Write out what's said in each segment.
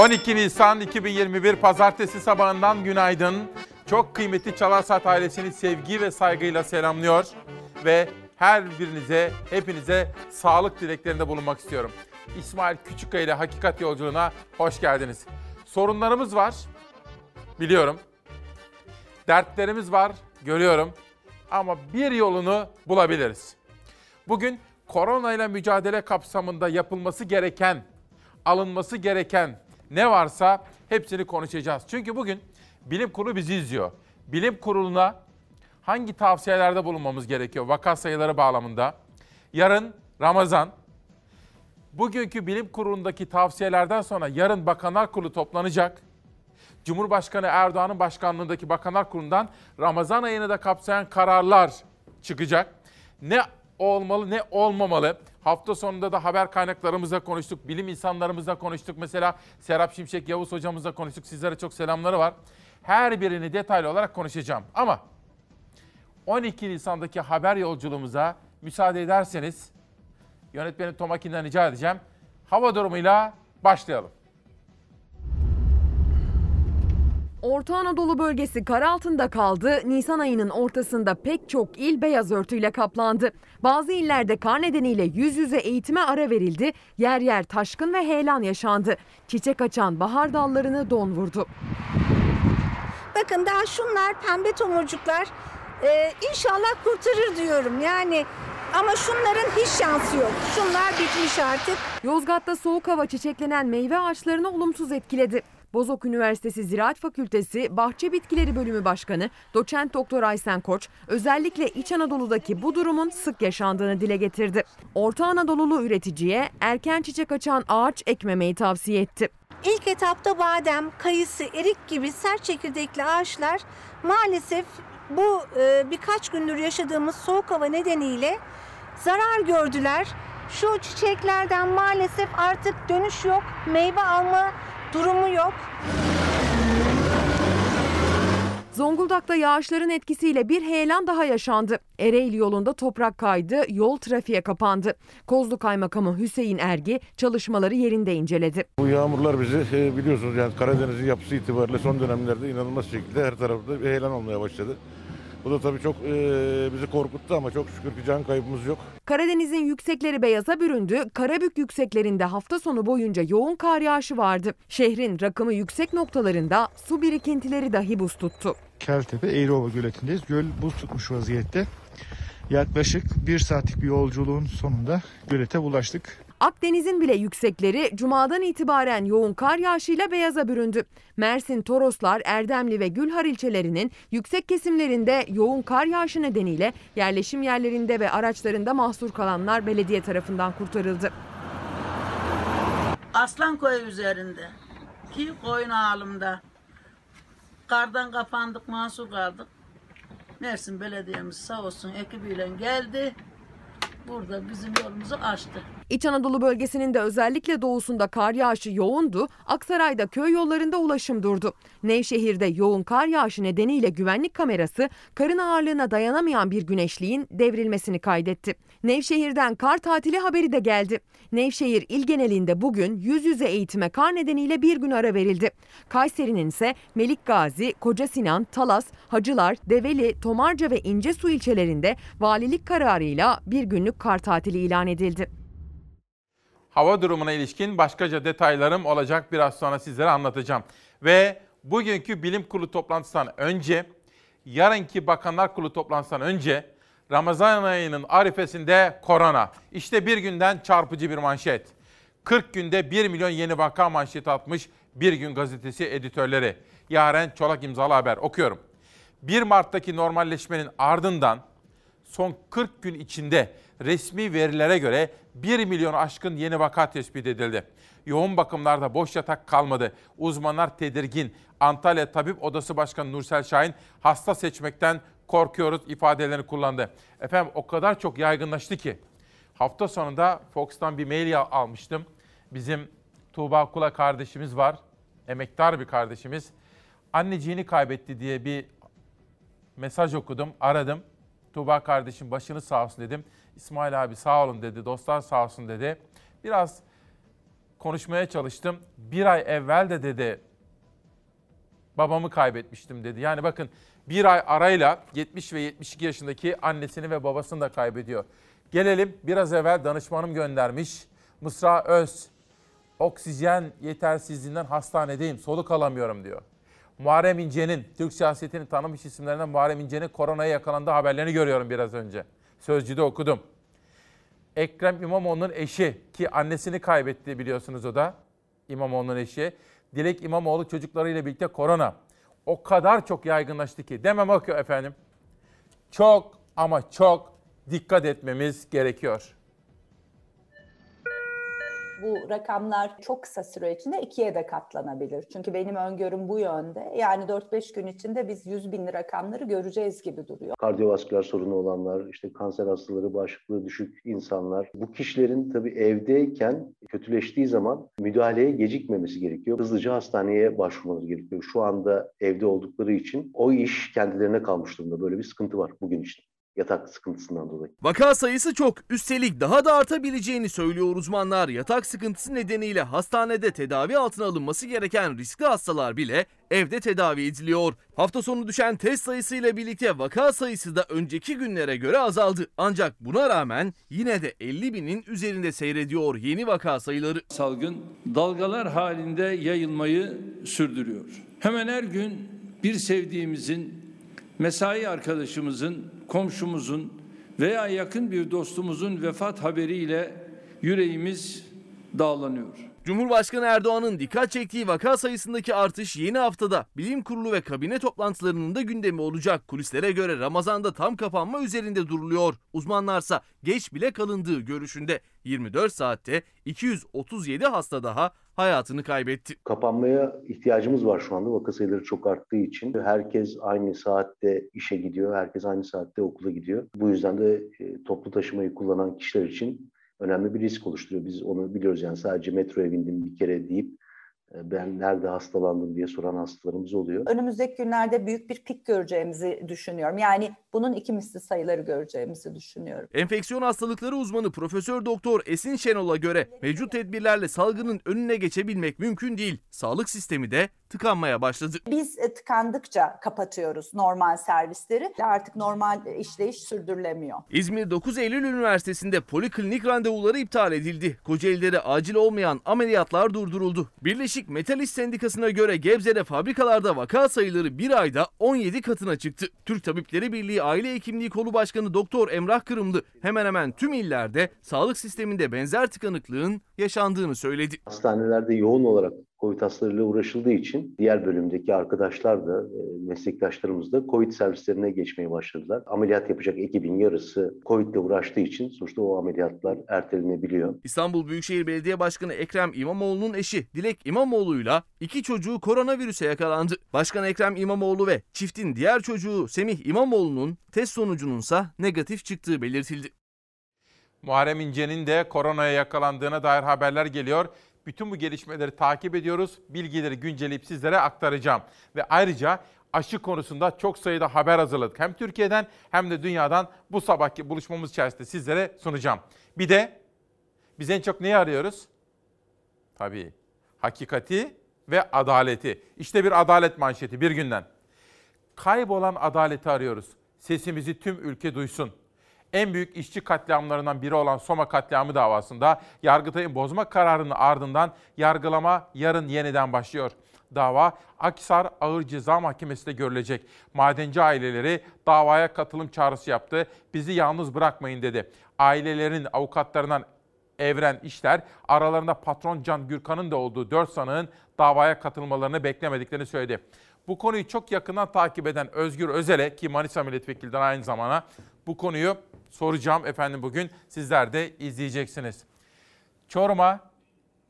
12 Nisan 2021 Pazartesi sabahından günaydın. Çok kıymetli Çalarsat ailesini sevgi ve saygıyla selamlıyor ve her birinize, hepinize sağlık dileklerinde bulunmak istiyorum. İsmail Küçükkaya ile Hakikat Yolculuğuna hoş geldiniz. Sorunlarımız var, biliyorum. Dertlerimiz var, görüyorum. Ama bir yolunu bulabiliriz. Bugün korona ile mücadele kapsamında yapılması gereken, alınması gereken ne varsa hepsini konuşacağız. Çünkü bugün bilim kurulu bizi izliyor. Bilim kuruluna hangi tavsiyelerde bulunmamız gerekiyor vaka sayıları bağlamında? Yarın Ramazan. Bugünkü bilim kurulundaki tavsiyelerden sonra yarın Bakanlar Kurulu toplanacak. Cumhurbaşkanı Erdoğan'ın başkanlığındaki Bakanlar Kurulu'ndan Ramazan ayını da kapsayan kararlar çıkacak. Ne olmalı ne olmamalı? Hafta sonunda da haber kaynaklarımızla konuştuk, bilim insanlarımızla konuştuk. Mesela Serap Şimşek Yavuz hocamızla konuştuk. Sizlere çok selamları var. Her birini detaylı olarak konuşacağım. Ama 12 Nisan'daki haber yolculuğumuza müsaade ederseniz yönetmenim Tomakin'den rica edeceğim. Hava durumuyla başlayalım. Orta Anadolu bölgesi kar altında kaldı. Nisan ayının ortasında pek çok il beyaz örtüyle kaplandı. Bazı illerde kar nedeniyle yüz yüze eğitime ara verildi. Yer yer taşkın ve heyelan yaşandı. Çiçek açan bahar dallarını don vurdu. Bakın daha şunlar pembe tomurcuklar. Ee, inşallah kurtarır diyorum. Yani ama şunların hiç şansı yok. Şunlar bitmiş artık. Yozgat'ta soğuk hava çiçeklenen meyve ağaçlarını olumsuz etkiledi. Bozok Üniversitesi Ziraat Fakültesi Bahçe Bitkileri Bölümü Başkanı Doçent Doktor Aysen Koç özellikle İç Anadolu'daki bu durumun sık yaşandığını dile getirdi. Orta Anadolulu üreticiye erken çiçek açan ağaç ekmemeyi tavsiye etti. İlk etapta badem, kayısı, erik gibi sert çekirdekli ağaçlar maalesef bu e, birkaç gündür yaşadığımız soğuk hava nedeniyle zarar gördüler. Şu çiçeklerden maalesef artık dönüş yok, meyve alma durumu yok. Zonguldak'ta yağışların etkisiyle bir heyelan daha yaşandı. Ereğli yolunda toprak kaydı, yol trafiğe kapandı. Kozlu Kaymakamı Hüseyin Ergi çalışmaları yerinde inceledi. Bu yağmurlar bizi e, biliyorsunuz yani Karadeniz'in yapısı itibariyle son dönemlerde inanılmaz şekilde her tarafta bir heyelan olmaya başladı. Bu da tabii çok e, bizi korkuttu ama çok şükür ki can kaybımız yok. Karadeniz'in yüksekleri beyaza büründü. Karabük yükseklerinde hafta sonu boyunca yoğun kar yağışı vardı. Şehrin rakımı yüksek noktalarında su birikintileri dahi buz tuttu. Keltepe Eğriova göletindeyiz. Göl buz tutmuş vaziyette. Yaklaşık bir saatlik bir yolculuğun sonunda gölete ulaştık. Akdeniz'in bile yüksekleri cumadan itibaren yoğun kar yağışıyla beyaza büründü. Mersin, Toroslar, Erdemli ve Gülhar ilçelerinin yüksek kesimlerinde yoğun kar yağışı nedeniyle yerleşim yerlerinde ve araçlarında mahsur kalanlar belediye tarafından kurtarıldı. Aslanköy üzerinde ki koyun ağalımda kardan kapandık mahsur kaldık. Mersin Belediyemiz sağ olsun ekibiyle geldi. Burada bizim yolumuzu açtı. İç Anadolu bölgesinin de özellikle doğusunda kar yağışı yoğundu. Aksaray'da köy yollarında ulaşım durdu. Nevşehir'de yoğun kar yağışı nedeniyle güvenlik kamerası karın ağırlığına dayanamayan bir güneşliğin devrilmesini kaydetti. Nevşehir'den kar tatili haberi de geldi. Nevşehir il genelinde bugün yüz yüze eğitime kar nedeniyle bir gün ara verildi. Kayseri'nin ise Melik Gazi, Koca Sinan, Talas, Hacılar, Develi, Tomarca ve İncesu ilçelerinde valilik kararıyla bir günlük kar tatili ilan edildi. Hava durumuna ilişkin başkaca detaylarım olacak biraz sonra sizlere anlatacağım. Ve bugünkü bilim kurulu toplantısından önce, yarınki bakanlar kurulu toplantısından önce Ramazan ayının arifesinde korona. İşte bir günden çarpıcı bir manşet. 40 günde 1 milyon yeni vaka manşeti atmış Bir Gün Gazetesi editörleri. Yaren Çolak imzalı haber okuyorum. 1 Mart'taki normalleşmenin ardından son 40 gün içinde resmi verilere göre 1 milyon aşkın yeni vaka tespit edildi. Yoğun bakımlarda boş yatak kalmadı. Uzmanlar tedirgin. Antalya Tabip Odası Başkanı Nursel Şahin hasta seçmekten korkuyoruz ifadelerini kullandı. Efendim o kadar çok yaygınlaştı ki hafta sonunda Fox'tan bir mail almıştım. Bizim Tuğba Kula kardeşimiz var. Emektar bir kardeşimiz. Anneciğini kaybetti diye bir mesaj okudum, aradım. Tuğba kardeşim başını sağ olsun dedim. İsmail abi sağ olun dedi, dostlar sağ olsun dedi. Biraz konuşmaya çalıştım. Bir ay evvel de dedi babamı kaybetmiştim dedi. Yani bakın bir ay arayla 70 ve 72 yaşındaki annesini ve babasını da kaybediyor. Gelelim biraz evvel danışmanım göndermiş. Mısra Öz, oksijen yetersizliğinden hastanedeyim, soluk alamıyorum diyor. Muharrem İnce'nin, Türk siyasetini tanımış isimlerinden Muharrem İnce'nin koronaya yakalandığı haberlerini görüyorum biraz önce. Sözcüde okudum. Ekrem İmamoğlu'nun eşi ki annesini kaybetti biliyorsunuz o da. İmamoğlu'nun eşi. Dilek İmamoğlu çocuklarıyla birlikte korona. O kadar çok yaygınlaştı ki demem o ki efendim. Çok ama çok dikkat etmemiz gerekiyor bu rakamlar çok kısa süre içinde ikiye de katlanabilir. Çünkü benim öngörüm bu yönde. Yani 4-5 gün içinde biz 100 bin rakamları göreceğiz gibi duruyor. Kardiyovasküler sorunu olanlar, işte kanser hastaları, bağışıklığı düşük insanlar. Bu kişilerin tabii evdeyken kötüleştiği zaman müdahaleye gecikmemesi gerekiyor. Hızlıca hastaneye başvurmanız gerekiyor. Şu anda evde oldukları için o iş kendilerine kalmış durumda. Böyle bir sıkıntı var bugün için yatak sıkıntısından dolayı. Vaka sayısı çok. Üstelik daha da artabileceğini söylüyor uzmanlar. Yatak sıkıntısı nedeniyle hastanede tedavi altına alınması gereken riskli hastalar bile evde tedavi ediliyor. Hafta sonu düşen test sayısıyla birlikte vaka sayısı da önceki günlere göre azaldı. Ancak buna rağmen yine de 50 binin üzerinde seyrediyor yeni vaka sayıları. Salgın dalgalar halinde yayılmayı sürdürüyor. Hemen her gün bir sevdiğimizin, mesai arkadaşımızın komşumuzun veya yakın bir dostumuzun vefat haberiyle yüreğimiz dağlanıyor. Cumhurbaşkanı Erdoğan'ın dikkat çektiği vaka sayısındaki artış yeni haftada bilim kurulu ve kabine toplantılarının da gündemi olacak. Kulislere göre Ramazan'da tam kapanma üzerinde duruluyor. Uzmanlarsa geç bile kalındığı görüşünde 24 saatte 237 hasta daha hayatını kaybetti. Kapanmaya ihtiyacımız var şu anda vaka sayıları çok arttığı için. Herkes aynı saatte işe gidiyor, herkes aynı saatte okula gidiyor. Bu yüzden de e, toplu taşımayı kullanan kişiler için önemli bir risk oluşturuyor. Biz onu biliyoruz yani sadece metroya bindim bir kere deyip ben nerede hastalandım diye soran hastalarımız oluyor. Önümüzdeki günlerde büyük bir pik göreceğimizi düşünüyorum. Yani bunun iki misli sayıları göreceğimizi düşünüyorum. Enfeksiyon hastalıkları uzmanı Profesör Doktor Esin Şenol'a göre mevcut tedbirlerle salgının önüne geçebilmek mümkün değil. Sağlık sistemi de tıkanmaya başladı. Biz e, tıkandıkça kapatıyoruz normal servisleri. Artık normal e, işleyiş sürdürülemiyor. İzmir 9 Eylül Üniversitesi'nde poliklinik randevuları iptal edildi. Kocaeli'de acil olmayan ameliyatlar durduruldu. Birleşik Metal İş Sendikası'na göre Gebze'de fabrikalarda vaka sayıları bir ayda 17 katına çıktı. Türk Tabipleri Birliği Aile Hekimliği Kolu Başkanı Doktor Emrah Kırımlı hemen hemen tüm illerde sağlık sisteminde benzer tıkanıklığın yaşandığını söyledi. Hastanelerde yoğun olarak COVID hastalarıyla uğraşıldığı için diğer bölümdeki arkadaşlar da e, meslektaşlarımız da COVID servislerine geçmeye başladılar. Ameliyat yapacak ekibin yarısı COVID ile uğraştığı için sonuçta o ameliyatlar ertelenebiliyor. İstanbul Büyükşehir Belediye Başkanı Ekrem İmamoğlu'nun eşi Dilek İmamoğlu'yla iki çocuğu koronavirüse yakalandı. Başkan Ekrem İmamoğlu ve çiftin diğer çocuğu Semih İmamoğlu'nun test sonucununsa negatif çıktığı belirtildi. Muharrem İnce'nin de koronaya yakalandığına dair haberler geliyor. Bütün bu gelişmeleri takip ediyoruz. Bilgileri güncelleyip sizlere aktaracağım. Ve ayrıca aşı konusunda çok sayıda haber hazırladık. Hem Türkiye'den hem de dünyadan bu sabahki buluşmamız içerisinde sizlere sunacağım. Bir de biz en çok neyi arıyoruz? Tabii hakikati ve adaleti. İşte bir adalet manşeti bir günden. Kaybolan adaleti arıyoruz. Sesimizi tüm ülke duysun en büyük işçi katliamlarından biri olan Soma katliamı davasında Yargıtay'ın bozma kararının ardından yargılama yarın yeniden başlıyor. Dava Akisar Ağır Ceza Mahkemesi'nde görülecek. Madenci aileleri davaya katılım çağrısı yaptı. Bizi yalnız bırakmayın dedi. Ailelerin avukatlarından Evren İşler aralarında patron Can Gürkan'ın da olduğu 4 sanığın davaya katılmalarını beklemediklerini söyledi. Bu konuyu çok yakından takip eden Özgür Özel'e ki Manisa Milletvekili'den aynı zamana bu konuyu soracağım efendim bugün. Sizler de izleyeceksiniz. Çorum'a,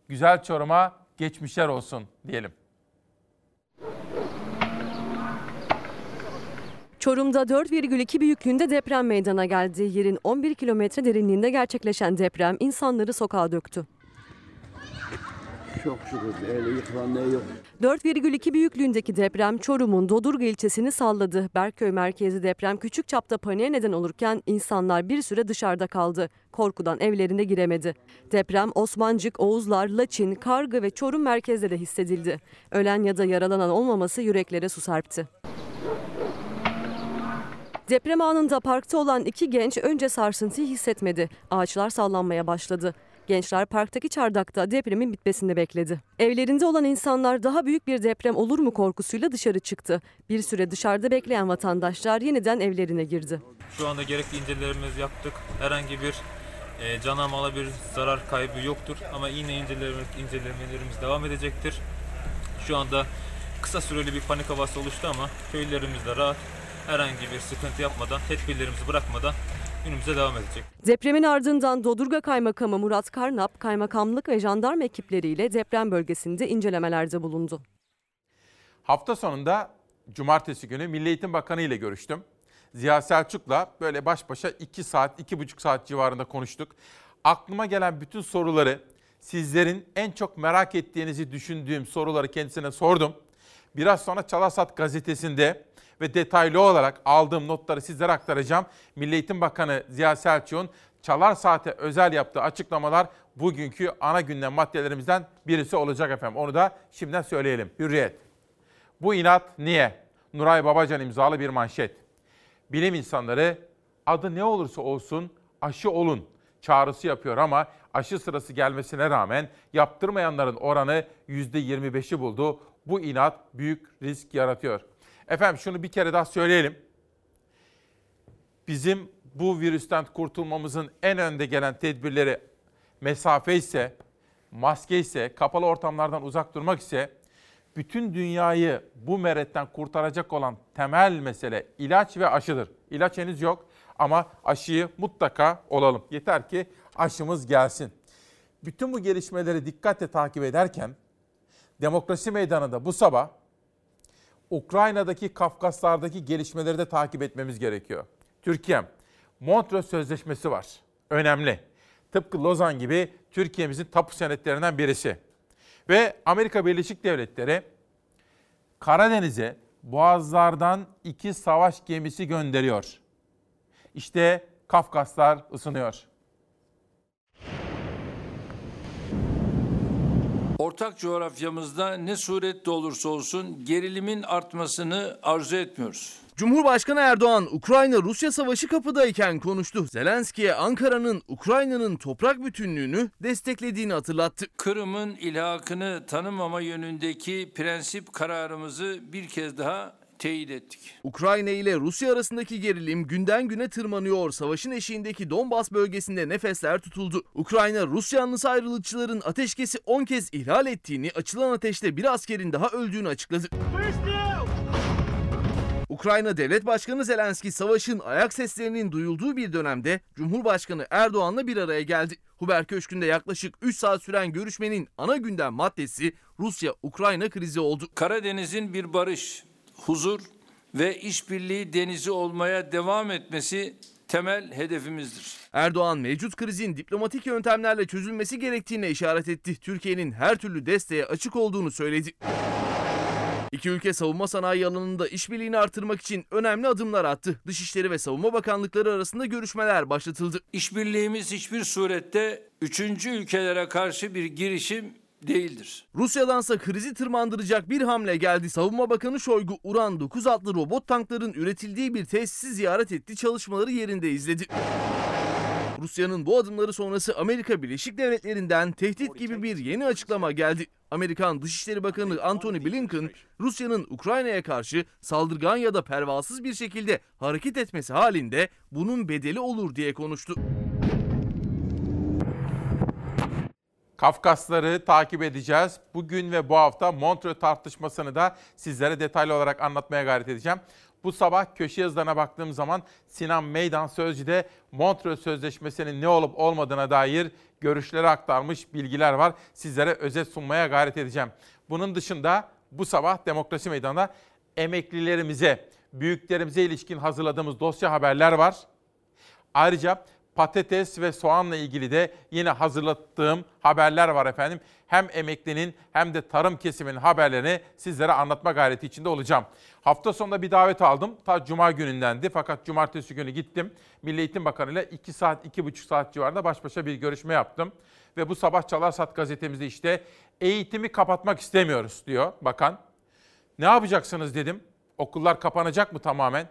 güzel Çorum'a geçmişler olsun diyelim. Çorum'da 4,2 büyüklüğünde deprem meydana geldi. Yerin 11 kilometre derinliğinde gerçekleşen deprem insanları sokağa döktü. Çok şükür öyle yıkılan ne yok. 4,2 büyüklüğündeki deprem Çorum'un Dodurga ilçesini salladı. Berköy merkezi deprem küçük çapta paniğe neden olurken insanlar bir süre dışarıda kaldı. Korkudan evlerine giremedi. Deprem Osmancık, Oğuzlar, Laçin, Kargı ve Çorum merkezde de hissedildi. Ölen ya da yaralanan olmaması yüreklere su serpti. Deprem anında parkta olan iki genç önce sarsıntıyı hissetmedi. Ağaçlar sallanmaya başladı. Gençler parktaki çardakta depremin bitmesini bekledi. Evlerinde olan insanlar daha büyük bir deprem olur mu korkusuyla dışarı çıktı. Bir süre dışarıda bekleyen vatandaşlar yeniden evlerine girdi. Şu anda gerekli incelemelerimizi yaptık. Herhangi bir e, cana mala bir zarar kaybı yoktur. Ama yine incelemelerimiz, incelemelerimiz devam edecektir. Şu anda kısa süreli bir panik havası oluştu ama köylerimiz de rahat. Herhangi bir sıkıntı yapmadan, tedbirlerimizi bırakmadan günümüze devam edecek. Depremin ardından Dodurga Kaymakamı Murat Karnap, kaymakamlık ve jandarma ekipleriyle deprem bölgesinde incelemelerde bulundu. Hafta sonunda cumartesi günü Milli Eğitim Bakanı ile görüştüm. Ziya Selçuk'la böyle baş başa 2 saat, 2,5 saat civarında konuştuk. Aklıma gelen bütün soruları, sizlerin en çok merak ettiğinizi düşündüğüm soruları kendisine sordum. Biraz sonra Çalasat gazetesinde ve detaylı olarak aldığım notları sizlere aktaracağım. Milli Eğitim Bakanı Ziya Selçuk'un Çalar Saat'e özel yaptığı açıklamalar bugünkü ana gündem maddelerimizden birisi olacak efendim. Onu da şimdiden söyleyelim. Hürriyet. Bu inat niye? Nuray Babacan imzalı bir manşet. Bilim insanları adı ne olursa olsun aşı olun çağrısı yapıyor ama aşı sırası gelmesine rağmen yaptırmayanların oranı %25'i buldu. Bu inat büyük risk yaratıyor. Efendim şunu bir kere daha söyleyelim. Bizim bu virüsten kurtulmamızın en önde gelen tedbirleri mesafe ise, maske ise, kapalı ortamlardan uzak durmak ise bütün dünyayı bu meretten kurtaracak olan temel mesele ilaç ve aşıdır. İlaç henüz yok ama aşıyı mutlaka olalım. Yeter ki aşımız gelsin. Bütün bu gelişmeleri dikkatle takip ederken demokrasi meydanında bu sabah Ukrayna'daki Kafkaslardaki gelişmeleri de takip etmemiz gerekiyor. Türkiye, Montreux Sözleşmesi var. Önemli. Tıpkı Lozan gibi Türkiye'mizin tapu senetlerinden birisi. Ve Amerika Birleşik Devletleri Karadeniz'e boğazlardan iki savaş gemisi gönderiyor. İşte Kafkaslar ısınıyor. Ortak coğrafyamızda ne surette olursa olsun gerilimin artmasını arzu etmiyoruz. Cumhurbaşkanı Erdoğan Ukrayna-Rusya savaşı kapıdayken konuştu. Zelenski'ye Ankara'nın Ukrayna'nın toprak bütünlüğünü desteklediğini hatırlattı. Kırım'ın ilhakını tanımama yönündeki prensip kararımızı bir kez daha teyit ettik. Ukrayna ile Rusya arasındaki gerilim günden güne tırmanıyor. Savaşın eşiğindeki Donbas bölgesinde nefesler tutuldu. Ukrayna Rus yanlısı ayrılıkçıların ateşkesi 10 kez ihlal ettiğini, açılan ateşte bir askerin daha öldüğünü açıkladı. Ukrayna Devlet Başkanı Zelenski savaşın ayak seslerinin duyulduğu bir dönemde Cumhurbaşkanı Erdoğan'la bir araya geldi. Huber Köşkü'nde yaklaşık 3 saat süren görüşmenin ana gündem maddesi Rusya-Ukrayna krizi oldu. Karadeniz'in bir barış, huzur ve işbirliği denizi olmaya devam etmesi temel hedefimizdir. Erdoğan mevcut krizin diplomatik yöntemlerle çözülmesi gerektiğine işaret etti. Türkiye'nin her türlü desteğe açık olduğunu söyledi. İki ülke savunma sanayi alanında işbirliğini artırmak için önemli adımlar attı. Dışişleri ve Savunma Bakanlıkları arasında görüşmeler başlatıldı. İşbirliğimiz hiçbir surette üçüncü ülkelere karşı bir girişim değildir. Rusya'dansa krizi tırmandıracak bir hamle geldi. Savunma Bakanı Şoygu, Uran 9 adlı robot tankların üretildiği bir tesisi ziyaret etti, çalışmaları yerinde izledi. Rusya'nın bu adımları sonrası Amerika Birleşik Devletleri'nden tehdit gibi bir yeni açıklama geldi. Amerikan Dışişleri Bakanı Antony Blinken, Rusya'nın Ukrayna'ya karşı saldırgan ya da pervasız bir şekilde hareket etmesi halinde bunun bedeli olur diye konuştu. Kafkasları takip edeceğiz. Bugün ve bu hafta Montreux tartışmasını da sizlere detaylı olarak anlatmaya gayret edeceğim. Bu sabah köşe yazılarına baktığım zaman Sinan Meydan Sözcü'de Montreux Sözleşmesi'nin ne olup olmadığına dair görüşleri aktarmış bilgiler var. Sizlere özet sunmaya gayret edeceğim. Bunun dışında bu sabah Demokrasi Meydanı'nda emeklilerimize, büyüklerimize ilişkin hazırladığımız dosya haberler var. Ayrıca patates ve soğanla ilgili de yine hazırlattığım haberler var efendim. Hem emeklinin hem de tarım kesiminin haberlerini sizlere anlatma gayreti içinde olacağım. Hafta sonunda bir davet aldım. Ta cuma günündendi fakat cumartesi günü gittim. Milli Eğitim Bakanı ile 2 saat, 2,5 saat civarında baş başa bir görüşme yaptım. Ve bu sabah Çalarsat gazetemizde işte eğitimi kapatmak istemiyoruz diyor bakan. Ne yapacaksınız dedim. Okullar kapanacak mı tamamen?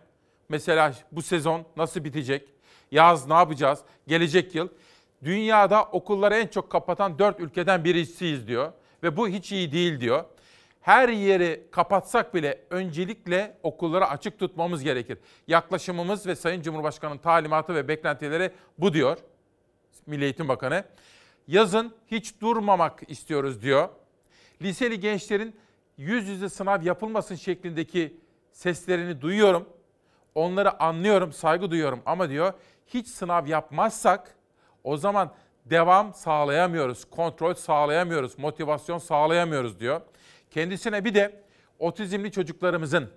Mesela bu sezon nasıl bitecek? Yaz ne yapacağız? Gelecek yıl. Dünyada okulları en çok kapatan dört ülkeden birisiyiz diyor. Ve bu hiç iyi değil diyor. Her yeri kapatsak bile öncelikle okulları açık tutmamız gerekir. Yaklaşımımız ve Sayın Cumhurbaşkanı'nın talimatı ve beklentileri bu diyor Milli Eğitim Bakanı. Yazın hiç durmamak istiyoruz diyor. Liseli gençlerin yüz yüze sınav yapılmasın şeklindeki seslerini duyuyorum. Onları anlıyorum, saygı duyuyorum ama diyor hiç sınav yapmazsak o zaman devam sağlayamıyoruz, kontrol sağlayamıyoruz, motivasyon sağlayamıyoruz diyor. Kendisine bir de otizmli çocuklarımızın,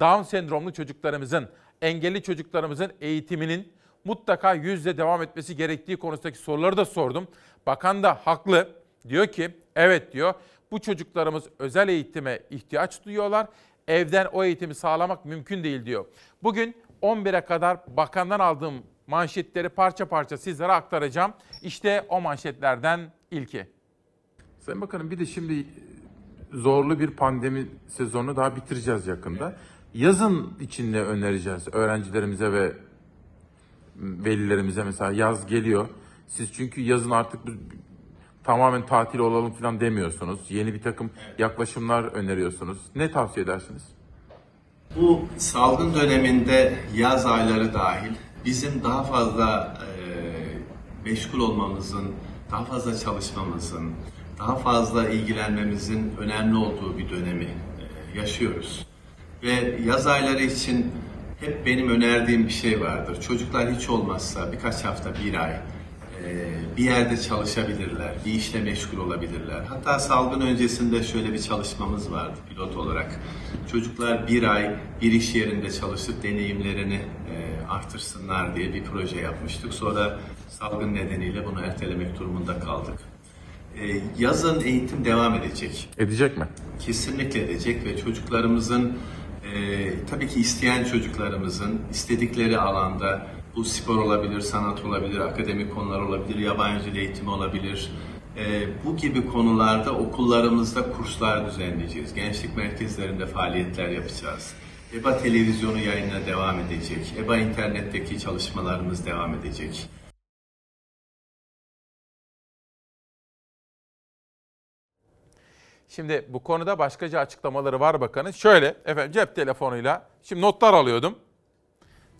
Down sendromlu çocuklarımızın, engelli çocuklarımızın eğitiminin mutlaka yüzde devam etmesi gerektiği konusundaki soruları da sordum. Bakan da haklı. Diyor ki evet diyor bu çocuklarımız özel eğitime ihtiyaç duyuyorlar. Evden o eğitimi sağlamak mümkün değil diyor. Bugün 11'e kadar bakandan aldığım manşetleri parça parça sizlere aktaracağım. İşte o manşetlerden ilki. Sayın Bakanım bir de şimdi zorlu bir pandemi sezonu daha bitireceğiz yakında. Yazın için ne önereceğiz öğrencilerimize ve velilerimize mesela yaz geliyor. Siz çünkü yazın artık tamamen tatil olalım falan demiyorsunuz. Yeni bir takım yaklaşımlar öneriyorsunuz. Ne tavsiye edersiniz? Bu salgın döneminde yaz ayları dahil bizim daha fazla e, meşgul olmamızın, daha fazla çalışmamızın, daha fazla ilgilenmemizin önemli olduğu bir dönemi e, yaşıyoruz. Ve yaz ayları için hep benim önerdiğim bir şey vardır. Çocuklar hiç olmazsa birkaç hafta, bir ay e, bir yerde çalışabilirler, bir işle meşgul olabilirler. Hatta salgın öncesinde şöyle bir çalışmamız vardı pilot olarak. Çocuklar bir ay bir iş yerinde çalışıp deneyimlerini e, artırsınlar diye bir proje yapmıştık. Sonra salgın nedeniyle bunu ertelemek durumunda kaldık. E, yazın eğitim devam edecek. Edecek mi? Kesinlikle edecek ve çocuklarımızın tabii ki isteyen çocuklarımızın istedikleri alanda bu spor olabilir, sanat olabilir, akademik konular olabilir, yabancı dil eğitimi olabilir. E, bu gibi konularda okullarımızda kurslar düzenleyeceğiz. Gençlik merkezlerinde faaliyetler yapacağız. EBA televizyonu yayına devam edecek. EBA internetteki çalışmalarımız devam edecek. Şimdi bu konuda başkaca açıklamaları var bakanın. Şöyle efendim cep telefonuyla şimdi notlar alıyordum.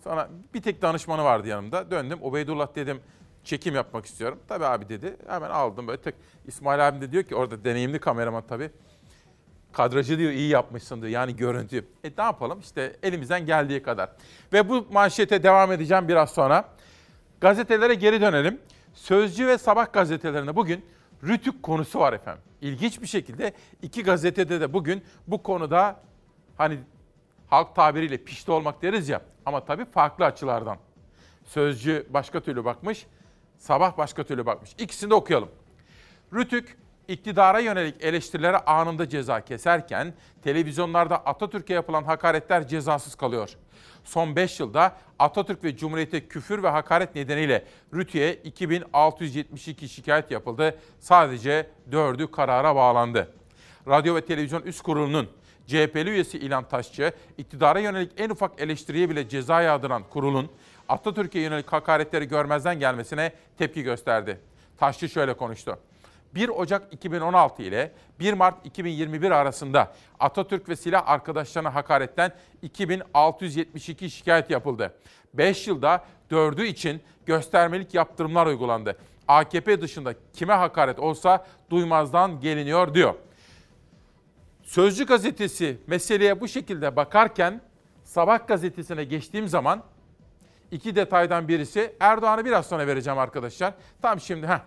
Sonra bir tek danışmanı vardı yanımda. Döndüm. Ubeydullah dedim çekim yapmak istiyorum. Tabii abi dedi. Hemen aldım böyle tek. İsmail abim de diyor ki orada deneyimli kameraman tabii. Kadrajı diyor iyi yapmışsın diyor yani görüntü. E ne yapalım işte elimizden geldiği kadar. Ve bu manşete devam edeceğim biraz sonra. Gazetelere geri dönelim. Sözcü ve Sabah gazetelerinde bugün Rütük konusu var efendim. İlginç bir şekilde iki gazetede de bugün bu konuda hani halk tabiriyle pişti olmak deriz ya ama tabii farklı açılardan. Sözcü başka türlü bakmış, sabah başka türlü bakmış. İkisini de okuyalım. Rütük iktidara yönelik eleştirilere anında ceza keserken televizyonlarda Atatürk'e yapılan hakaretler cezasız kalıyor. Son 5 yılda Atatürk ve Cumhuriyet'e küfür ve hakaret nedeniyle Rütü'ye 2672 şikayet yapıldı. Sadece 4'ü karara bağlandı. Radyo ve Televizyon Üst Kurulu'nun CHP'li üyesi İlhan Taşçı, iktidara yönelik en ufak eleştiriye bile ceza yağdıran kurulun Atatürk'e yönelik hakaretleri görmezden gelmesine tepki gösterdi. Taşçı şöyle konuştu. 1 Ocak 2016 ile 1 Mart 2021 arasında Atatürk ve silah arkadaşlarına hakaretten 2672 şikayet yapıldı. 5 yılda 4'ü için göstermelik yaptırımlar uygulandı. AKP dışında kime hakaret olsa duymazdan geliniyor diyor. Sözcü gazetesi meseleye bu şekilde bakarken Sabah gazetesine geçtiğim zaman iki detaydan birisi Erdoğan'ı biraz sonra vereceğim arkadaşlar. Tam şimdi ha.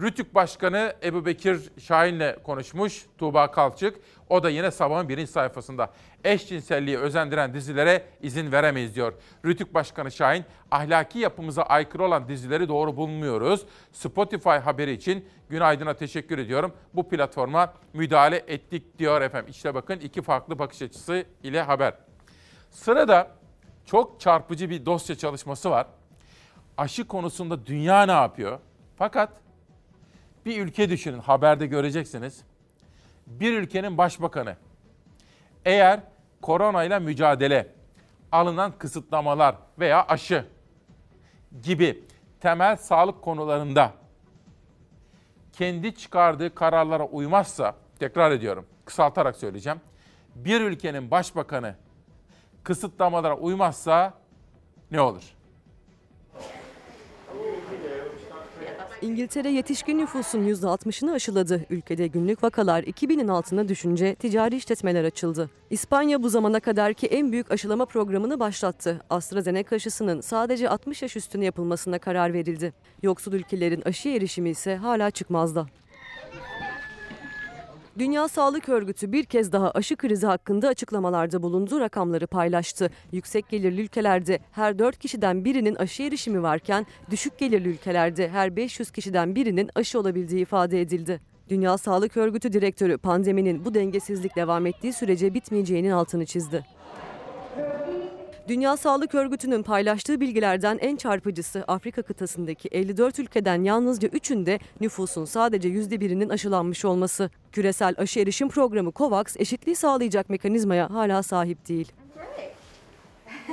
Rütük Başkanı Ebu Bekir Şahin'le konuşmuş Tuğba Kalçık. O da yine sabahın birinci sayfasında eşcinselliği özendiren dizilere izin veremeyiz diyor. Rütük Başkanı Şahin, ahlaki yapımıza aykırı olan dizileri doğru bulmuyoruz. Spotify haberi için Günaydın'a teşekkür ediyorum. Bu platforma müdahale ettik diyor efendim. İşte bakın iki farklı bakış açısı ile haber. Sırada çok çarpıcı bir dosya çalışması var. Aşı konusunda dünya ne yapıyor? Fakat bir ülke düşünün, haberde göreceksiniz. Bir ülkenin başbakanı eğer koronayla mücadele, alınan kısıtlamalar veya aşı gibi temel sağlık konularında kendi çıkardığı kararlara uymazsa, tekrar ediyorum, kısaltarak söyleyeceğim. Bir ülkenin başbakanı kısıtlamalara uymazsa ne olur? İngiltere yetişkin nüfusun %60'ını aşıladı. Ülkede günlük vakalar 2000'in altına düşünce ticari işletmeler açıldı. İspanya bu zamana kadarki en büyük aşılama programını başlattı. AstraZeneca aşısının sadece 60 yaş üstüne yapılmasına karar verildi. Yoksul ülkelerin aşı erişimi ise hala çıkmazda. Dünya Sağlık Örgütü bir kez daha aşı krizi hakkında açıklamalarda bulundu, rakamları paylaştı. Yüksek gelirli ülkelerde her 4 kişiden birinin aşı erişimi varken düşük gelirli ülkelerde her 500 kişiden birinin aşı olabildiği ifade edildi. Dünya Sağlık Örgütü Direktörü pandeminin bu dengesizlik devam ettiği sürece bitmeyeceğinin altını çizdi. Dünya Sağlık Örgütü'nün paylaştığı bilgilerden en çarpıcısı Afrika kıtasındaki 54 ülkeden yalnızca 3'ünde nüfusun sadece %1'inin aşılanmış olması. Küresel aşı erişim programı COVAX eşitliği sağlayacak mekanizmaya hala sahip değil.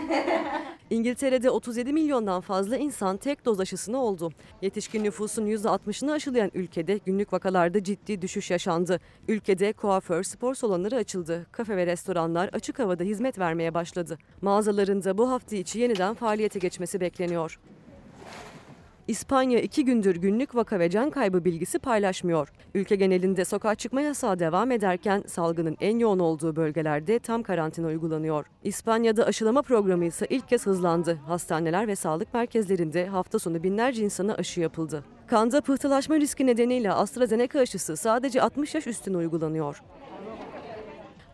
İngiltere'de 37 milyondan fazla insan tek doz aşısını oldu. Yetişkin nüfusun %60'ını aşılayan ülkede günlük vakalarda ciddi düşüş yaşandı. Ülkede kuaför, spor salonları açıldı. Kafe ve restoranlar açık havada hizmet vermeye başladı. Mağazalarında bu hafta içi yeniden faaliyete geçmesi bekleniyor. İspanya iki gündür günlük vaka ve can kaybı bilgisi paylaşmıyor. Ülke genelinde sokağa çıkma yasağı devam ederken salgının en yoğun olduğu bölgelerde tam karantina uygulanıyor. İspanya'da aşılama programı ise ilk kez hızlandı. Hastaneler ve sağlık merkezlerinde hafta sonu binlerce insana aşı yapıldı. Kanda pıhtılaşma riski nedeniyle AstraZeneca aşısı sadece 60 yaş üstüne uygulanıyor.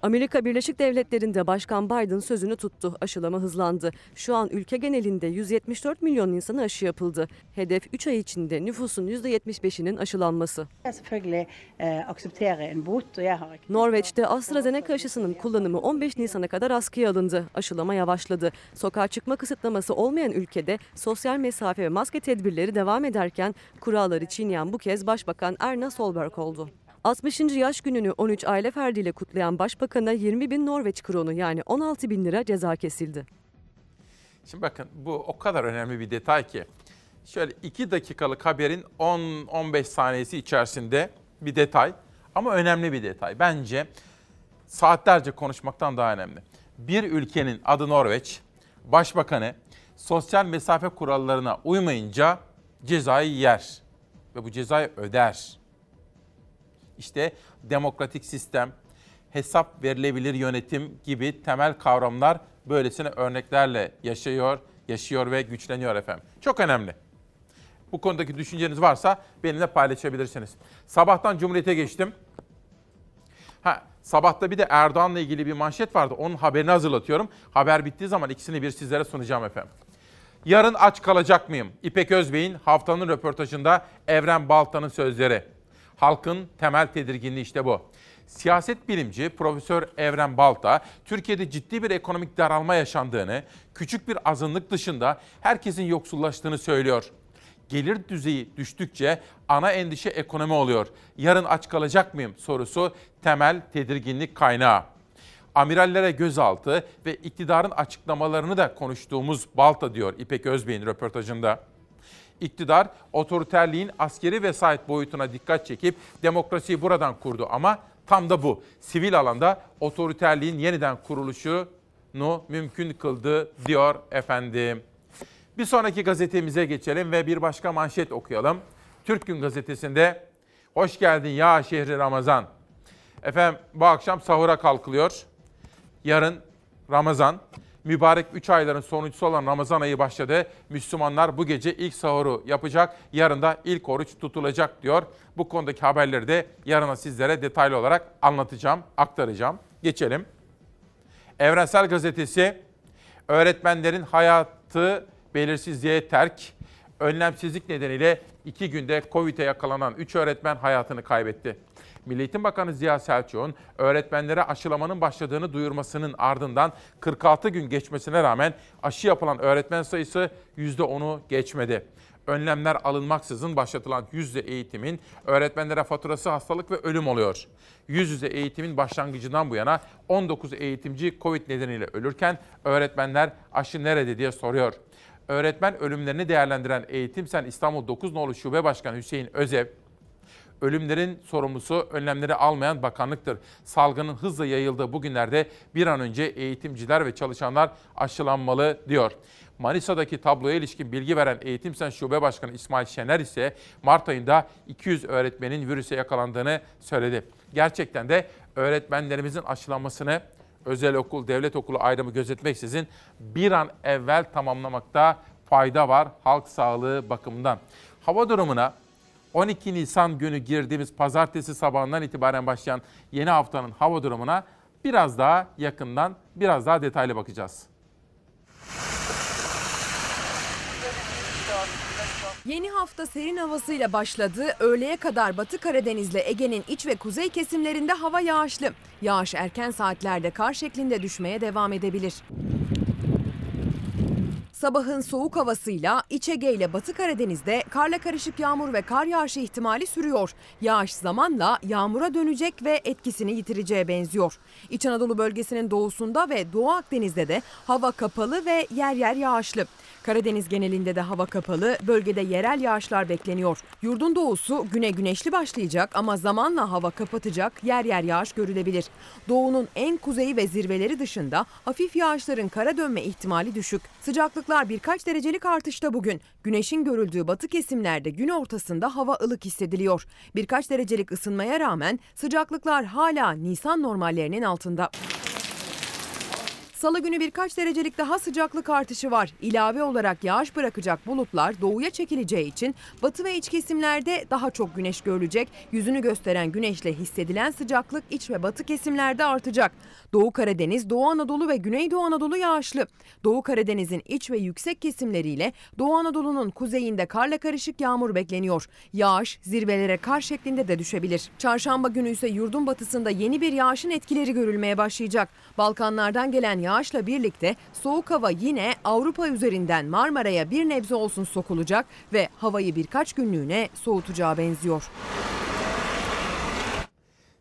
Amerika Birleşik Devletleri'nde Başkan Biden sözünü tuttu. Aşılama hızlandı. Şu an ülke genelinde 174 milyon insana aşı yapıldı. Hedef 3 ay içinde nüfusun %75'inin aşılanması. Norveç'te AstraZeneca aşısının kullanımı 15 Nisan'a kadar askıya alındı. Aşılama yavaşladı. Sokağa çıkma kısıtlaması olmayan ülkede sosyal mesafe ve maske tedbirleri devam ederken kuralları çiğneyen bu kez Başbakan Erna Solberg oldu. 60. yaş gününü 13 aile ferdiyle kutlayan başbakana 20 bin Norveç kronu yani 16 bin lira ceza kesildi. Şimdi bakın bu o kadar önemli bir detay ki. Şöyle 2 dakikalık haberin 10-15 saniyesi içerisinde bir detay ama önemli bir detay. Bence saatlerce konuşmaktan daha önemli. Bir ülkenin adı Norveç, başbakanı sosyal mesafe kurallarına uymayınca cezayı yer ve bu cezayı öder. İşte demokratik sistem, hesap verilebilir yönetim gibi temel kavramlar böylesine örneklerle yaşıyor, yaşıyor ve güçleniyor efendim. Çok önemli. Bu konudaki düşünceniz varsa benimle paylaşabilirsiniz. Sabahtan Cumhuriyet'e geçtim. Ha, sabahta bir de Erdoğan'la ilgili bir manşet vardı. Onun haberini hazırlatıyorum. Haber bittiği zaman ikisini bir sizlere sunacağım efendim. Yarın aç kalacak mıyım? İpek Özbey'in haftanın röportajında Evren Balta'nın sözleri. Halkın temel tedirginliği işte bu. Siyaset bilimci Profesör Evren Balta, Türkiye'de ciddi bir ekonomik daralma yaşandığını, küçük bir azınlık dışında herkesin yoksullaştığını söylüyor. Gelir düzeyi düştükçe ana endişe ekonomi oluyor. Yarın aç kalacak mıyım sorusu temel tedirginlik kaynağı. Amirallere gözaltı ve iktidarın açıklamalarını da konuştuğumuz Balta diyor İpek Özbey'in röportajında. İktidar otoriterliğin askeri vesayet boyutuna dikkat çekip demokrasiyi buradan kurdu ama tam da bu. Sivil alanda otoriterliğin yeniden kuruluşunu mümkün kıldı diyor efendim. Bir sonraki gazetemize geçelim ve bir başka manşet okuyalım. Türk Gün Gazetesi'nde hoş geldin ya şehri Ramazan. Efendim bu akşam sahura kalkılıyor. Yarın Ramazan. Mübarek 3 ayların sonuncusu olan Ramazan ayı başladı. Müslümanlar bu gece ilk sahuru yapacak. Yarın da ilk oruç tutulacak diyor. Bu konudaki haberleri de yarına sizlere detaylı olarak anlatacağım, aktaracağım. Geçelim. Evrensel Gazetesi öğretmenlerin hayatı belirsizliğe terk, önlemsizlik nedeniyle iki günde Covid'e yakalanan 3 öğretmen hayatını kaybetti. Milli Eğitim Bakanı Ziya Selçuk'un öğretmenlere aşılamanın başladığını duyurmasının ardından 46 gün geçmesine rağmen aşı yapılan öğretmen sayısı %10'u geçmedi. Önlemler alınmaksızın başlatılan yüz yüze eğitimin öğretmenlere faturası hastalık ve ölüm oluyor. Yüz yüze eğitimin başlangıcından bu yana 19 eğitimci Covid nedeniyle ölürken öğretmenler aşı nerede diye soruyor. Öğretmen ölümlerini değerlendiren Eğitim Sen İstanbul 9 Nolu Şube Başkanı Hüseyin Özev, ölümlerin sorumlusu önlemleri almayan bakanlıktır. Salgının hızla yayıldığı bu günlerde bir an önce eğitimciler ve çalışanlar aşılanmalı diyor. Manisa'daki tabloya ilişkin bilgi veren Eğitim Sen Şube Başkanı İsmail Şener ise Mart ayında 200 öğretmenin virüse yakalandığını söyledi. Gerçekten de öğretmenlerimizin aşılanmasını özel okul, devlet okulu ayrımı gözetmeksizin bir an evvel tamamlamakta fayda var halk sağlığı bakımından. Hava durumuna 12 Nisan günü girdiğimiz pazartesi sabahından itibaren başlayan yeni haftanın hava durumuna biraz daha yakından, biraz daha detaylı bakacağız. Yeni hafta serin havasıyla başladı. Öğleye kadar Batı Karadeniz'le Ege'nin iç ve kuzey kesimlerinde hava yağışlı. Yağış erken saatlerde kar şeklinde düşmeye devam edebilir. Sabahın soğuk havasıyla İç Ege ile Batı Karadeniz'de karla karışık yağmur ve kar yağışı ihtimali sürüyor. Yağış zamanla yağmura dönecek ve etkisini yitireceğe benziyor. İç Anadolu bölgesinin doğusunda ve Doğu Akdeniz'de de hava kapalı ve yer yer yağışlı. Karadeniz genelinde de hava kapalı, bölgede yerel yağışlar bekleniyor. Yurdun doğusu güne güneşli başlayacak ama zamanla hava kapatacak, yer yer yağış görülebilir. Doğunun en kuzeyi ve zirveleri dışında hafif yağışların kara dönme ihtimali düşük. Sıcaklıklar birkaç derecelik artışta bugün. Güneşin görüldüğü batı kesimlerde gün ortasında hava ılık hissediliyor. Birkaç derecelik ısınmaya rağmen sıcaklıklar hala Nisan normallerinin altında. Salı günü birkaç derecelik daha sıcaklık artışı var. İlave olarak yağış bırakacak bulutlar doğuya çekileceği için batı ve iç kesimlerde daha çok güneş görülecek. Yüzünü gösteren güneşle hissedilen sıcaklık iç ve batı kesimlerde artacak. Doğu Karadeniz, Doğu Anadolu ve Güneydoğu Anadolu yağışlı. Doğu Karadeniz'in iç ve yüksek kesimleriyle Doğu Anadolu'nun kuzeyinde karla karışık yağmur bekleniyor. Yağış zirvelere kar şeklinde de düşebilir. Çarşamba günü ise yurdun batısında yeni bir yağışın etkileri görülmeye başlayacak. Balkanlardan gelen yağışla birlikte soğuk hava yine Avrupa üzerinden Marmara'ya bir nebze olsun sokulacak ve havayı birkaç günlüğüne soğutacağı benziyor.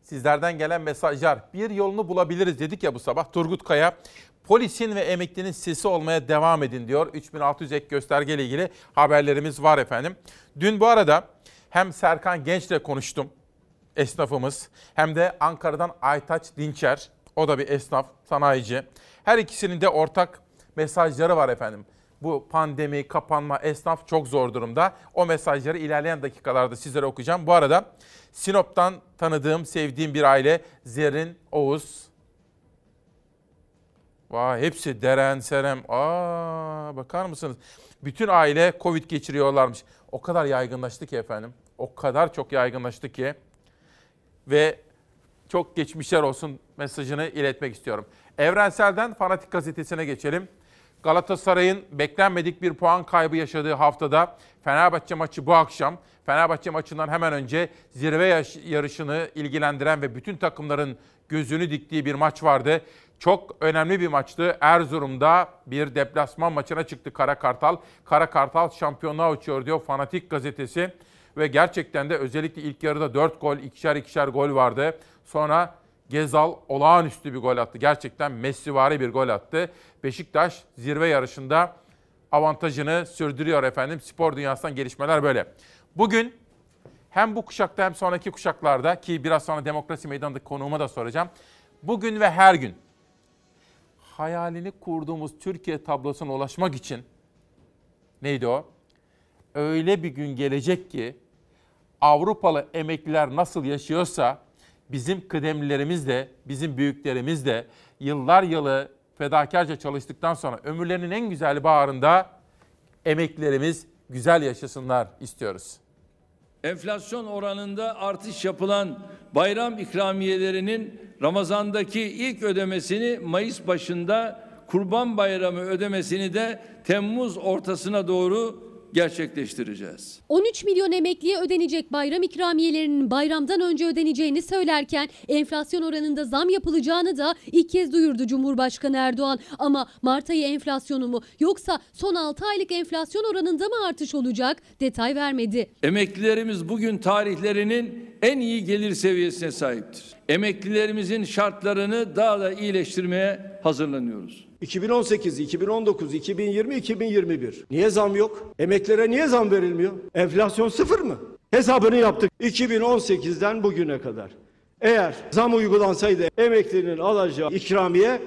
Sizlerden gelen mesajlar bir yolunu bulabiliriz dedik ya bu sabah. Turgut Kaya polisin ve emeklinin sesi olmaya devam edin diyor. 3600 ek göstergeyle ilgili haberlerimiz var efendim. Dün bu arada hem Serkan Genç'le konuştum esnafımız hem de Ankara'dan Aytaç Dinçer o da bir esnaf, sanayici. Her ikisinin de ortak mesajları var efendim. Bu pandemi, kapanma, esnaf çok zor durumda. O mesajları ilerleyen dakikalarda sizlere okuyacağım. Bu arada Sinop'tan tanıdığım, sevdiğim bir aile Zerrin, Oğuz. Vay hepsi Deren, Serem. Aa bakar mısınız? Bütün aile Covid geçiriyorlarmış. O kadar yaygınlaştı ki efendim. O kadar çok yaygınlaştı ki. Ve çok geçmişler olsun mesajını iletmek istiyorum. Evrensel'den Fanatik Gazetesi'ne geçelim. Galatasaray'ın beklenmedik bir puan kaybı yaşadığı haftada Fenerbahçe maçı bu akşam. Fenerbahçe maçından hemen önce zirve yarışını ilgilendiren ve bütün takımların gözünü diktiği bir maç vardı. Çok önemli bir maçtı. Erzurum'da bir deplasman maçına çıktı Kara Kartal. Kara Kartal şampiyonluğa uçuyor diyor Fanatik gazetesi. Ve gerçekten de özellikle ilk yarıda 4 gol, ikişer ikişer gol vardı. Sonra Gezal olağanüstü bir gol attı. Gerçekten Messivari bir gol attı. Beşiktaş zirve yarışında avantajını sürdürüyor efendim. Spor dünyasından gelişmeler böyle. Bugün hem bu kuşakta hem sonraki kuşaklarda ki biraz sonra demokrasi meydanındaki konuğuma da soracağım. Bugün ve her gün hayalini kurduğumuz Türkiye tablosuna ulaşmak için neydi o? Öyle bir gün gelecek ki Avrupalı emekliler nasıl yaşıyorsa bizim kıdemlilerimiz de, bizim büyüklerimiz de yıllar yılı fedakarca çalıştıktan sonra ömürlerinin en güzel baharında emeklilerimiz güzel yaşasınlar istiyoruz. Enflasyon oranında artış yapılan bayram ikramiyelerinin Ramazan'daki ilk ödemesini Mayıs başında, Kurban Bayramı ödemesini de Temmuz ortasına doğru gerçekleştireceğiz. 13 milyon emekliye ödenecek bayram ikramiyelerinin bayramdan önce ödeneceğini söylerken enflasyon oranında zam yapılacağını da ilk kez duyurdu Cumhurbaşkanı Erdoğan. Ama Mart ayı enflasyonu mu yoksa son 6 aylık enflasyon oranında mı artış olacak detay vermedi. Emeklilerimiz bugün tarihlerinin en iyi gelir seviyesine sahiptir. Emeklilerimizin şartlarını daha da iyileştirmeye hazırlanıyoruz. 2018, 2019, 2020, 2021. Niye zam yok? Emeklere niye zam verilmiyor? Enflasyon sıfır mı? Hesabını yaptık 2018'den bugüne kadar. Eğer zam uygulansaydı emeklinin alacağı ikramiye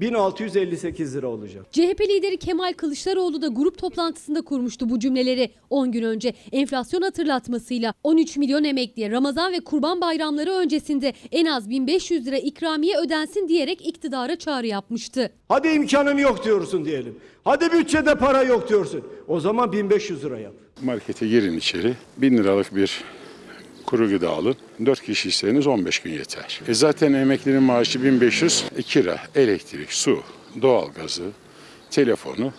1658 lira olacak. CHP lideri Kemal Kılıçdaroğlu da grup toplantısında kurmuştu bu cümleleri. 10 gün önce enflasyon hatırlatmasıyla 13 milyon emekliye Ramazan ve Kurban bayramları öncesinde en az 1500 lira ikramiye ödensin diyerek iktidara çağrı yapmıştı. Hadi imkanım yok diyorsun diyelim. Hadi bütçede para yok diyorsun. O zaman 1500 lira yap. Markete girin içeri. 1000 liralık bir kuru gıda alın. 4 kişiyseniz 15 gün yeter. E zaten emeklinin maaşı 1500. E kira, elektrik, su, doğalgazı, telefonu.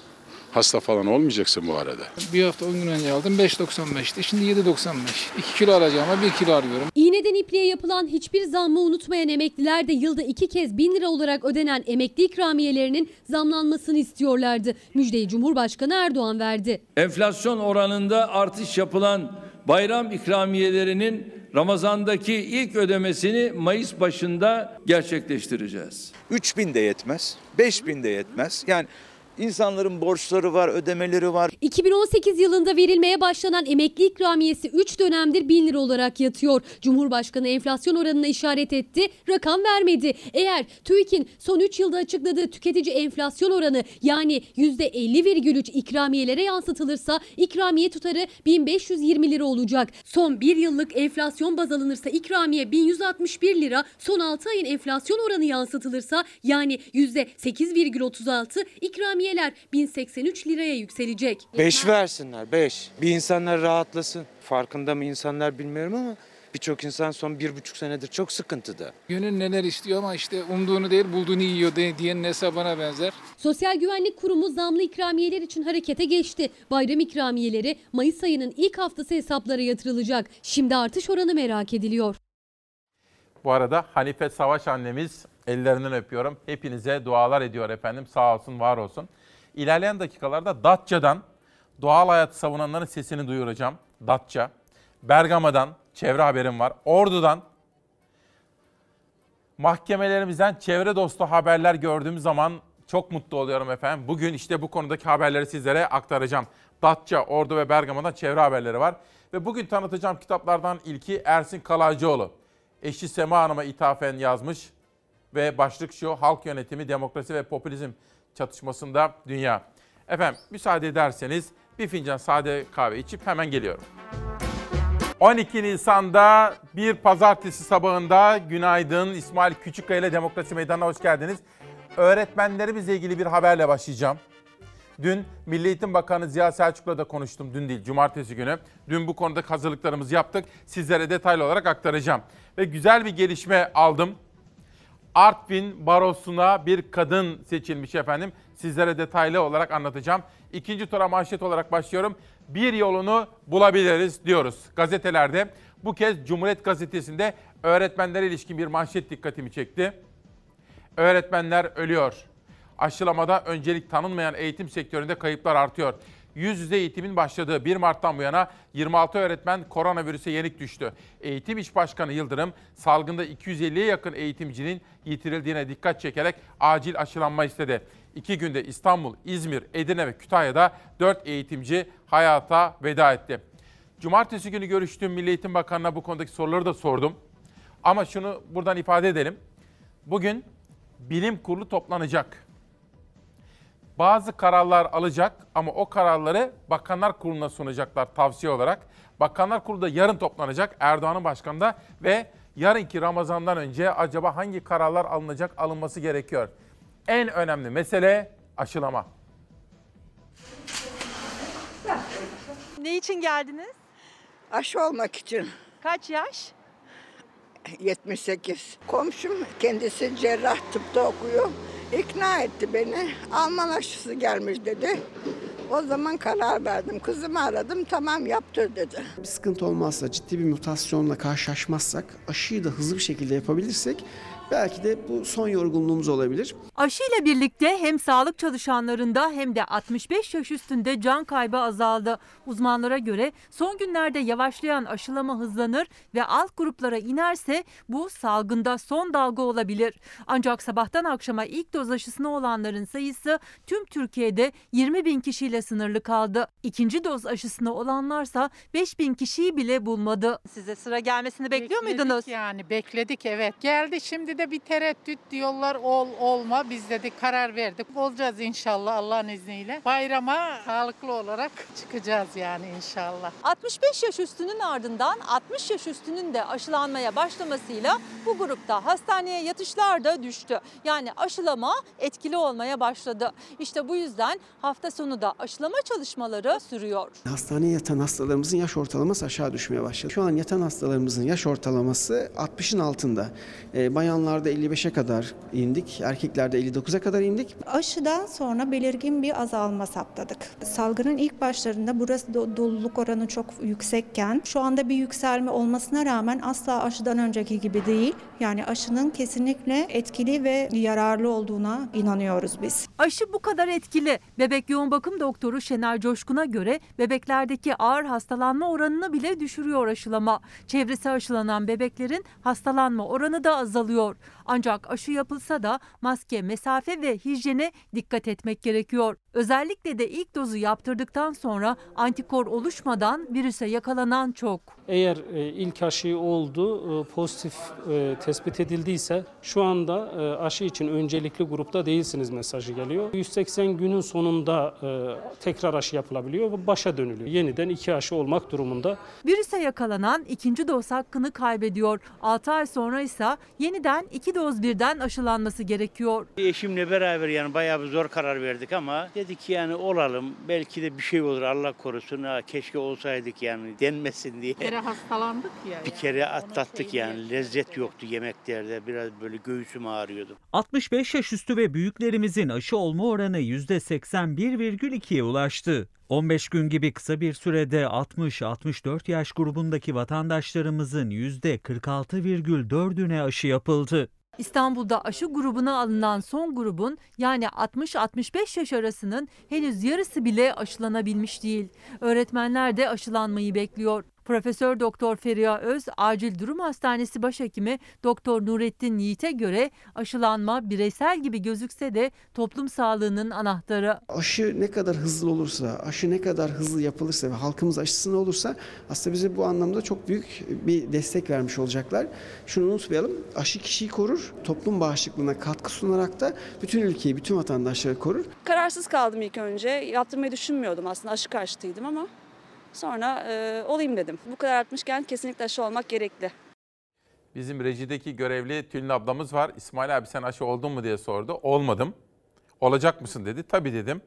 Hasta falan olmayacaksın bu arada. Bir hafta 10 gün önce aldım 5.95'ti. Şimdi 7.95. 2 kilo alacağıma 1 kilo arıyorum. İğneden ipliğe yapılan hiçbir zammı unutmayan emekliler de yılda iki kez 1000 lira olarak ödenen emekli ikramiyelerinin zamlanmasını istiyorlardı. Müjdeyi Cumhurbaşkanı Erdoğan verdi. Enflasyon oranında artış yapılan bayram ikramiyelerinin Ramazan'daki ilk ödemesini Mayıs başında gerçekleştireceğiz. 3000 de yetmez, 5000 de yetmez. Yani insanların borçları var, ödemeleri var. 2018 yılında verilmeye başlanan emekli ikramiyesi 3 dönemdir 1000 lira olarak yatıyor. Cumhurbaşkanı enflasyon oranına işaret etti, rakam vermedi. Eğer TÜİK'in son 3 yılda açıkladığı tüketici enflasyon oranı yani %50,3 ikramiyelere yansıtılırsa ikramiye tutarı 1520 lira olacak. Son 1 yıllık enflasyon baz alınırsa ikramiye 1161 lira, son 6 ayın enflasyon oranı yansıtılırsa yani %8,36 ikramiye ikramiyeler 1083 liraya yükselecek. 5 versinler 5. Bir insanlar rahatlasın. Farkında mı insanlar bilmiyorum ama birçok insan son bir buçuk senedir çok sıkıntıda. Gönül neler istiyor ama işte umduğunu değil bulduğunu yiyor diyenin hesabına benzer. Sosyal Güvenlik Kurumu zamlı ikramiyeler için harekete geçti. Bayram ikramiyeleri Mayıs ayının ilk haftası hesaplara yatırılacak. Şimdi artış oranı merak ediliyor. Bu arada Hanife Savaş annemiz ellerinden öpüyorum. Hepinize dualar ediyor efendim. Sağ olsun, var olsun. İlerleyen dakikalarda Datça'dan doğal hayatı savunanların sesini duyuracağım. Datça. Bergama'dan çevre haberim var. Ordu'dan mahkemelerimizden çevre dostu haberler gördüğüm zaman çok mutlu oluyorum efendim. Bugün işte bu konudaki haberleri sizlere aktaracağım. Datça, Ordu ve Bergama'dan çevre haberleri var. Ve bugün tanıtacağım kitaplardan ilki Ersin Kalaycıoğlu. Eşi Sema Hanım'a ithafen yazmış ve başlık şu halk yönetimi, demokrasi ve popülizm çatışmasında dünya. Efendim müsaade ederseniz bir fincan sade kahve içip hemen geliyorum. 12 Nisan'da bir pazartesi sabahında günaydın İsmail Küçükkaya ile Demokrasi Meydanı'na hoş geldiniz. Öğretmenlerimizle ilgili bir haberle başlayacağım. Dün Milli Eğitim Bakanı Ziya Selçuk'la da konuştum. Dün değil, cumartesi günü. Dün bu konuda hazırlıklarımızı yaptık. Sizlere detaylı olarak aktaracağım. Ve güzel bir gelişme aldım. Artvin Barosu'na bir kadın seçilmiş efendim. Sizlere detaylı olarak anlatacağım. İkinci tura manşet olarak başlıyorum. Bir yolunu bulabiliriz diyoruz gazetelerde. Bu kez Cumhuriyet Gazetesi'nde öğretmenlere ilişkin bir manşet dikkatimi çekti. Öğretmenler ölüyor. Aşılamada öncelik tanınmayan eğitim sektöründe kayıplar artıyor. Yüz yüze eğitimin başladığı 1 Mart'tan bu yana 26 öğretmen koronavirüse yenik düştü. Eğitim İş Başkanı Yıldırım, salgında 250'ye yakın eğitimcinin yitirildiğine dikkat çekerek acil aşılanma istedi. İki günde İstanbul, İzmir, Edirne ve Kütahya'da 4 eğitimci hayata veda etti. Cumartesi günü görüştüğüm Milli Eğitim Bakanı'na bu konudaki soruları da sordum. Ama şunu buradan ifade edelim. Bugün bilim kurulu toplanacak bazı kararlar alacak ama o kararları Bakanlar Kurulu'na sunacaklar tavsiye olarak. Bakanlar Kurulu da yarın toplanacak Erdoğan'ın başkanında ve yarınki Ramazan'dan önce acaba hangi kararlar alınacak, alınması gerekiyor? En önemli mesele aşılama. Ne için geldiniz? Aşı olmak için. Kaç yaş? 78. Komşum kendisi cerrah tıpta okuyor. İkna etti beni. Alman aşısı gelmiş dedi. O zaman karar verdim. Kızımı aradım tamam yaptır dedi. Bir sıkıntı olmazsa, ciddi bir mutasyonla karşılaşmazsak, aşıyı da hızlı bir şekilde yapabilirsek belki de bu son yorgunluğumuz olabilir. Aşıyla birlikte hem sağlık çalışanlarında hem de 65 yaş üstünde can kaybı azaldı. Uzmanlara göre son günlerde yavaşlayan aşılama hızlanır ve alt gruplara inerse bu salgında son dalga olabilir. Ancak sabahtan akşama ilk doz aşısına olanların sayısı tüm Türkiye'de 20 bin kişiyle sınırlı kaldı. İkinci doz aşısına olanlarsa 5 bin kişiyi bile bulmadı. Size sıra gelmesini bekliyor Bekledik muydunuz? Yani bekledik evet. Geldi şimdi de bir tereddüt diyorlar ol olma. Biz dedik karar verdik. Olacağız inşallah Allah'ın izniyle. Bayrama sağlıklı olarak çıkacağız yani inşallah. 65 yaş üstünün ardından 60 yaş üstünün de aşılanmaya başlamasıyla bu grupta hastaneye yatışlar da düştü. Yani aşılama etkili olmaya başladı. İşte bu yüzden hafta sonu da aşılama çalışmaları sürüyor. Hastaneye yatan hastalarımızın yaş ortalaması aşağı düşmeye başladı. Şu an yatan hastalarımızın yaş ortalaması 60'ın altında. Ee, bayanlarda 55'e kadar indik, erkeklerde 59'a kadar indik. Aşıdan sonra belirgin bir azalma saptadık. Salgının ilk başlarında burası do- doluluk oranı çok yüksekken şu anda bir yükselme olmasına rağmen asla aşıdan önceki gibi değil. Yani aşının kesinlikle etkili ve yararlı olduğuna inanıyoruz biz. Aşı bu kadar etkili. Bebek yoğun bakım doktoru Şener Coşkun'a göre bebeklerdeki ağır hastalanma oranını bile düşürüyor aşılama. Çevresi aşılanan bebeklerin hastalanma oranı da azalıyor. Ancak aşı yapılsa da maske, mesafe ve hijyene dikkat etmek gerekiyor. Özellikle de ilk dozu yaptırdıktan sonra antikor oluşmadan virüse yakalanan çok. Eğer e, ilk aşı oldu, e, pozitif e, tespit edildiyse şu anda aşı için öncelikli grupta değilsiniz mesajı geliyor. 180 günün sonunda tekrar aşı yapılabiliyor ve başa dönülüyor. Yeniden iki aşı olmak durumunda. Virüse yakalanan ikinci doz hakkını kaybediyor. 6 ay sonra ise yeniden iki doz birden aşılanması gerekiyor. Eşimle beraber yani bayağı bir zor karar verdik ama dedik yani olalım. Belki de bir şey olur Allah korusun. Ha, keşke olsaydık yani denmesin diye. Bir kere hastalandık ya. Bir kere atlattık yani. Lezzet yoktu yemeklerde. Biraz böyle göğsüm ağrıyordu. 65 yaş üstü ve büyüklerimizin aşı olma oranı %81,2'ye ulaştı. 15 gün gibi kısa bir sürede 60-64 yaş grubundaki vatandaşlarımızın %46,4'üne aşı yapıldı. İstanbul'da aşı grubuna alınan son grubun yani 60-65 yaş arasının henüz yarısı bile aşılanabilmiş değil. Öğretmenler de aşılanmayı bekliyor. Profesör Doktor Feriha Öz, Acil Durum Hastanesi Başhekimi Doktor Nurettin Yiğit'e göre aşılanma bireysel gibi gözükse de toplum sağlığının anahtarı. Aşı ne kadar hızlı olursa, aşı ne kadar hızlı yapılırsa ve halkımız aşısına olursa aslında bize bu anlamda çok büyük bir destek vermiş olacaklar. Şunu unutmayalım, aşı kişiyi korur, toplum bağışıklığına katkı sunarak da bütün ülkeyi, bütün vatandaşları korur. Kararsız kaldım ilk önce. Yaptırmayı düşünmüyordum aslında aşı karşıtıydım ama sonra e, olayım dedim. Bu kadar artmışken kesinlikle aşı olmak gerekli. Bizim rejideki görevli Tülin ablamız var. İsmail abi sen aşı oldun mu diye sordu. Olmadım. Olacak mısın dedi. Tabii dedim.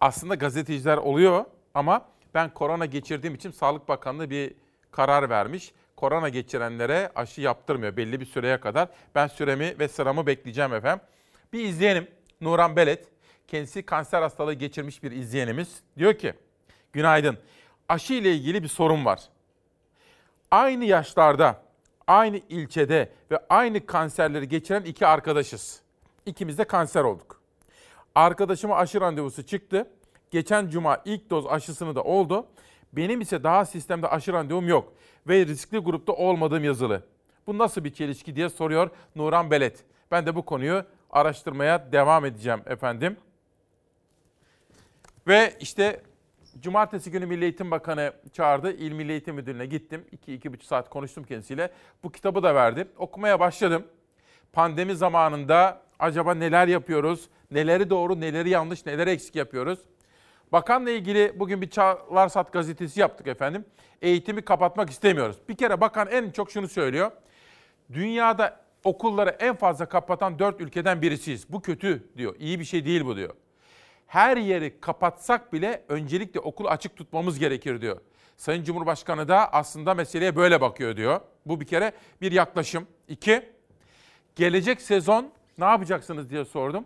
Aslında gazeteciler oluyor ama ben korona geçirdiğim için Sağlık Bakanlığı bir karar vermiş. Korona geçirenlere aşı yaptırmıyor belli bir süreye kadar. Ben süremi ve sıramı bekleyeceğim efendim. Bir izleyenim Nuran Belet. Kendisi kanser hastalığı geçirmiş bir izleyenimiz. Diyor ki günaydın aşı ile ilgili bir sorun var. Aynı yaşlarda, aynı ilçede ve aynı kanserleri geçiren iki arkadaşız. İkimiz de kanser olduk. Arkadaşıma aşı randevusu çıktı. Geçen cuma ilk doz aşısını da oldu. Benim ise daha sistemde aşı randevum yok ve riskli grupta olmadığım yazılı. Bu nasıl bir çelişki diye soruyor Nuran Belet. Ben de bu konuyu araştırmaya devam edeceğim efendim. Ve işte Cumartesi günü Milli Eğitim Bakanı çağırdı. İl Milli Eğitim Müdürlüğü'ne gittim. 2-2,5 saat konuştum kendisiyle. Bu kitabı da verdi. Okumaya başladım. Pandemi zamanında acaba neler yapıyoruz? Neleri doğru, neleri yanlış, neleri eksik yapıyoruz? Bakanla ilgili bugün bir Çağlarsat gazetesi yaptık efendim. Eğitimi kapatmak istemiyoruz. Bir kere bakan en çok şunu söylüyor. Dünyada okulları en fazla kapatan 4 ülkeden birisiyiz. Bu kötü diyor. İyi bir şey değil bu diyor. Her yeri kapatsak bile öncelikle okulu açık tutmamız gerekir diyor. Sayın Cumhurbaşkanı da aslında meseleye böyle bakıyor diyor. Bu bir kere bir yaklaşım. İki, gelecek sezon ne yapacaksınız diye sordum.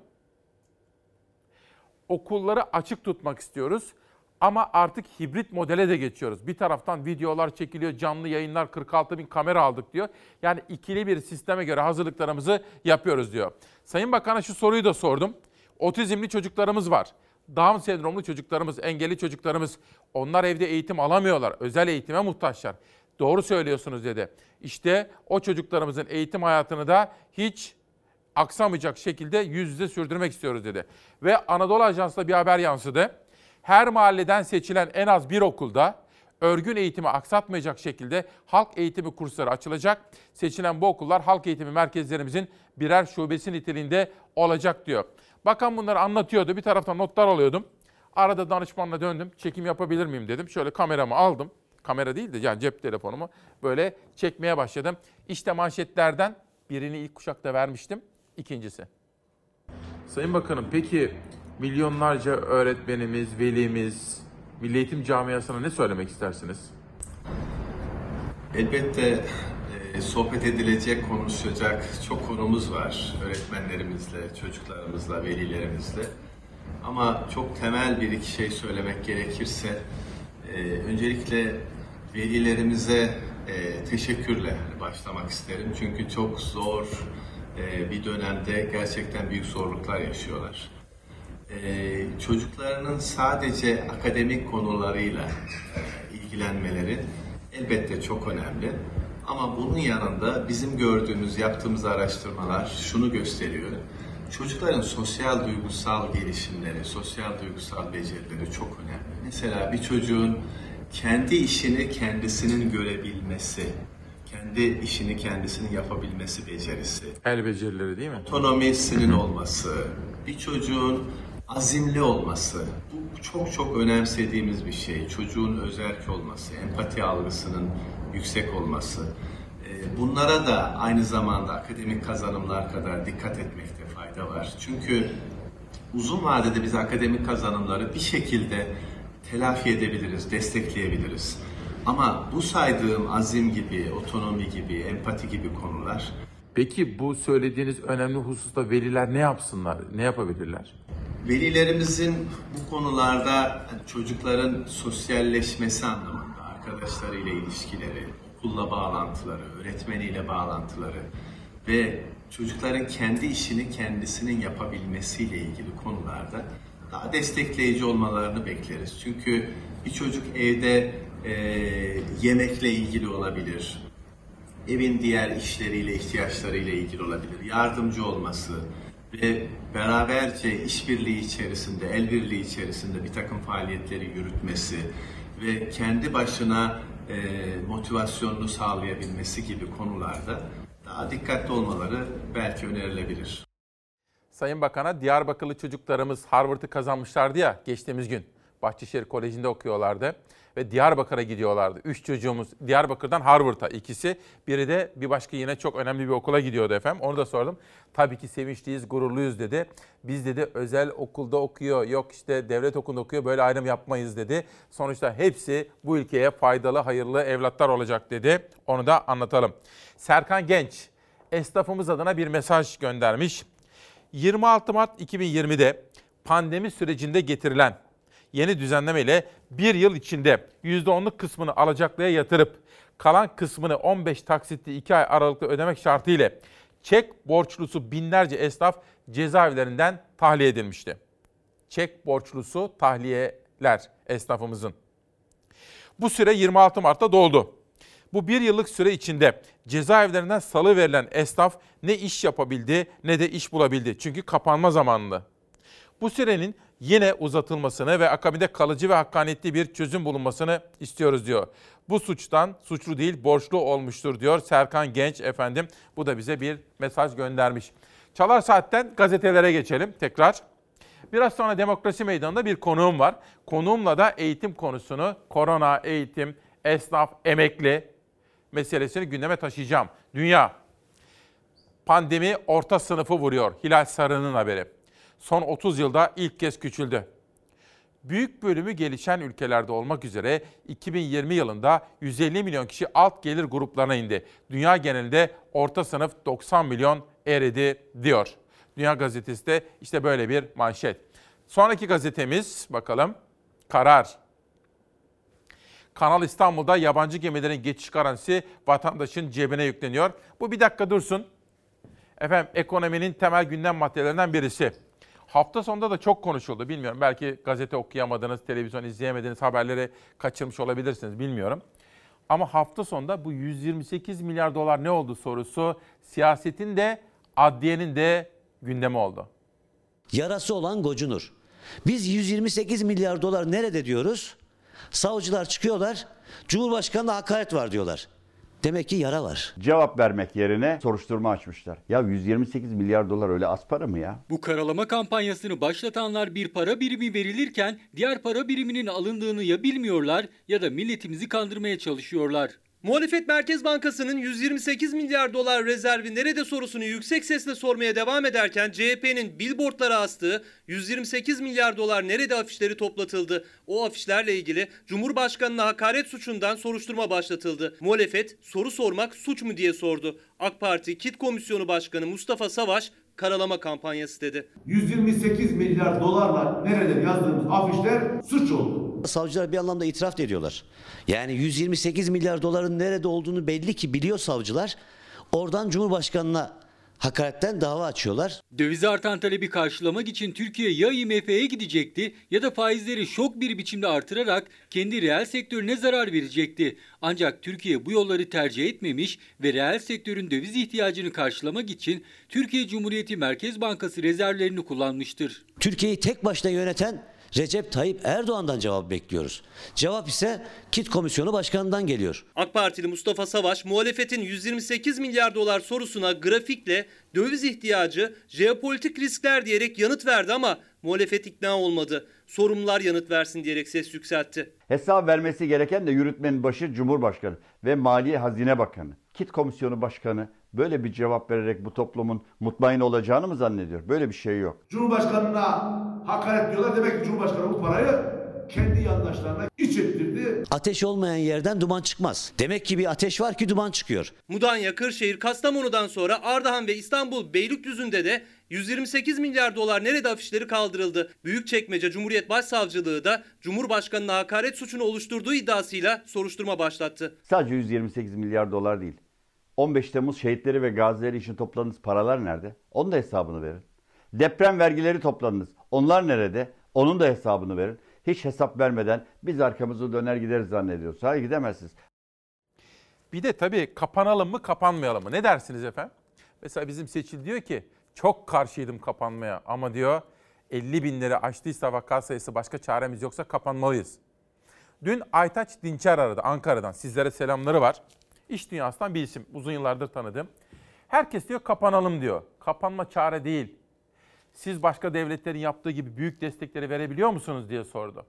Okulları açık tutmak istiyoruz. Ama artık hibrit modele de geçiyoruz. Bir taraftan videolar çekiliyor, canlı yayınlar 46 bin kamera aldık diyor. Yani ikili bir sisteme göre hazırlıklarımızı yapıyoruz diyor. Sayın Bakan'a şu soruyu da sordum. Otizmli çocuklarımız var. Down sendromlu çocuklarımız, engelli çocuklarımız. Onlar evde eğitim alamıyorlar. Özel eğitime muhtaçlar. Doğru söylüyorsunuz dedi. İşte o çocuklarımızın eğitim hayatını da hiç aksamayacak şekilde yüz yüze sürdürmek istiyoruz dedi. Ve Anadolu Ajansı'da bir haber yansıdı. Her mahalleden seçilen en az bir okulda örgün eğitimi aksatmayacak şekilde halk eğitimi kursları açılacak. Seçilen bu okullar halk eğitimi merkezlerimizin birer şubesi niteliğinde olacak diyor. Bakan bunları anlatıyordu. Bir taraftan notlar alıyordum. Arada danışmanla döndüm. Çekim yapabilir miyim dedim. Şöyle kameramı aldım. Kamera değil de yani cep telefonumu böyle çekmeye başladım. İşte manşetlerden birini ilk kuşakta vermiştim. İkincisi. Sayın Bakanım peki milyonlarca öğretmenimiz, velimiz, Milli Eğitim camiasına ne söylemek istersiniz? Elbette sohbet edilecek, konuşacak çok konumuz var öğretmenlerimizle, çocuklarımızla, velilerimizle. Ama çok temel bir iki şey söylemek gerekirse, e, öncelikle velilerimize e, teşekkürle başlamak isterim. Çünkü çok zor e, bir dönemde gerçekten büyük zorluklar yaşıyorlar. E, çocuklarının sadece akademik konularıyla e, ilgilenmeleri elbette çok önemli. Ama bunun yanında bizim gördüğümüz, yaptığımız araştırmalar şunu gösteriyor. Çocukların sosyal duygusal gelişimleri, sosyal duygusal becerileri çok önemli. Mesela bir çocuğun kendi işini kendisinin görebilmesi, kendi işini kendisinin yapabilmesi becerisi. El becerileri değil mi? Otonomisinin olması, bir çocuğun azimli olması. Bu çok çok önemsediğimiz bir şey. Çocuğun özerk olması, empati algısının yüksek olması. Ee, bunlara da aynı zamanda akademik kazanımlar kadar dikkat etmekte fayda var. Çünkü uzun vadede biz akademik kazanımları bir şekilde telafi edebiliriz, destekleyebiliriz. Ama bu saydığım azim gibi, otonomi gibi, empati gibi konular Peki bu söylediğiniz önemli hususta veliler ne yapsınlar, ne yapabilirler? Velilerimizin bu konularda çocukların sosyalleşmesi anlamında arkadaşlarıyla ilişkileri, okulla bağlantıları, öğretmeniyle bağlantıları ve çocukların kendi işini kendisinin yapabilmesiyle ilgili konularda daha destekleyici olmalarını bekleriz. Çünkü bir çocuk evde e, yemekle ilgili olabilir, evin diğer işleriyle, ihtiyaçlarıyla ilgili olabilir, yardımcı olması ve beraberce işbirliği içerisinde, el birliği içerisinde bir takım faaliyetleri yürütmesi ve kendi başına e, motivasyonunu sağlayabilmesi gibi konularda daha dikkatli olmaları belki önerilebilir. Sayın Bakan'a Diyarbakırlı çocuklarımız Harvard'ı kazanmışlardı ya geçtiğimiz gün. Bahçeşehir Koleji'nde okuyorlardı ve Diyarbakır'a gidiyorlardı. Üç çocuğumuz Diyarbakır'dan Harvard'a ikisi. Biri de bir başka yine çok önemli bir okula gidiyordu efendim. Onu da sordum. Tabii ki sevinçliyiz, gururluyuz dedi. Biz dedi özel okulda okuyor, yok işte devlet okulunda okuyor böyle ayrım yapmayız dedi. Sonuçta hepsi bu ülkeye faydalı, hayırlı evlatlar olacak dedi. Onu da anlatalım. Serkan Genç esnafımız adına bir mesaj göndermiş. 26 Mart 2020'de pandemi sürecinde getirilen yeni düzenleme ile bir yıl içinde %10'luk kısmını alacaklıya yatırıp kalan kısmını 15 taksitli 2 ay aralıklı ödemek şartı ile çek borçlusu binlerce esnaf cezaevlerinden tahliye edilmişti. Çek borçlusu tahliyeler esnafımızın. Bu süre 26 Mart'ta doldu. Bu bir yıllık süre içinde cezaevlerinden salı verilen esnaf ne iş yapabildi ne de iş bulabildi. Çünkü kapanma zamanlı. Bu sürenin yine uzatılmasını ve akabinde kalıcı ve hakkaniyetli bir çözüm bulunmasını istiyoruz diyor. Bu suçtan suçlu değil borçlu olmuştur diyor Serkan Genç efendim. Bu da bize bir mesaj göndermiş. Çalar Saat'ten gazetelere geçelim tekrar. Biraz sonra Demokrasi Meydanı'nda bir konuğum var. Konuğumla da eğitim konusunu, korona, eğitim, esnaf, emekli meselesini gündeme taşıyacağım. Dünya Pandemi orta sınıfı vuruyor. Hilal Sarı'nın haberi. Son 30 yılda ilk kez küçüldü. Büyük bölümü gelişen ülkelerde olmak üzere 2020 yılında 150 milyon kişi alt gelir gruplarına indi. Dünya genelinde orta sınıf 90 milyon eridi diyor. Dünya Gazetesi de işte böyle bir manşet. Sonraki gazetemiz bakalım. Karar. Kanal İstanbul'da yabancı gemilerin geçiş garantisi vatandaşın cebine yükleniyor. Bu bir dakika dursun. Efendim ekonominin temel gündem maddelerinden birisi. Hafta sonunda da çok konuşuldu. Bilmiyorum belki gazete okuyamadınız, televizyon izleyemediniz, haberleri kaçırmış olabilirsiniz bilmiyorum. Ama hafta sonunda bu 128 milyar dolar ne oldu sorusu siyasetin de adliyenin de gündemi oldu. Yarası olan gocunur. Biz 128 milyar dolar nerede diyoruz? Savcılar çıkıyorlar, Cumhurbaşkanı'na hakaret var diyorlar. Demek ki yara var. Cevap vermek yerine soruşturma açmışlar. Ya 128 milyar dolar öyle az para mı ya? Bu karalama kampanyasını başlatanlar bir para birimi verilirken diğer para biriminin alındığını ya bilmiyorlar ya da milletimizi kandırmaya çalışıyorlar. Muhalefet Merkez Bankası'nın 128 milyar dolar rezervi nerede sorusunu yüksek sesle sormaya devam ederken CHP'nin billboardlara astığı 128 milyar dolar nerede afişleri toplatıldı. O afişlerle ilgili Cumhurbaşkanı'na hakaret suçundan soruşturma başlatıldı. Muhalefet soru sormak suç mu diye sordu. AK Parti Kit Komisyonu Başkanı Mustafa Savaş karalama kampanyası dedi. 128 milyar dolarla nerede yazdığımız afişler suç oldu. Savcılar bir anlamda itiraf da ediyorlar. Yani 128 milyar doların nerede olduğunu belli ki biliyor savcılar. Oradan Cumhurbaşkanı'na hakaretten dava açıyorlar. Dövize artan talebi karşılamak için Türkiye ya IMF'ye gidecekti ya da faizleri şok bir biçimde artırarak kendi reel sektörüne zarar verecekti. Ancak Türkiye bu yolları tercih etmemiş ve reel sektörün döviz ihtiyacını karşılamak için Türkiye Cumhuriyeti Merkez Bankası rezervlerini kullanmıştır. Türkiye'yi tek başına yöneten Recep Tayyip Erdoğan'dan cevap bekliyoruz. Cevap ise Kit Komisyonu Başkanı'ndan geliyor. AK Partili Mustafa Savaş muhalefetin 128 milyar dolar sorusuna grafikle döviz ihtiyacı, jeopolitik riskler diyerek yanıt verdi ama muhalefet ikna olmadı. Sorumlular yanıt versin diyerek ses yükseltti. Hesap vermesi gereken de yürütmenin başı Cumhurbaşkanı ve Maliye Hazine Bakanı. Kit Komisyonu Başkanı böyle bir cevap vererek bu toplumun mutmain olacağını mı zannediyor? Böyle bir şey yok. Cumhurbaşkanına hakaret diyorlar. Demek ki Cumhurbaşkanı bu parayı kendi yandaşlarına iç ettirdi. Ateş olmayan yerden duman çıkmaz. Demek ki bir ateş var ki duman çıkıyor. Mudanya, Kırşehir, Kastamonu'dan sonra Ardahan ve İstanbul Beylikdüzü'nde de 128 milyar dolar nerede afişleri kaldırıldı. Büyükçekmece Cumhuriyet Başsavcılığı da Cumhurbaşkanı'na hakaret suçunu oluşturduğu iddiasıyla soruşturma başlattı. Sadece 128 milyar dolar değil. 15 Temmuz şehitleri ve gazileri için topladığınız paralar nerede? Onun da hesabını verin. Deprem vergileri topladınız. Onlar nerede? Onun da hesabını verin. Hiç hesap vermeden biz arkamızı döner gideriz zannediyoruz. Hayır gidemezsiniz. Bir de tabii kapanalım mı kapanmayalım mı? Ne dersiniz efendim? Mesela bizim Seçil diyor ki çok karşıydım kapanmaya ama diyor 50 binleri aştıysa vaka sayısı başka çaremiz yoksa kapanmalıyız. Dün Aytaç Dinçer aradı Ankara'dan. Sizlere selamları var. İş dünyasından bir isim. Uzun yıllardır tanıdığım. Herkes diyor kapanalım diyor. Kapanma çare değil. Siz başka devletlerin yaptığı gibi büyük destekleri verebiliyor musunuz diye sordu.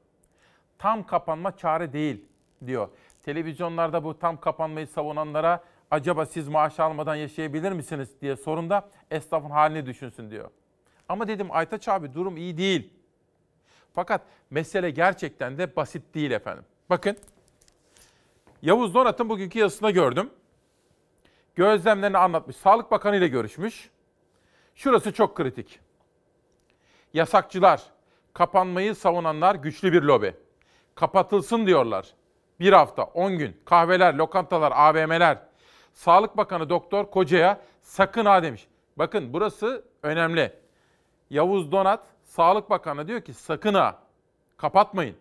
Tam kapanma çare değil diyor. Televizyonlarda bu tam kapanmayı savunanlara acaba siz maaş almadan yaşayabilir misiniz diye sorunda esnafın halini düşünsün diyor. Ama dedim Aytaç abi durum iyi değil. Fakat mesele gerçekten de basit değil efendim. Bakın Yavuz Donat'ın bugünkü yazısında gördüm. Gözlemlerini anlatmış. Sağlık Bakanı ile görüşmüş. Şurası çok kritik. Yasakçılar, kapanmayı savunanlar güçlü bir lobi. Kapatılsın diyorlar. Bir hafta, 10 gün, kahveler, lokantalar, AVM'ler. Sağlık Bakanı Doktor Koca'ya sakın ha demiş. Bakın burası önemli. Yavuz Donat, Sağlık Bakanı diyor ki sakın ha, kapatmayın.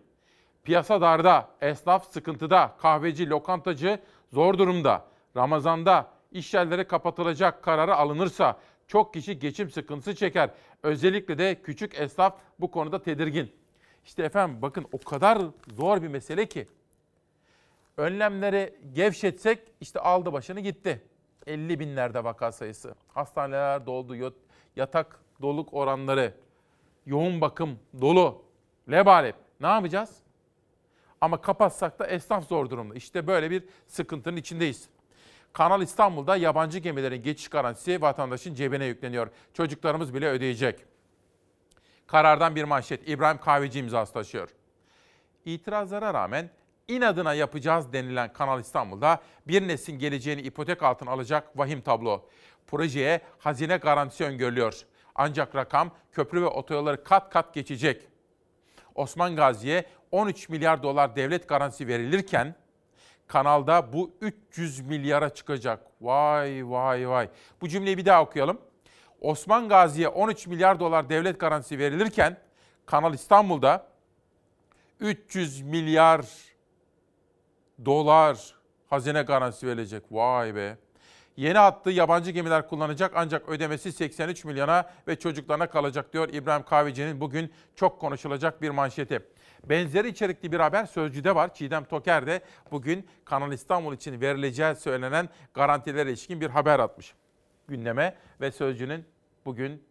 Piyasa darda, esnaf sıkıntıda, kahveci, lokantacı zor durumda. Ramazanda iş yerleri kapatılacak kararı alınırsa çok kişi geçim sıkıntısı çeker. Özellikle de küçük esnaf bu konuda tedirgin. İşte efendim bakın o kadar zor bir mesele ki. Önlemleri gevşetsek işte aldı başını gitti. 50 binlerde vaka sayısı. Hastaneler doldu, yatak doluk oranları, yoğun bakım dolu, lebalep. Ne yapacağız? Ama kapatsak da esnaf zor durumda. İşte böyle bir sıkıntının içindeyiz. Kanal İstanbul'da yabancı gemilerin geçiş garantisi vatandaşın cebine yükleniyor. Çocuklarımız bile ödeyecek. Karardan bir manşet İbrahim Kahveci imzası taşıyor. İtirazlara rağmen inadına yapacağız denilen Kanal İstanbul'da bir neslin geleceğini ipotek altına alacak vahim tablo. Projeye hazine garantisi öngörülüyor. Ancak rakam köprü ve otoyolları kat kat geçecek. Osman Gazi'ye 13 milyar dolar devlet garantisi verilirken kanalda bu 300 milyara çıkacak. Vay vay vay. Bu cümleyi bir daha okuyalım. Osman Gazi'ye 13 milyar dolar devlet garantisi verilirken Kanal İstanbul'da 300 milyar dolar hazine garantisi verilecek. Vay be. Yeni hattı yabancı gemiler kullanacak ancak ödemesi 83 milyona ve çocuklarına kalacak diyor İbrahim Kahveci'nin bugün çok konuşulacak bir manşeti. Benzeri içerikli bir haber Sözcü'de var. Çiğdem Toker de bugün Kanal İstanbul için verileceği söylenen garantilere ilişkin bir haber atmış gündeme ve Sözcü'nün bugün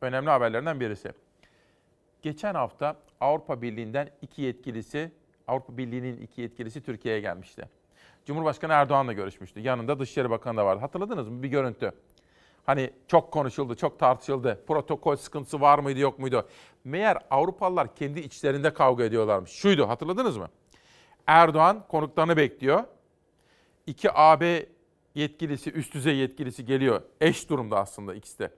önemli haberlerinden birisi. Geçen hafta Avrupa Birliği'nden iki yetkilisi, Avrupa Birliği'nin iki yetkilisi Türkiye'ye gelmişti. Cumhurbaşkanı Erdoğan'la görüşmüştü. Yanında Dışişleri Bakanı da vardı. Hatırladınız mı bir görüntü? Hani çok konuşuldu, çok tartışıldı. Protokol sıkıntısı var mıydı, yok muydu? Meğer Avrupalılar kendi içlerinde kavga ediyorlarmış. Şuydu, hatırladınız mı? Erdoğan konuklarını bekliyor. İki AB yetkilisi, üst düzey yetkilisi geliyor. Eş durumda aslında ikisi de.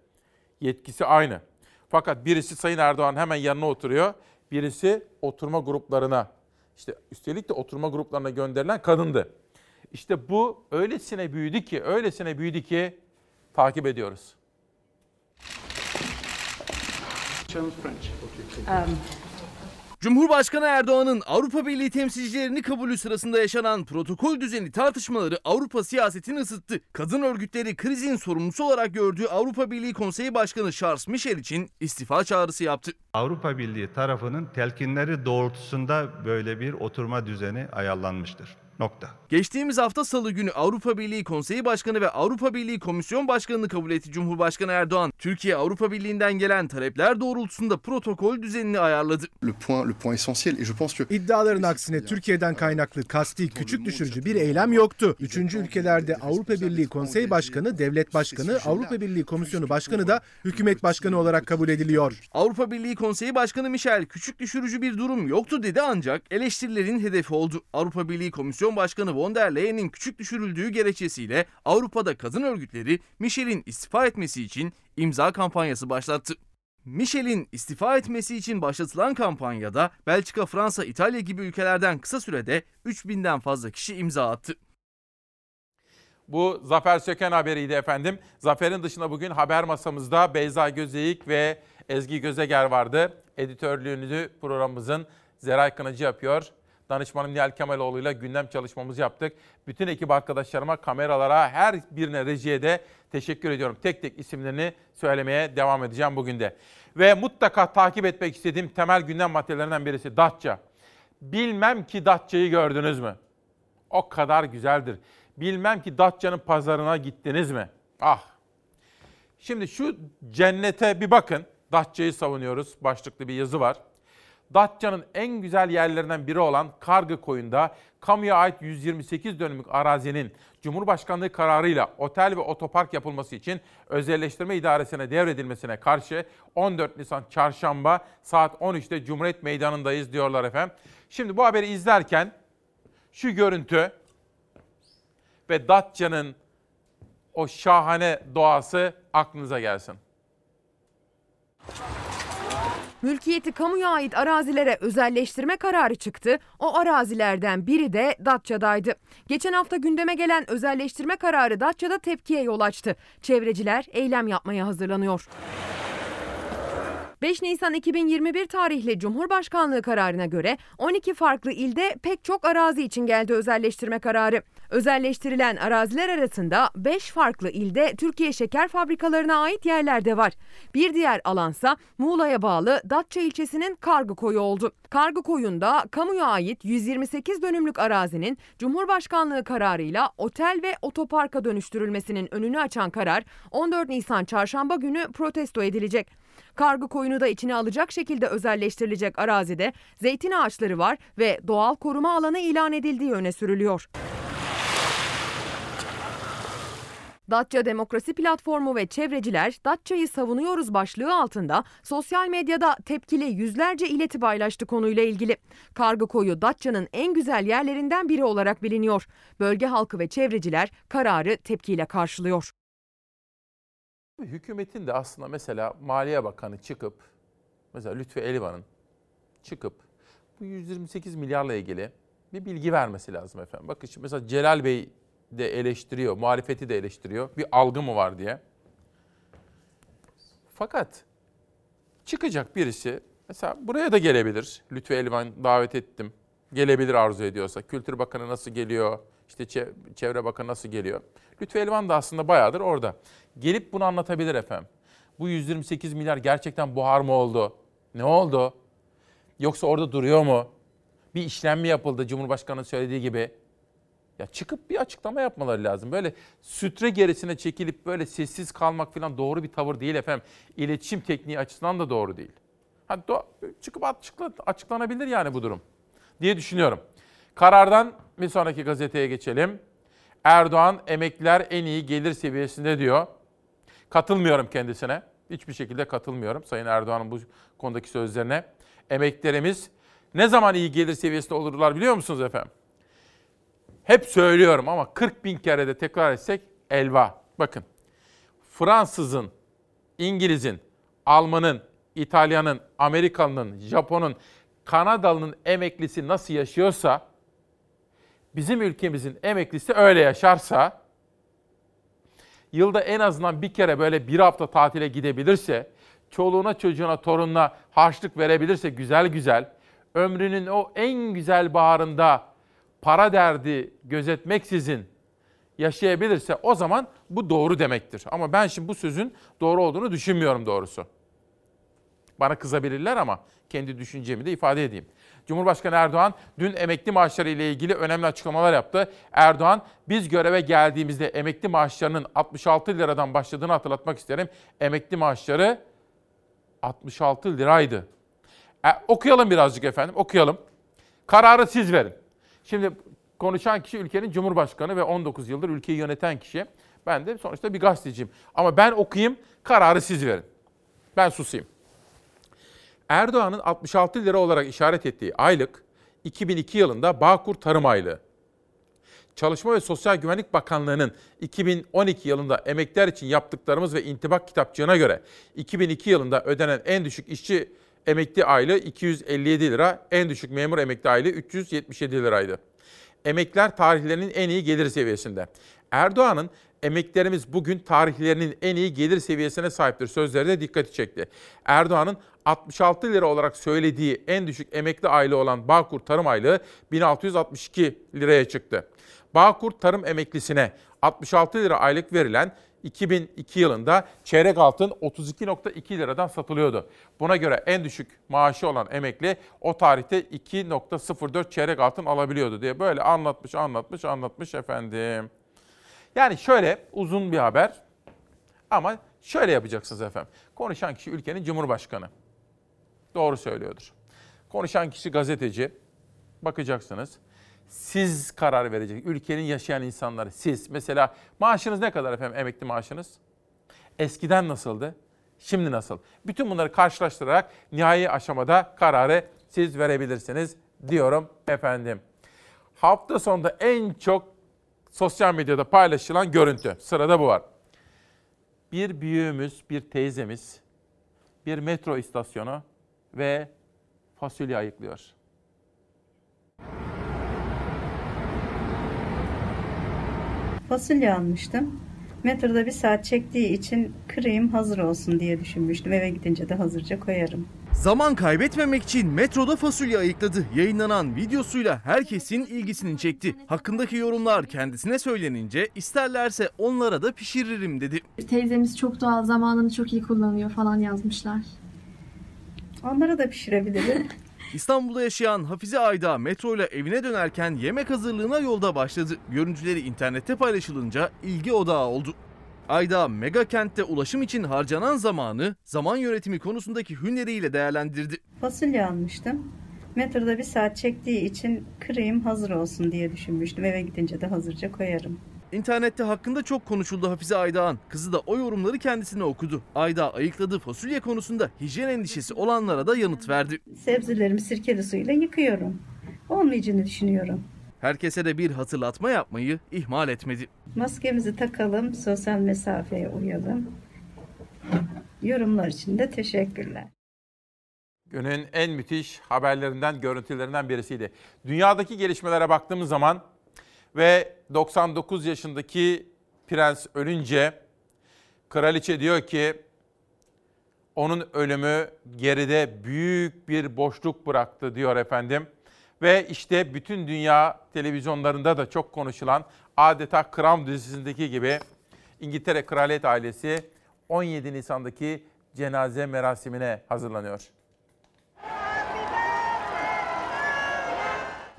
Yetkisi aynı. Fakat birisi Sayın Erdoğan hemen yanına oturuyor. Birisi oturma gruplarına, işte üstelik de oturma gruplarına gönderilen kadındı. İşte bu öylesine büyüdü ki, öylesine büyüdü ki takip ediyoruz. Cumhurbaşkanı Erdoğan'ın Avrupa Birliği temsilcilerini kabulü sırasında yaşanan protokol düzeni tartışmaları Avrupa siyasetini ısıttı. Kadın örgütleri krizin sorumlusu olarak gördüğü Avrupa Birliği Konseyi Başkanı Charles Michel için istifa çağrısı yaptı. Avrupa Birliği tarafının telkinleri doğrultusunda böyle bir oturma düzeni ayarlanmıştır. Nokta. Geçtiğimiz hafta salı günü Avrupa Birliği Konseyi Başkanı ve Avrupa Birliği Komisyon Başkanı'nı kabul etti Cumhurbaşkanı Erdoğan. Türkiye Avrupa Birliği'nden gelen talepler doğrultusunda protokol düzenini ayarladı. Le point, le point essentiel et je pense que İddiaların aksine Türkiye'den kaynaklı kasti küçük düşürücü bir eylem yoktu. Üçüncü ülkelerde Avrupa Birliği Konsey Başkanı, Devlet Başkanı, Avrupa Birliği Komisyonu Başkanı da hükümet başkanı olarak kabul ediliyor. Avrupa Birliği Konseyi Başkanı Michel küçük düşürücü bir durum yoktu dedi ancak eleştirilerin hedefi oldu. Avrupa Birliği Komisyon Başkanı von der Leyen'in küçük düşürüldüğü gerekçesiyle Avrupa'da kadın örgütleri Michel'in istifa etmesi için imza kampanyası başlattı. Michel'in istifa etmesi için başlatılan kampanyada Belçika, Fransa, İtalya gibi ülkelerden kısa sürede 3000'den fazla kişi imza attı. Bu Zafer Söken haberiydi efendim. Zafer'in dışında bugün haber masamızda Beyza Gözeyik ve Ezgi Gözeger vardı. Editörlüğünü programımızın Zeray Kınıcı yapıyor. Danışmanım Nihal Kemaloğlu ile gündem çalışmamızı yaptık. Bütün ekip arkadaşlarıma, kameralara, her birine rejiye de teşekkür ediyorum. Tek tek isimlerini söylemeye devam edeceğim bugün de. Ve mutlaka takip etmek istediğim temel gündem maddelerinden birisi Datça. Bilmem ki Datça'yı gördünüz mü? O kadar güzeldir. Bilmem ki Datça'nın pazarına gittiniz mi? Ah! Şimdi şu cennete bir bakın. Datça'yı savunuyoruz. Başlıklı bir yazı var. Datça'nın en güzel yerlerinden biri olan Kargı Koyun'da kamuya ait 128 dönümlük arazinin Cumhurbaşkanlığı kararıyla otel ve otopark yapılması için özelleştirme idaresine devredilmesine karşı 14 Nisan çarşamba saat 13'te Cumhuriyet Meydanı'ndayız diyorlar efendim. Şimdi bu haberi izlerken şu görüntü ve Datça'nın o şahane doğası aklınıza gelsin. Mülkiyeti kamuya ait arazilere özelleştirme kararı çıktı. O arazilerden biri de Datça'daydı. Geçen hafta gündeme gelen özelleştirme kararı Datça'da tepkiye yol açtı. Çevreciler eylem yapmaya hazırlanıyor. 5 Nisan 2021 tarihli Cumhurbaşkanlığı kararına göre 12 farklı ilde pek çok arazi için geldi özelleştirme kararı. Özelleştirilen araziler arasında 5 farklı ilde Türkiye şeker fabrikalarına ait yerler de var. Bir diğer alansa Muğla'ya bağlı Datça ilçesinin Kargı Koyu oldu. Kargı Koyu'nda kamuya ait 128 dönümlük arazinin Cumhurbaşkanlığı kararıyla otel ve otoparka dönüştürülmesinin önünü açan karar 14 Nisan çarşamba günü protesto edilecek. Kargı koyunu da içine alacak şekilde özelleştirilecek arazide zeytin ağaçları var ve doğal koruma alanı ilan edildiği öne sürülüyor. Datça Demokrasi Platformu ve çevreciler Datça'yı savunuyoruz başlığı altında sosyal medyada tepkili yüzlerce ileti paylaştı konuyla ilgili. Kargı koyu Datça'nın en güzel yerlerinden biri olarak biliniyor. Bölge halkı ve çevreciler kararı tepkiyle karşılıyor. Hükümetin de aslında mesela Maliye Bakanı çıkıp mesela Lütfü Elvan'ın çıkıp bu 128 milyarla ilgili bir bilgi vermesi lazım efendim. Bakın şimdi mesela Celal Bey de eleştiriyor, muhalefeti de eleştiriyor. Bir algı mı var diye. Fakat çıkacak birisi mesela buraya da gelebilir. Lütfü Elvan davet ettim. Gelebilir arzu ediyorsa. Kültür Bakanı nasıl geliyor? İşte Çevre Bakanı nasıl geliyor? Lütfü Elvan da aslında bayağıdır orada. Gelip bunu anlatabilir efendim. Bu 128 milyar gerçekten buhar mı oldu? Ne oldu? Yoksa orada duruyor mu? Bir işlem mi yapıldı Cumhurbaşkanı'nın söylediği gibi? Ya çıkıp bir açıklama yapmaları lazım. Böyle sütre gerisine çekilip böyle sessiz kalmak falan doğru bir tavır değil efendim. İletişim tekniği açısından da doğru değil. Ha, do- çıkıp açıkla, açıklanabilir yani bu durum diye düşünüyorum. Karardan bir sonraki gazeteye geçelim. Erdoğan emekliler en iyi gelir seviyesinde diyor. Katılmıyorum kendisine. Hiçbir şekilde katılmıyorum Sayın Erdoğan'ın bu konudaki sözlerine. Emeklilerimiz ne zaman iyi gelir seviyesinde olurlar biliyor musunuz efendim? Hep söylüyorum ama 40 bin kere de tekrar etsek elva. Bakın Fransızın, İngiliz'in, Alman'ın, İtalyan'ın, Amerikalı'nın, Japon'un, Kanadalı'nın emeklisi nasıl yaşıyorsa, bizim ülkemizin emeklisi öyle yaşarsa, yılda en azından bir kere böyle bir hafta tatile gidebilirse, çoluğuna çocuğuna torununa harçlık verebilirse güzel güzel, ömrünün o en güzel baharında para derdi gözetmeksizin yaşayabilirse o zaman bu doğru demektir. Ama ben şimdi bu sözün doğru olduğunu düşünmüyorum doğrusu. Bana kızabilirler ama kendi düşüncemi de ifade edeyim. Cumhurbaşkanı Erdoğan dün emekli maaşları ile ilgili önemli açıklamalar yaptı. Erdoğan biz göreve geldiğimizde emekli maaşlarının 66 liradan başladığını hatırlatmak isterim. Emekli maaşları 66 liraydı. E, okuyalım birazcık efendim, okuyalım. Kararı siz verin. Şimdi konuşan kişi ülkenin cumhurbaşkanı ve 19 yıldır ülkeyi yöneten kişi. Ben de sonuçta bir gazeteciyim. Ama ben okuyayım, kararı siz verin. Ben susayım. Erdoğan'ın 66 lira olarak işaret ettiği aylık 2002 yılında Bağkur Tarım Aylığı. Çalışma ve Sosyal Güvenlik Bakanlığı'nın 2012 yılında emekliler için yaptıklarımız ve intibak kitapçığına göre 2002 yılında ödenen en düşük işçi emekli aylığı 257 lira, en düşük memur emekli aylığı 377 liraydı. Emekler tarihlerinin en iyi gelir seviyesinde. Erdoğan'ın emeklerimiz bugün tarihlerinin en iyi gelir seviyesine sahiptir sözleri de dikkati çekti. Erdoğan'ın 66 lira olarak söylediği en düşük emekli aylığı olan Bağkur Tarım Aylığı 1662 liraya çıktı. Bağkur Tarım emeklisine 66 lira aylık verilen 2002 yılında çeyrek altın 32.2 liradan satılıyordu. Buna göre en düşük maaşı olan emekli o tarihte 2.04 çeyrek altın alabiliyordu diye böyle anlatmış, anlatmış, anlatmış efendim. Yani şöyle uzun bir haber ama şöyle yapacaksınız efendim. Konuşan kişi ülkenin cumhurbaşkanı. Doğru söylüyordur. Konuşan kişi gazeteci. Bakacaksınız. Siz karar verecek. Ülkenin yaşayan insanları siz. Mesela maaşınız ne kadar efendim emekli maaşınız? Eskiden nasıldı? Şimdi nasıl? Bütün bunları karşılaştırarak nihai aşamada kararı siz verebilirsiniz diyorum efendim. Hafta sonunda en çok sosyal medyada paylaşılan görüntü. Sırada bu var. Bir büyüğümüz, bir teyzemiz bir metro istasyonu ve fasulye ayıklıyor. Fasulye almıştım. Metroda bir saat çektiği için kırayım hazır olsun diye düşünmüştüm. Eve gidince de hazırca koyarım. Zaman kaybetmemek için metroda fasulye ayıkladı. Yayınlanan videosuyla herkesin ilgisini çekti. Hakkındaki yorumlar kendisine söylenince isterlerse onlara da pişiririm dedi. Teyzemiz çok doğal zamanını çok iyi kullanıyor falan yazmışlar. Onlara da pişirebilirim. İstanbul'da yaşayan Hafize Ayda metro ile evine dönerken yemek hazırlığına yolda başladı. Görüntüleri internette paylaşılınca ilgi odağı oldu. Ayda mega kentte ulaşım için harcanan zamanı zaman yönetimi konusundaki hüneriyle değerlendirdi. Fasulye almıştım. Metroda bir saat çektiği için kırayım hazır olsun diye düşünmüştüm. Eve gidince de hazırca koyarım. İnternette hakkında çok konuşuldu Hafize Aydağ'ın. Kızı da o yorumları kendisine okudu. Aydağ ayıkladığı fasulye konusunda hijyen endişesi olanlara da yanıt verdi. Sebzelerimi sirkeli suyla yıkıyorum. Olmayacağını düşünüyorum. Herkese de bir hatırlatma yapmayı ihmal etmedi. Maskemizi takalım, sosyal mesafeye uyalım. Yorumlar için de teşekkürler. Günün en müthiş haberlerinden, görüntülerinden birisiydi. Dünyadaki gelişmelere baktığımız zaman ve 99 yaşındaki prens ölünce kraliçe diyor ki onun ölümü geride büyük bir boşluk bıraktı diyor efendim. Ve işte bütün dünya televizyonlarında da çok konuşulan adeta Crown dizisindeki gibi İngiltere kraliyet ailesi 17 Nisan'daki cenaze merasimine hazırlanıyor.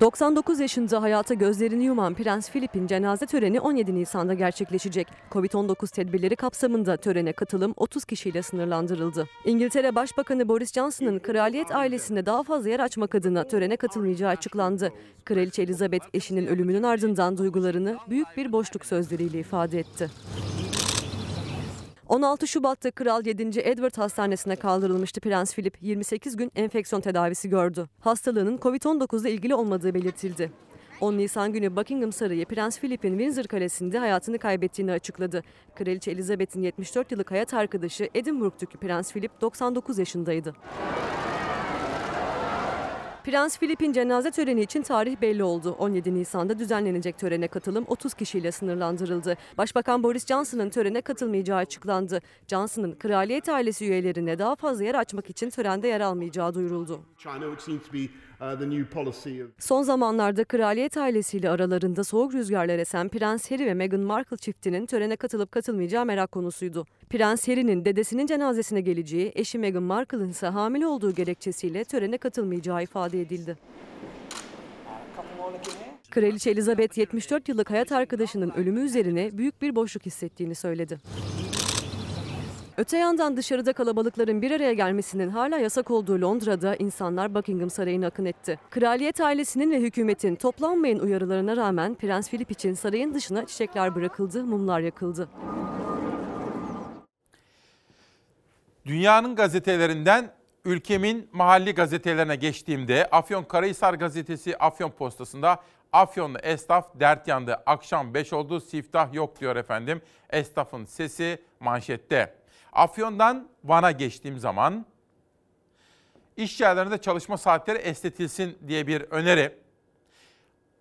99 yaşında hayata gözlerini yuman Prens Philip'in cenaze töreni 17 Nisan'da gerçekleşecek. Covid-19 tedbirleri kapsamında törene katılım 30 kişiyle sınırlandırıldı. İngiltere Başbakanı Boris Johnson'ın kraliyet ailesinde daha fazla yer açmak adına törene katılmayacağı açıklandı. Kraliçe Elizabeth eşinin ölümünün ardından duygularını büyük bir boşluk sözleriyle ifade etti. 16 Şubat'ta Kral 7. Edward Hastanesi'ne kaldırılmıştı Prens Philip. 28 gün enfeksiyon tedavisi gördü. Hastalığının Covid-19 ile ilgili olmadığı belirtildi. 10 Nisan günü Buckingham Sarayı Prens Philip'in Windsor Kalesi'nde hayatını kaybettiğini açıkladı. Kraliçe Elizabeth'in 74 yıllık hayat arkadaşı Edinburgh'daki Prens Philip 99 yaşındaydı. Prens Philip'in cenaze töreni için tarih belli oldu. 17 Nisan'da düzenlenecek törene katılım 30 kişiyle sınırlandırıldı. Başbakan Boris Johnson'ın törene katılmayacağı açıklandı. Johnson'ın kraliyet ailesi üyelerine daha fazla yer açmak için törende yer almayacağı duyuruldu. Son zamanlarda kraliyet ailesiyle aralarında soğuk rüzgarlar esen Prens Harry ve Meghan Markle çiftinin törene katılıp katılmayacağı merak konusuydu. Prens Harry'nin dedesinin cenazesine geleceği, eşi Meghan Markle'ın ise hamile olduğu gerekçesiyle törene katılmayacağı ifade edildi. Kraliçe Elizabeth 74 yıllık hayat arkadaşının ölümü üzerine büyük bir boşluk hissettiğini söyledi. Öte yandan dışarıda kalabalıkların bir araya gelmesinin hala yasak olduğu Londra'da insanlar Buckingham Sarayı'na akın etti. Kraliyet ailesinin ve hükümetin toplanmayın uyarılarına rağmen Prens Philip için sarayın dışına çiçekler bırakıldı, mumlar yakıldı. Dünyanın gazetelerinden ülkemin mahalli gazetelerine geçtiğimde Afyon Karahisar gazetesi Afyon postasında Afyonlu esnaf dert yandı. Akşam 5 oldu siftah yok diyor efendim. Esnafın sesi manşette. Afyon'dan Van'a geçtiğim zaman iş yerlerinde çalışma saatleri esnetilsin diye bir öneri.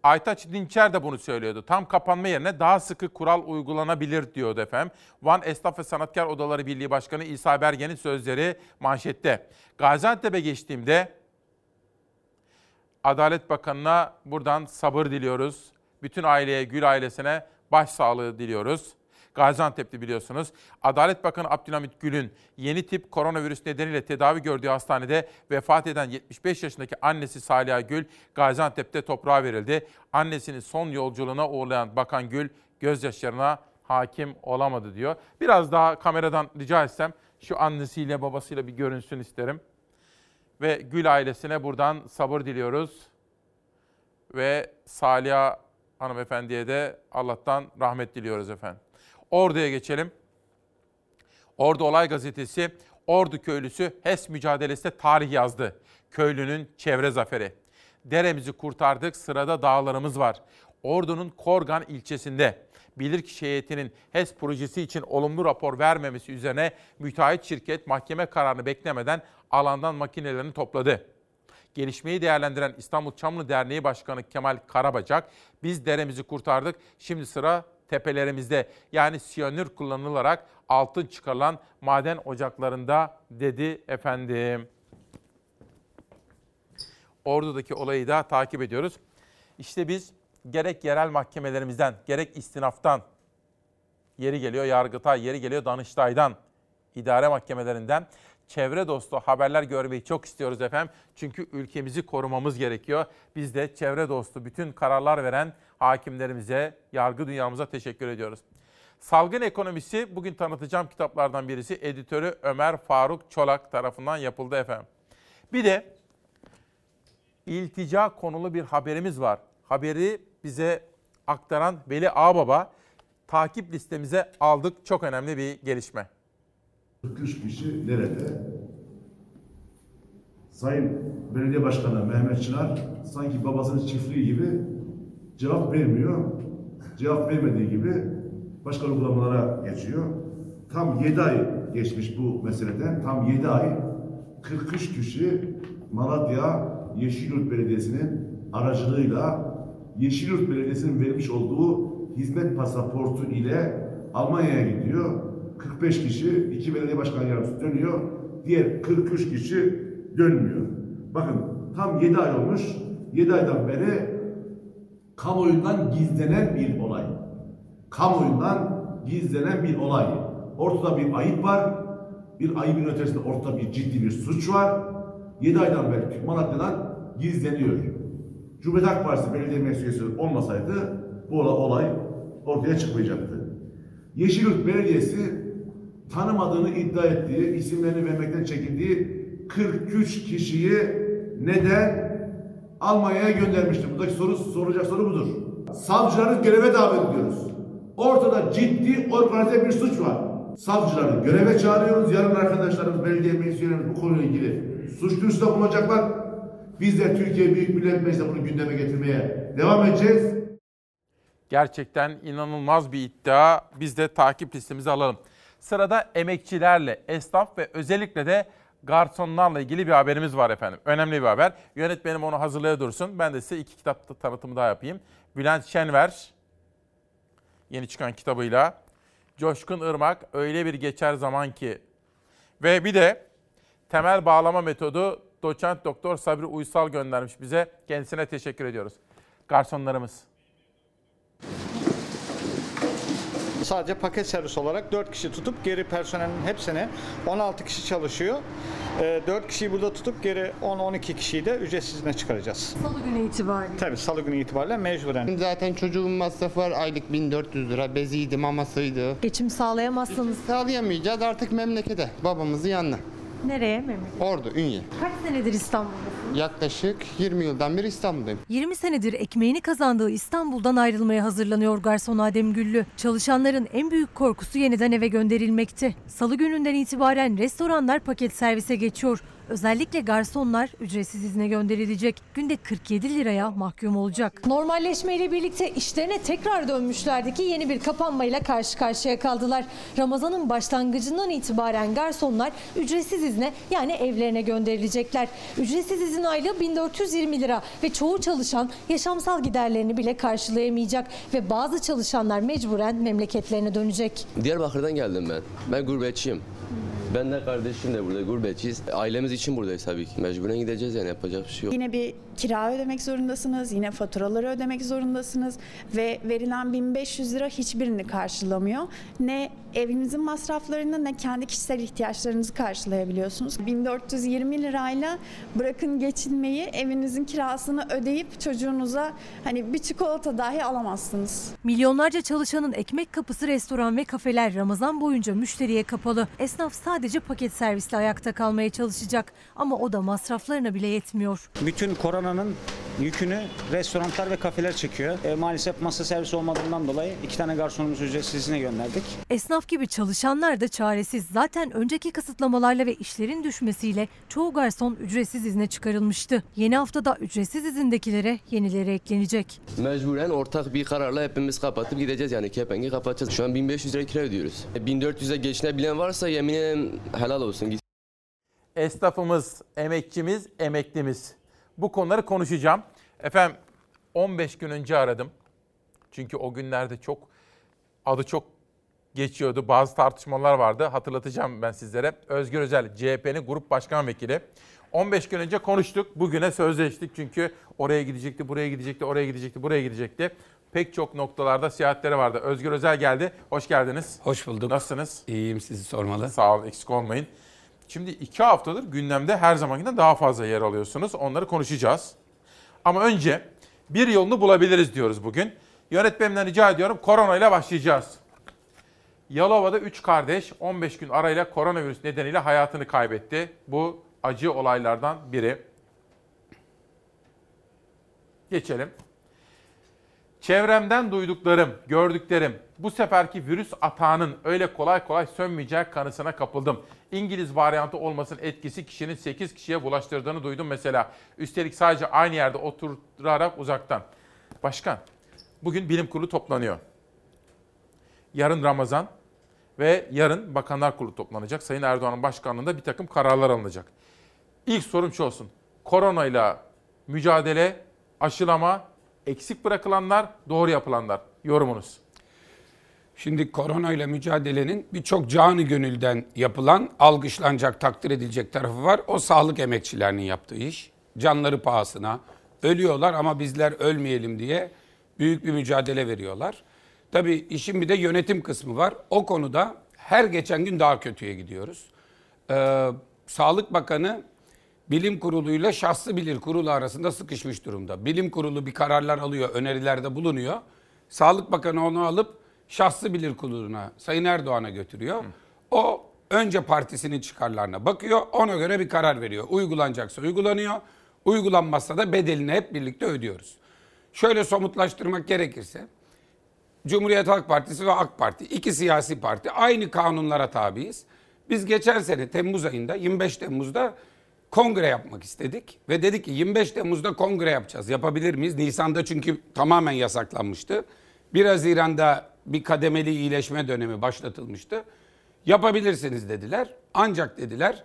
Aytaç Dinçer de bunu söylüyordu. Tam kapanma yerine daha sıkı kural uygulanabilir diyordu efendim. Van Esnaf ve Sanatkar Odaları Birliği Başkanı İsa Bergen'in sözleri manşette. Gaziantep'e geçtiğimde Adalet Bakanı'na buradan sabır diliyoruz. Bütün aileye, Gül ailesine başsağlığı diliyoruz. Gaziantep'te biliyorsunuz. Adalet Bakanı Abdülhamit Gül'ün yeni tip koronavirüs nedeniyle tedavi gördüğü hastanede vefat eden 75 yaşındaki annesi Saliha Gül Gaziantep'te toprağa verildi. Annesinin son yolculuğuna uğurlayan Bakan Gül gözyaşlarına hakim olamadı diyor. Biraz daha kameradan rica etsem şu annesiyle babasıyla bir görünsün isterim. Ve Gül ailesine buradan sabır diliyoruz. Ve Saliha hanımefendiye de Allah'tan rahmet diliyoruz efendim. Ordu'ya geçelim. Ordu Olay Gazetesi, Ordu köylüsü HES mücadelesinde tarih yazdı. Köylünün çevre zaferi. Deremizi kurtardık, sırada dağlarımız var. Ordu'nun Korgan ilçesinde bilirkişi heyetinin HES projesi için olumlu rapor vermemesi üzerine müteahhit şirket mahkeme kararını beklemeden alandan makinelerini topladı. Gelişmeyi değerlendiren İstanbul Çamlı Derneği Başkanı Kemal Karabacak, biz deremizi kurtardık, şimdi sıra tepelerimizde yani siyanür kullanılarak altın çıkarılan maden ocaklarında dedi efendim. Ordu'daki olayı da takip ediyoruz. İşte biz gerek yerel mahkemelerimizden, gerek istinaftan, yeri geliyor Yargıtay, yeri geliyor Danıştay'dan, idare mahkemelerinden çevre dostu haberler görmeyi çok istiyoruz efendim. Çünkü ülkemizi korumamız gerekiyor. Biz de çevre dostu bütün kararlar veren hakimlerimize, yargı dünyamıza teşekkür ediyoruz. Salgın Ekonomisi bugün tanıtacağım kitaplardan birisi editörü Ömer Faruk Çolak tarafından yapıldı efendim. Bir de iltica konulu bir haberimiz var. Haberi bize aktaran Veli Ağbaba takip listemize aldık. Çok önemli bir gelişme. 43 kişi nerede? Sayın Belediye Başkanı Mehmet Çınar sanki babasının çiftliği gibi cevap vermiyor. Cevap vermediği gibi başka uygulamalara geçiyor. Tam 7 ay geçmiş bu meseleden. Tam 7 ay 43 kişi Malatya Yeşilyurt Belediyesi'nin aracılığıyla Yeşilyurt Belediyesi'nin vermiş olduğu hizmet pasaportu ile Almanya'ya gidiyor. 45 kişi, iki belediye başkan yardımcısı dönüyor. Diğer 43 kişi dönmüyor. Bakın tam 7 ay olmuş. 7 aydan beri kamuoyundan gizlenen bir olay. Kamuoyundan gizlenen bir olay. Ortada bir ayıp var. Bir ayıbın ötesinde ortada bir ciddi bir suç var. 7 aydan beri Malatya'dan gizleniyor. Cumhuriyet Halk Partisi belediye meclisi olmasaydı bu olay ortaya çıkmayacaktı. Yeşilyurt Belediyesi tanımadığını iddia ettiği, isimlerini vermekten çekindiği 43 kişiyi neden Almanya'ya göndermiştir? Buradaki soru, soracak soru budur. Savcıları göreve davet ediyoruz. Ortada ciddi organize bir suç var. Savcıları göreve çağırıyoruz. Yarın arkadaşlarımız, belediye meclislerimiz bu konuyla ilgili suç duyurusunda bulunacaklar. Biz de Türkiye Büyük Millet Meclisi'nde bunu gündeme getirmeye devam edeceğiz. Gerçekten inanılmaz bir iddia. Biz de takip listemize alalım. Sırada emekçilerle, esnaf ve özellikle de garsonlarla ilgili bir haberimiz var efendim. Önemli bir haber. Yönetmenim onu hazırlaya dursun. Ben de size iki kitap tanıtımı daha yapayım. Bülent Şenver, yeni çıkan kitabıyla. Coşkun Irmak, öyle bir geçer zaman ki. Ve bir de temel bağlama metodu doçent doktor Sabri Uysal göndermiş bize. Kendisine teşekkür ediyoruz. Garsonlarımız. Sadece paket servis olarak 4 kişi tutup geri personelin hepsini 16 kişi çalışıyor. 4 kişiyi burada tutup geri 10-12 kişiyi de ücretsiz izne çıkaracağız. Salı günü itibariyle. Tabii salı günü itibariyle mecburen. Zaten çocuğun masrafı var aylık 1400 lira beziydi mamasıydı. Geçim sağlayamazsanız Sağlayamayacağız artık memlekete babamızın yanına. Nereye memleket? Ordu, Ünye. Kaç senedir İstanbul'dasın? Yaklaşık 20 yıldan beri İstanbul'dayım. 20 senedir ekmeğini kazandığı İstanbul'dan ayrılmaya hazırlanıyor garson Adem Güllü. Çalışanların en büyük korkusu yeniden eve gönderilmekti. Salı gününden itibaren restoranlar paket servise geçiyor. Özellikle garsonlar ücretsiz izne gönderilecek. Günde 47 liraya mahkum olacak. Normalleşmeyle birlikte işlerine tekrar dönmüşlerdi ki yeni bir kapanmayla karşı karşıya kaldılar. Ramazan'ın başlangıcından itibaren garsonlar ücretsiz izne yani evlerine gönderilecekler. Ücretsiz izin aylığı 1420 lira ve çoğu çalışan yaşamsal giderlerini bile karşılayamayacak ve bazı çalışanlar mecburen memleketlerine dönecek. Diyarbakır'dan geldim ben. Ben gurbetçiyim. Ben de kardeşim de burada gurbetçiyiz. Ailemiz için buradayız tabii ki. Mecburen gideceğiz yani yapacak bir şey yok. Yine bir kira ödemek zorundasınız, yine faturaları ödemek zorundasınız ve verilen 1500 lira hiçbirini karşılamıyor. Ne evinizin masraflarını ne kendi kişisel ihtiyaçlarınızı karşılayabiliyorsunuz. 1420 lirayla bırakın geçinmeyi, evinizin kirasını ödeyip çocuğunuza hani bir çikolata dahi alamazsınız. Milyonlarca çalışanın ekmek kapısı restoran ve kafeler Ramazan boyunca müşteriye kapalı. Esnaf sadece paket servisle ayakta kalmaya çalışacak ama o da masraflarına bile yetmiyor. Bütün koronanın yükünü restoranlar ve kafeler çekiyor. E, maalesef masa servisi olmadığından dolayı iki tane garsonumuzu ücretsiz izne gönderdik. Esnaf gibi çalışanlar da çaresiz. Zaten önceki kısıtlamalarla ve işlerin düşmesiyle çoğu garson ücretsiz izne çıkarılmıştı. Yeni haftada ücretsiz izindekilere yenileri eklenecek. Mecburen ortak bir kararla hepimiz kapatıp gideceğiz yani kepengi kapatacağız. Şu an 1500 lira kira ödüyoruz. 1400'e geçinebilen varsa yemin ederim helal olsun. Esnafımız, emekçimiz, emeklimiz. Bu konuları konuşacağım. Efendim 15 gün önce aradım. Çünkü o günlerde çok adı çok geçiyordu. Bazı tartışmalar vardı. Hatırlatacağım ben sizlere. Özgür Özel, CHP'nin grup başkan vekili. 15 gün önce konuştuk. Bugüne sözleştik. Çünkü oraya gidecekti, buraya gidecekti, oraya gidecekti, buraya gidecekti. Pek çok noktalarda seyahatleri vardı. Özgür Özel geldi. Hoş geldiniz. Hoş bulduk. Nasılsınız? İyiyim sizi sormalı. Sağ olun eksik olmayın. Şimdi iki haftadır gündemde her zamankinden daha fazla yer alıyorsunuz. Onları konuşacağız. Ama önce bir yolunu bulabiliriz diyoruz bugün. Yönetmenimden rica ediyorum korona ile başlayacağız. Yalova'da 3 kardeş 15 gün arayla koronavirüs nedeniyle hayatını kaybetti. Bu acı olaylardan biri. Geçelim. Çevremden duyduklarım, gördüklerim Bu seferki virüs atağının öyle kolay kolay sönmeyeceği kanısına kapıldım. İngiliz varyantı olmasının etkisi kişinin 8 kişiye bulaştırdığını duydum mesela. Üstelik sadece aynı yerde oturarak uzaktan. Başkan, bugün bilim kurulu toplanıyor. Yarın Ramazan ve yarın Bakanlar Kurulu toplanacak. Sayın Erdoğan'ın başkanlığında bir takım kararlar alınacak. İlk sorum şu olsun. Koronayla mücadele, aşılama, eksik bırakılanlar, doğru yapılanlar. Yorumunuz. Şimdi koronayla mücadelenin birçok canı gönülden yapılan, algışlanacak, takdir edilecek tarafı var. O sağlık emekçilerinin yaptığı iş. Canları pahasına. Ölüyorlar ama bizler ölmeyelim diye büyük bir mücadele veriyorlar. Tabii işin bir de yönetim kısmı var. O konuda her geçen gün daha kötüye gidiyoruz. Ee, Sağlık Bakanı bilim kuruluyla şahsı bilir kurulu arasında sıkışmış durumda. Bilim kurulu bir kararlar alıyor, önerilerde bulunuyor. Sağlık Bakanı onu alıp şahsı bilir kuruluna, Sayın Erdoğan'a götürüyor. O önce partisinin çıkarlarına bakıyor, ona göre bir karar veriyor. Uygulanacaksa uygulanıyor, uygulanmazsa da bedelini hep birlikte ödüyoruz. Şöyle somutlaştırmak gerekirse, Cumhuriyet Halk Partisi ve AK Parti iki siyasi parti aynı kanunlara tabiiz. Biz geçen sene Temmuz ayında 25 Temmuz'da kongre yapmak istedik ve dedik ki 25 Temmuz'da kongre yapacağız. Yapabilir miyiz? Nisan'da çünkü tamamen yasaklanmıştı. 1 Haziran'da bir kademeli iyileşme dönemi başlatılmıştı. Yapabilirsiniz dediler. Ancak dediler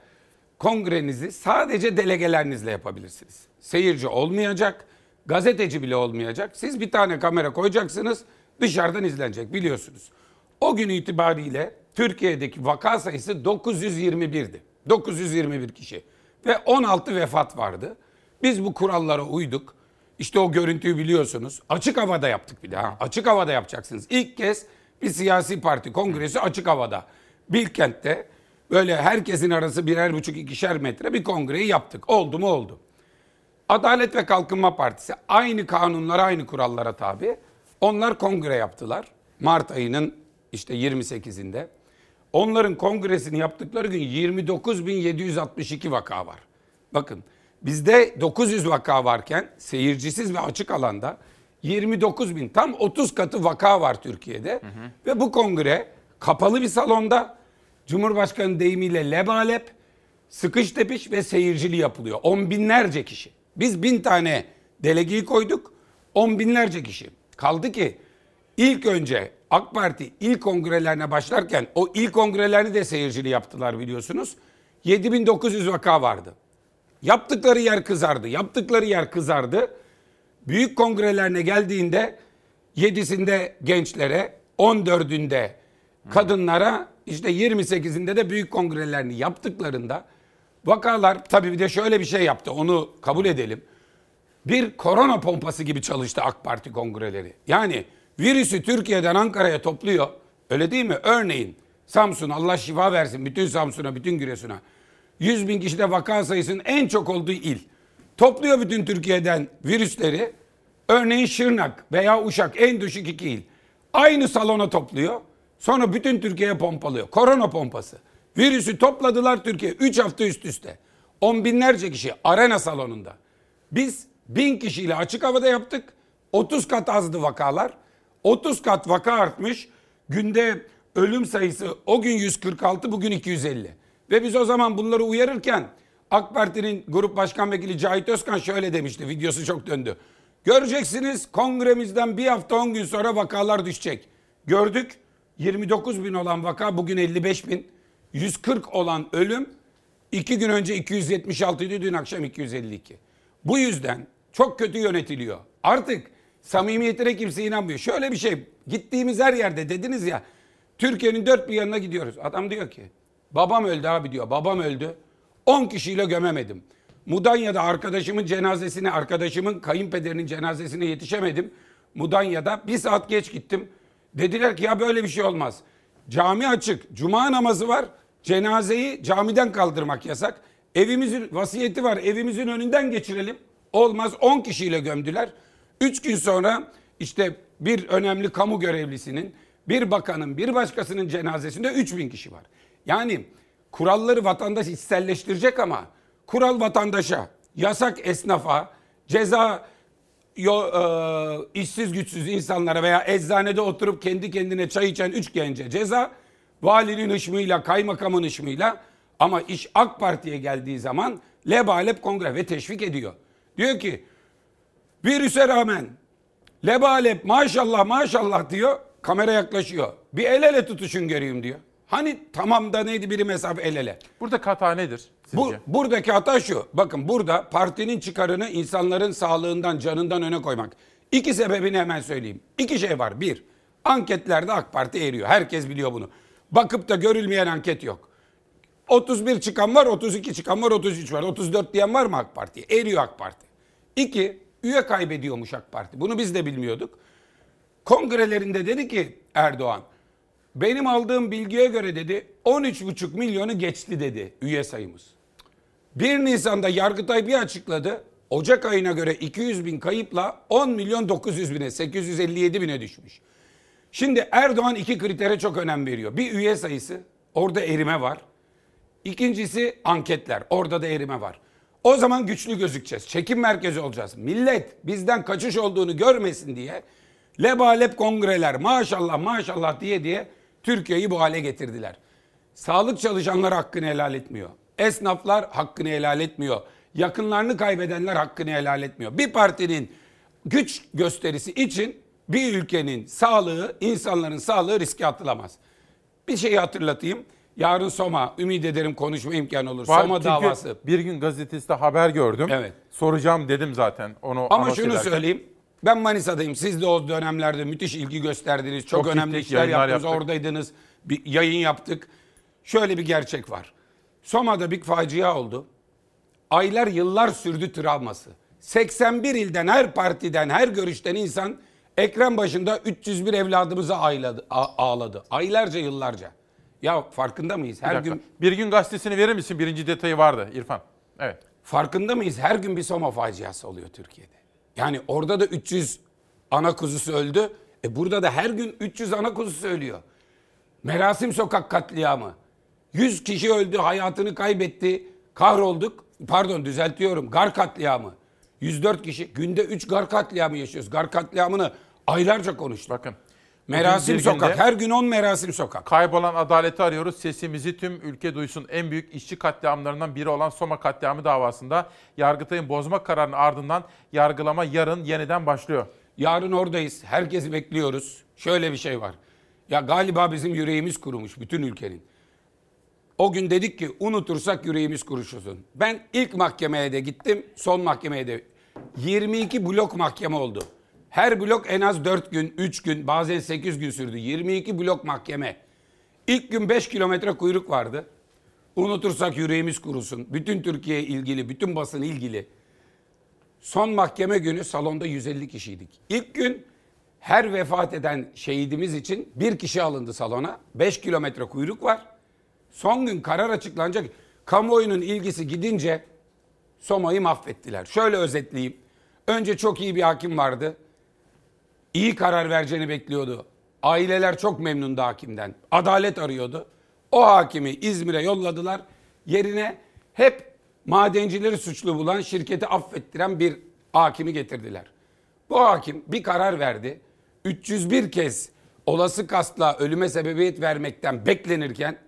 kongrenizi sadece delegelerinizle yapabilirsiniz. Seyirci olmayacak, gazeteci bile olmayacak. Siz bir tane kamera koyacaksınız, dışarıdan izlenecek biliyorsunuz. O gün itibariyle Türkiye'deki vaka sayısı 921'di. 921 kişi ve 16 vefat vardı. Biz bu kurallara uyduk. İşte o görüntüyü biliyorsunuz. Açık havada yaptık bir daha. Açık havada yapacaksınız. İlk kez bir siyasi parti kongresi açık havada. Bilkent'te böyle herkesin arası birer buçuk ikişer metre bir kongreyi yaptık. Oldu mu oldu. Adalet ve Kalkınma Partisi aynı kanunlara aynı kurallara tabi. Onlar kongre yaptılar. Mart ayının işte 28'inde. Onların kongresini yaptıkları gün 29.762 vaka var. Bakın bizde 900 vaka varken seyircisiz ve açık alanda 29 bin tam 30 katı vaka var Türkiye'de. Hı hı. Ve bu kongre kapalı bir salonda Cumhurbaşkanı deyimiyle lebalep, sıkış tepiş ve seyircili yapılıyor. On binlerce kişi. Biz bin tane delegeyi koyduk. On binlerce kişi. Kaldı ki ilk önce AK Parti ilk kongrelerine başlarken o ilk kongrelerini de seyircili yaptılar biliyorsunuz. 7900 vaka vardı. Yaptıkları yer kızardı. Yaptıkları yer kızardı. Büyük kongrelerine geldiğinde 7'sinde gençlere, 14'ünde kadınlara, işte 28'inde de büyük kongrelerini yaptıklarında vakalar tabii bir de şöyle bir şey yaptı. Onu kabul edelim. Bir korona pompası gibi çalıştı AK Parti kongreleri. Yani virüsü Türkiye'den Ankara'ya topluyor. Öyle değil mi? Örneğin Samsun Allah şifa versin bütün Samsun'a, bütün Giresun'a. 100 bin kişide vaka sayısının en çok olduğu il. Topluyor bütün Türkiye'den virüsleri. Örneğin Şırnak veya Uşak en düşük iki il. Aynı salona topluyor. Sonra bütün Türkiye'ye pompalıyor. Korona pompası. Virüsü topladılar Türkiye 3 hafta üst üste. On binlerce kişi arena salonunda. Biz bin kişiyle açık havada yaptık. 30 kat azdı vakalar. 30 kat vaka artmış. Günde ölüm sayısı o gün 146 bugün 250. Ve biz o zaman bunları uyarırken AK Parti'nin grup başkan vekili Cahit Özkan şöyle demişti. Videosu çok döndü. Göreceksiniz kongremizden bir hafta 10 gün sonra vakalar düşecek. Gördük 29 bin olan vaka bugün 55 bin. 140 olan ölüm 2 gün önce 276 idi dün akşam 252. Bu yüzden çok kötü yönetiliyor. Artık samimiyetine kimse inanmıyor. Şöyle bir şey gittiğimiz her yerde dediniz ya Türkiye'nin dört bir yanına gidiyoruz. Adam diyor ki babam öldü abi diyor babam öldü. 10 kişiyle gömemedim. Mudanya'da arkadaşımın cenazesine, arkadaşımın kayınpederinin cenazesine yetişemedim. Mudanya'da bir saat geç gittim. Dediler ki ya böyle bir şey olmaz. Cami açık, cuma namazı var. Cenazeyi camiden kaldırmak yasak. Evimizin vasiyeti var, evimizin önünden geçirelim. Olmaz 10 kişiyle gömdüler. 3 gün sonra işte bir önemli kamu görevlisinin, bir bakanın, bir başkasının cenazesinde 3 bin kişi var. Yani kuralları vatandaş içselleştirecek ama kural vatandaşa, yasak esnafa, ceza yo, e, işsiz güçsüz insanlara veya eczanede oturup kendi kendine çay içen üç gence ceza. Valinin hışmıyla, kaymakamın hışmıyla ama iş AK Parti'ye geldiği zaman lebalep kongre ve teşvik ediyor. Diyor ki virüse rağmen lebalep maşallah maşallah diyor kamera yaklaşıyor. Bir el ele tutuşun göreyim diyor. Hani tamam da neydi biri mesafe el ele. Burada hata nedir sizce? Bu, buradaki hata şu. Bakın burada partinin çıkarını insanların sağlığından, canından öne koymak. İki sebebini hemen söyleyeyim. İki şey var. Bir, anketlerde AK Parti eriyor. Herkes biliyor bunu. Bakıp da görülmeyen anket yok. 31 çıkan var, 32 çıkan var, 33 var. 34 diyen var mı AK Parti? Eriyor AK Parti. İki, üye kaybediyormuş AK Parti. Bunu biz de bilmiyorduk. Kongrelerinde dedi ki Erdoğan, benim aldığım bilgiye göre dedi 13,5 milyonu geçti dedi üye sayımız. 1 Nisan'da Yargıtay bir açıkladı. Ocak ayına göre 200 bin kayıpla 10 milyon 900 bine 857 bine düşmüş. Şimdi Erdoğan iki kritere çok önem veriyor. Bir üye sayısı orada erime var. İkincisi anketler orada da erime var. O zaman güçlü gözükeceğiz. Çekim merkezi olacağız. Millet bizden kaçış olduğunu görmesin diye lebalep kongreler maşallah maşallah diye diye Türkiye'yi bu hale getirdiler. Sağlık çalışanları hakkını helal etmiyor. Esnaflar hakkını helal etmiyor. Yakınlarını kaybedenler hakkını helal etmiyor. Bir partinin güç gösterisi için bir ülkenin sağlığı, insanların sağlığı riske atılamaz. Bir şeyi hatırlatayım. Yarın Soma, ümit ederim konuşma imkanı olur. Var Soma davası. Bir gün gazetesinde haber gördüm. Evet. Soracağım dedim zaten onu Ama şunu ederken. söyleyeyim. Ben Manisa'dayım. Siz de o dönemlerde müthiş ilgi gösterdiniz. Çok, Çok önemli işler yaptınız. yaptık. Oradaydınız. Bir yayın yaptık. Şöyle bir gerçek var. Soma'da bir facia oldu. Aylar yıllar sürdü travması. 81 ilden her partiden her görüşten insan ekran başında 301 evladımızı ağladı, a- ağladı. Aylarca yıllarca. Ya farkında mıyız? Bir Her dakika. gün Bir gün gazetesini verir misin? Birinci detayı vardı İrfan. Evet. Farkında mıyız? Her gün bir Soma faciası oluyor Türkiye'de. Yani orada da 300 ana kuzusu öldü. E burada da her gün 300 ana kuzusu ölüyor. Merasim Sokak katliamı. 100 kişi öldü, hayatını kaybetti. Kahrolduk. Pardon düzeltiyorum. Gar katliamı. 104 kişi. Günde 3 gar katliamı yaşıyoruz. Gar katliamını aylarca konuştuk. Bakın. Merasim bir Sokak. günde- Her gün 10 Merasim Sokak. Kaybolan adaleti arıyoruz. Sesimizi tüm ülke duysun. En büyük işçi katliamlarından biri olan Soma katliamı davasında Yargıtay'ın bozma kararının ardından yargılama yarın yeniden başlıyor. Yarın oradayız. Herkesi bekliyoruz. Şöyle bir şey var. Ya galiba bizim yüreğimiz kurumuş bütün ülkenin. O gün dedik ki unutursak yüreğimiz kuruşusun. Ben ilk mahkemeye de gittim, son mahkemeye de. 22 blok mahkeme oldu. Her blok en az 4 gün, 3 gün, bazen 8 gün sürdü. 22 blok mahkeme. İlk gün 5 kilometre kuyruk vardı. Unutursak yüreğimiz kurusun. Bütün Türkiye ilgili, bütün basın ilgili. Son mahkeme günü salonda 150 kişiydik. İlk gün her vefat eden şehidimiz için bir kişi alındı salona. 5 kilometre kuyruk var. Son gün karar açıklanacak. Kamuoyunun ilgisi gidince Soma'yı mahvettiler. Şöyle özetleyeyim. Önce çok iyi bir hakim vardı. İyi karar vereceğini bekliyordu. Aileler çok memnundu hakimden. Adalet arıyordu. O hakimi İzmir'e yolladılar. Yerine hep madencileri suçlu bulan şirketi affettiren bir hakimi getirdiler. Bu hakim bir karar verdi. 301 kez olası kastla ölüme sebebiyet vermekten beklenirken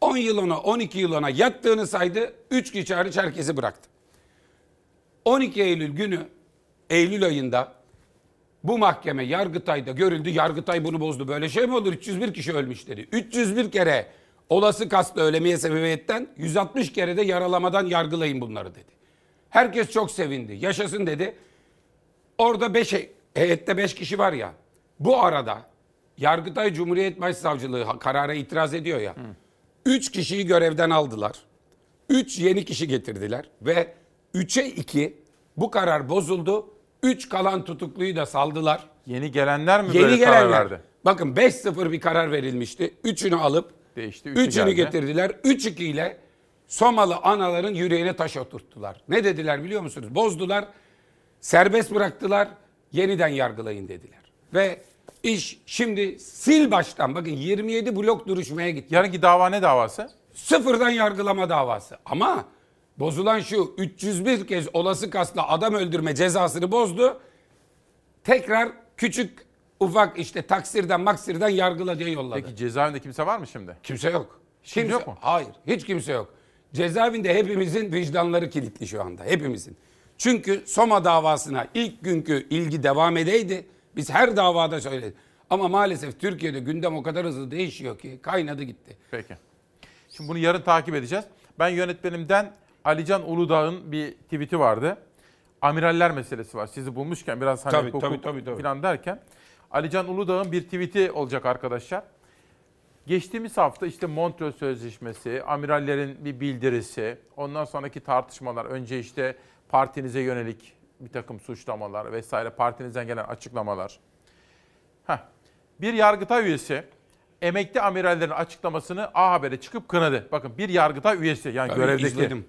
10 yıl ona 12 yıl ona yattığını saydı. 3 kişi hariç herkesi bıraktı. 12 Eylül günü Eylül ayında bu mahkeme Yargıtay'da görüldü. Yargıtay bunu bozdu. Böyle şey mi olur? 301 kişi ölmüş dedi. 301 kere olası kastla ölemeye sebebiyetten 160 kere de yaralamadan yargılayın bunları dedi. Herkes çok sevindi. Yaşasın dedi. Orada 5 heyette 5 kişi var ya. Bu arada Yargıtay Cumhuriyet Başsavcılığı karara itiraz ediyor ya. 3 kişiyi görevden aldılar. 3 yeni kişi getirdiler ve 3'e 2 bu karar bozuldu. 3 kalan tutukluyu da saldılar. Yeni gelenler mi Yeni böyle karar gelenler. verdi? Bakın 5-0 bir karar verilmişti. Üçünü alıp Değişti. üçü üçünü geldi. getirdiler. 3-2 ile Somalı anaların yüreğine taş oturttular. Ne dediler biliyor musunuz? Bozdular. Serbest bıraktılar. Yeniden yargılayın dediler. Ve iş şimdi sil baştan bakın 27 blok duruşmaya gitti. Yarınki dava ne davası? Sıfırdan yargılama davası. Ama Bozulan şu 301 kez olası kasla adam öldürme cezasını bozdu. Tekrar küçük ufak işte taksirden maksirden yargıla diye yolladı. Peki cezaevinde kimse var mı şimdi? Kimse yok. Kimse Kimse yok mu? Hayır, hiç kimse yok. Cezaevinde hepimizin vicdanları kilitli şu anda, hepimizin. Çünkü Soma davasına ilk günkü ilgi devam edeydi. Biz her davada söyledik. Ama maalesef Türkiye'de gündem o kadar hızlı değişiyor ki kaynadı gitti. Peki. Şimdi bunu yarın takip edeceğiz. Ben yönetmenimden Alican Uludağ'ın bir tweet'i vardı. Amiraller meselesi var. Sizi bulmuşken biraz hani Tabii, hukuk tabii, tabii, tabii. falan derken. Alican Uludağ'ın bir tweet'i olacak arkadaşlar. Geçtiğimiz hafta işte Montreux Sözleşmesi, amirallerin bir bildirisi, ondan sonraki tartışmalar, önce işte partinize yönelik bir takım suçlamalar vesaire, partinizden gelen açıklamalar. Heh. Bir yargıtay üyesi emekli amirallerin açıklamasını A Haber'e çıkıp kınadı. Bakın bir yargıtay üyesi yani Tabii, görevdeki. izledim.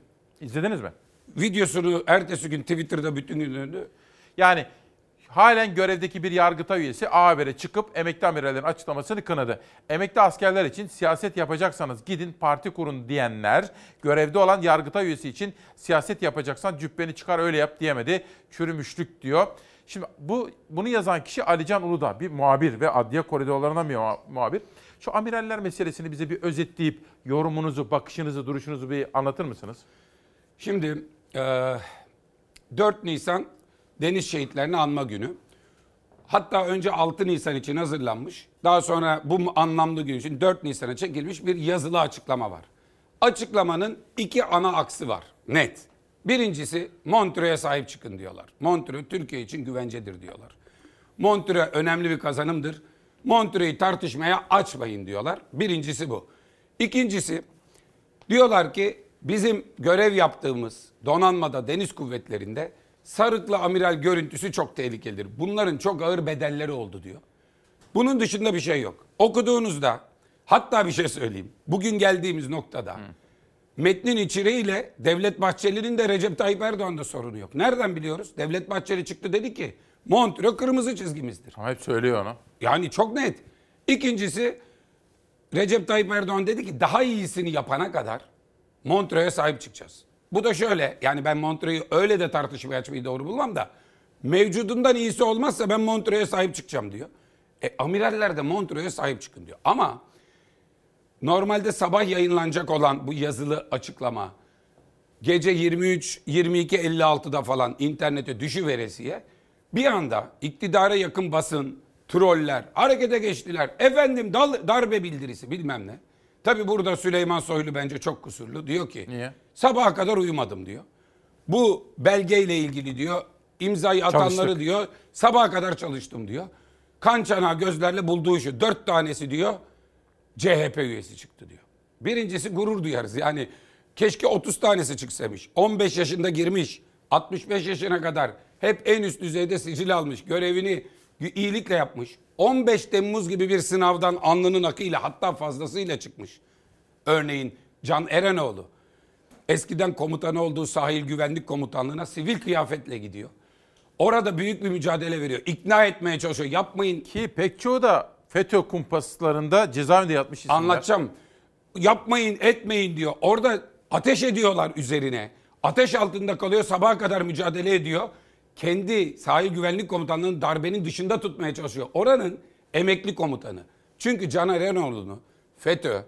İzlediniz mi? Videosunu ertesi gün Twitter'da bütün gün döndü. Yani halen görevdeki bir yargıtay üyesi A Haber'e çıkıp emekli amirallerin açıklamasını kınadı. Emekli askerler için siyaset yapacaksanız gidin parti kurun diyenler görevde olan yargıtay üyesi için siyaset yapacaksan cübbeni çıkar öyle yap diyemedi. Çürümüşlük diyor. Şimdi bu bunu yazan kişi Alican Uludağ bir muhabir ve adliye koridorlarına bir muha- muhabir. Şu amiraller meselesini bize bir özetleyip yorumunuzu, bakışınızı, duruşunuzu bir anlatır mısınız? Şimdi e, 4 Nisan Deniz Şehitlerini Anma Günü. Hatta önce 6 Nisan için hazırlanmış. Daha sonra bu anlamlı gün için 4 Nisan'a çekilmiş bir yazılı açıklama var. Açıklamanın iki ana aksı var. Net. Birincisi Montreux'e sahip çıkın diyorlar. Montreux Türkiye için güvencedir diyorlar. Montreux önemli bir kazanımdır. Montreux'u tartışmaya açmayın diyorlar. Birincisi bu. İkincisi diyorlar ki bizim görev yaptığımız donanmada deniz kuvvetlerinde sarıklı amiral görüntüsü çok tehlikelidir. Bunların çok ağır bedelleri oldu diyor. Bunun dışında bir şey yok. Okuduğunuzda hatta bir şey söyleyeyim. Bugün geldiğimiz noktada metnin içeriğiyle Devlet Bahçeli'nin de Recep Tayyip Erdoğan'da sorunu yok. Nereden biliyoruz? Devlet Bahçeli çıktı dedi ki Montreux kırmızı çizgimizdir. Ama hep söylüyor onu. Yani çok net. İkincisi Recep Tayyip Erdoğan dedi ki daha iyisini yapana kadar Montreux'e sahip çıkacağız. Bu da şöyle yani ben Montreux'u öyle de tartışmaya açmayı doğru bulmam da mevcudundan iyisi olmazsa ben Montreux'e sahip çıkacağım diyor. E, amiraller de Montreux'e sahip çıkın diyor. Ama normalde sabah yayınlanacak olan bu yazılı açıklama gece 23 22 56'da falan internete düşüveresiye bir anda iktidara yakın basın, troller harekete geçtiler. Efendim dal, darbe bildirisi bilmem ne. Tabi burada Süleyman Soylu bence çok kusurlu. Diyor ki Niye? sabaha kadar uyumadım diyor. Bu belgeyle ilgili diyor imzayı atanları Çalıştık. diyor sabaha kadar çalıştım diyor. Kan çanağı gözlerle bulduğu şu dört tanesi diyor CHP üyesi çıktı diyor. Birincisi gurur duyarız. Yani keşke 30 tanesi çıksaymış. 15 yaşında girmiş. 65 yaşına kadar hep en üst düzeyde sicil almış. Görevini iyilikle yapmış. 15 Temmuz gibi bir sınavdan alnının akıyla hatta fazlasıyla çıkmış. Örneğin Can Erenoğlu. Eskiden komutanı olduğu sahil güvenlik komutanlığına sivil kıyafetle gidiyor. Orada büyük bir mücadele veriyor. İkna etmeye çalışıyor. Yapmayın. Ki pek çoğu da FETÖ kumpaslarında cezaevinde yatmış isimler. Anlatacağım. Yapmayın etmeyin diyor. Orada ateş ediyorlar üzerine. Ateş altında kalıyor sabaha kadar mücadele ediyor. Kendi sahil güvenlik komutanlığının darbenin dışında tutmaya çalışıyor. Oranın emekli komutanı. Çünkü Caner Erenoğlu'nu FETÖ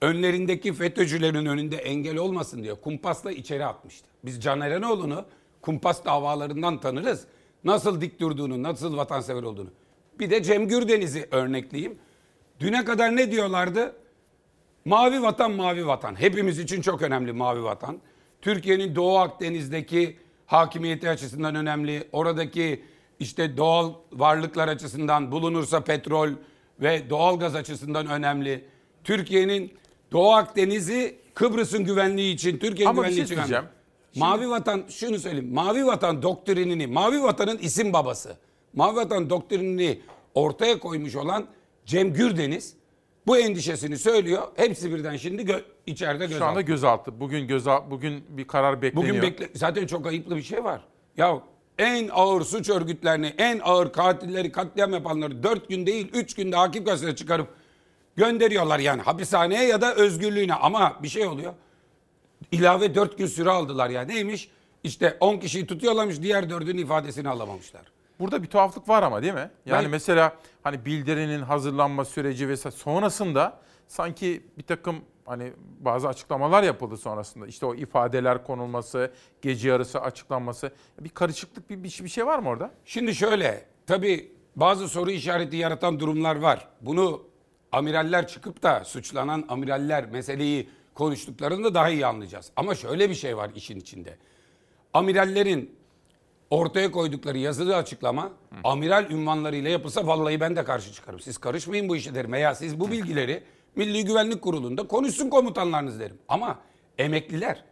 önlerindeki FETÖ'cülerin önünde engel olmasın diye kumpasla içeri atmıştı. Biz Caner Erenoğlu'nu kumpas davalarından tanırız. Nasıl dik durduğunu, nasıl vatansever olduğunu. Bir de Cem Gürdeniz'i örnekleyeyim. Düne kadar ne diyorlardı? Mavi vatan, mavi vatan. Hepimiz için çok önemli mavi vatan. Türkiye'nin Doğu Akdeniz'deki hakimiyeti açısından önemli. Oradaki işte doğal varlıklar açısından bulunursa petrol ve doğalgaz açısından önemli. Türkiye'nin Doğu Akdeniz'i Kıbrıs'ın güvenliği için, Türkiye'nin güvenliği şey için önemli. Şimdi- Mavi vatan şunu söyleyeyim. Mavi vatan doktrinini, Mavi vatanın isim babası. Mavi vatan doktrinini ortaya koymuş olan Cem Gürdeniz bu endişesini söylüyor. Hepsi birden şimdi gö- içeride gözaltı. Şu anda gözaltı. Bugün göza bugün bir karar bekleniyor. Bugün bekle zaten çok ayıplı bir şey var. Ya en ağır suç örgütlerini, en ağır katilleri, katliam yapanları 4 gün değil 3 günde hakim gazetesine çıkarıp gönderiyorlar yani hapishaneye ya da özgürlüğüne ama bir şey oluyor. ilave 4 gün süre aldılar ya. Neymiş? İşte 10 kişiyi tutuyorlarmış diğer dördünün ifadesini alamamışlar. Burada bir tuhaflık var ama değil mi? Yani Ben- mesela mesela hani bildirinin hazırlanma süreci ve sonrasında sanki bir takım hani bazı açıklamalar yapıldı sonrasında. İşte o ifadeler konulması, gece yarısı açıklanması. Bir karışıklık bir, bir şey var mı orada? Şimdi şöyle, tabii bazı soru işareti yaratan durumlar var. Bunu amiraller çıkıp da suçlanan amiraller meseleyi konuştuklarında daha iyi anlayacağız. Ama şöyle bir şey var işin içinde. Amirallerin ortaya koydukları yazılı açıklama amiral ünvanlarıyla yapılsa vallahi ben de karşı çıkarım. Siz karışmayın bu işe derim. Veya siz bu bilgileri Milli Güvenlik Kurulu'nda konuşsun komutanlarınız derim. Ama emekliler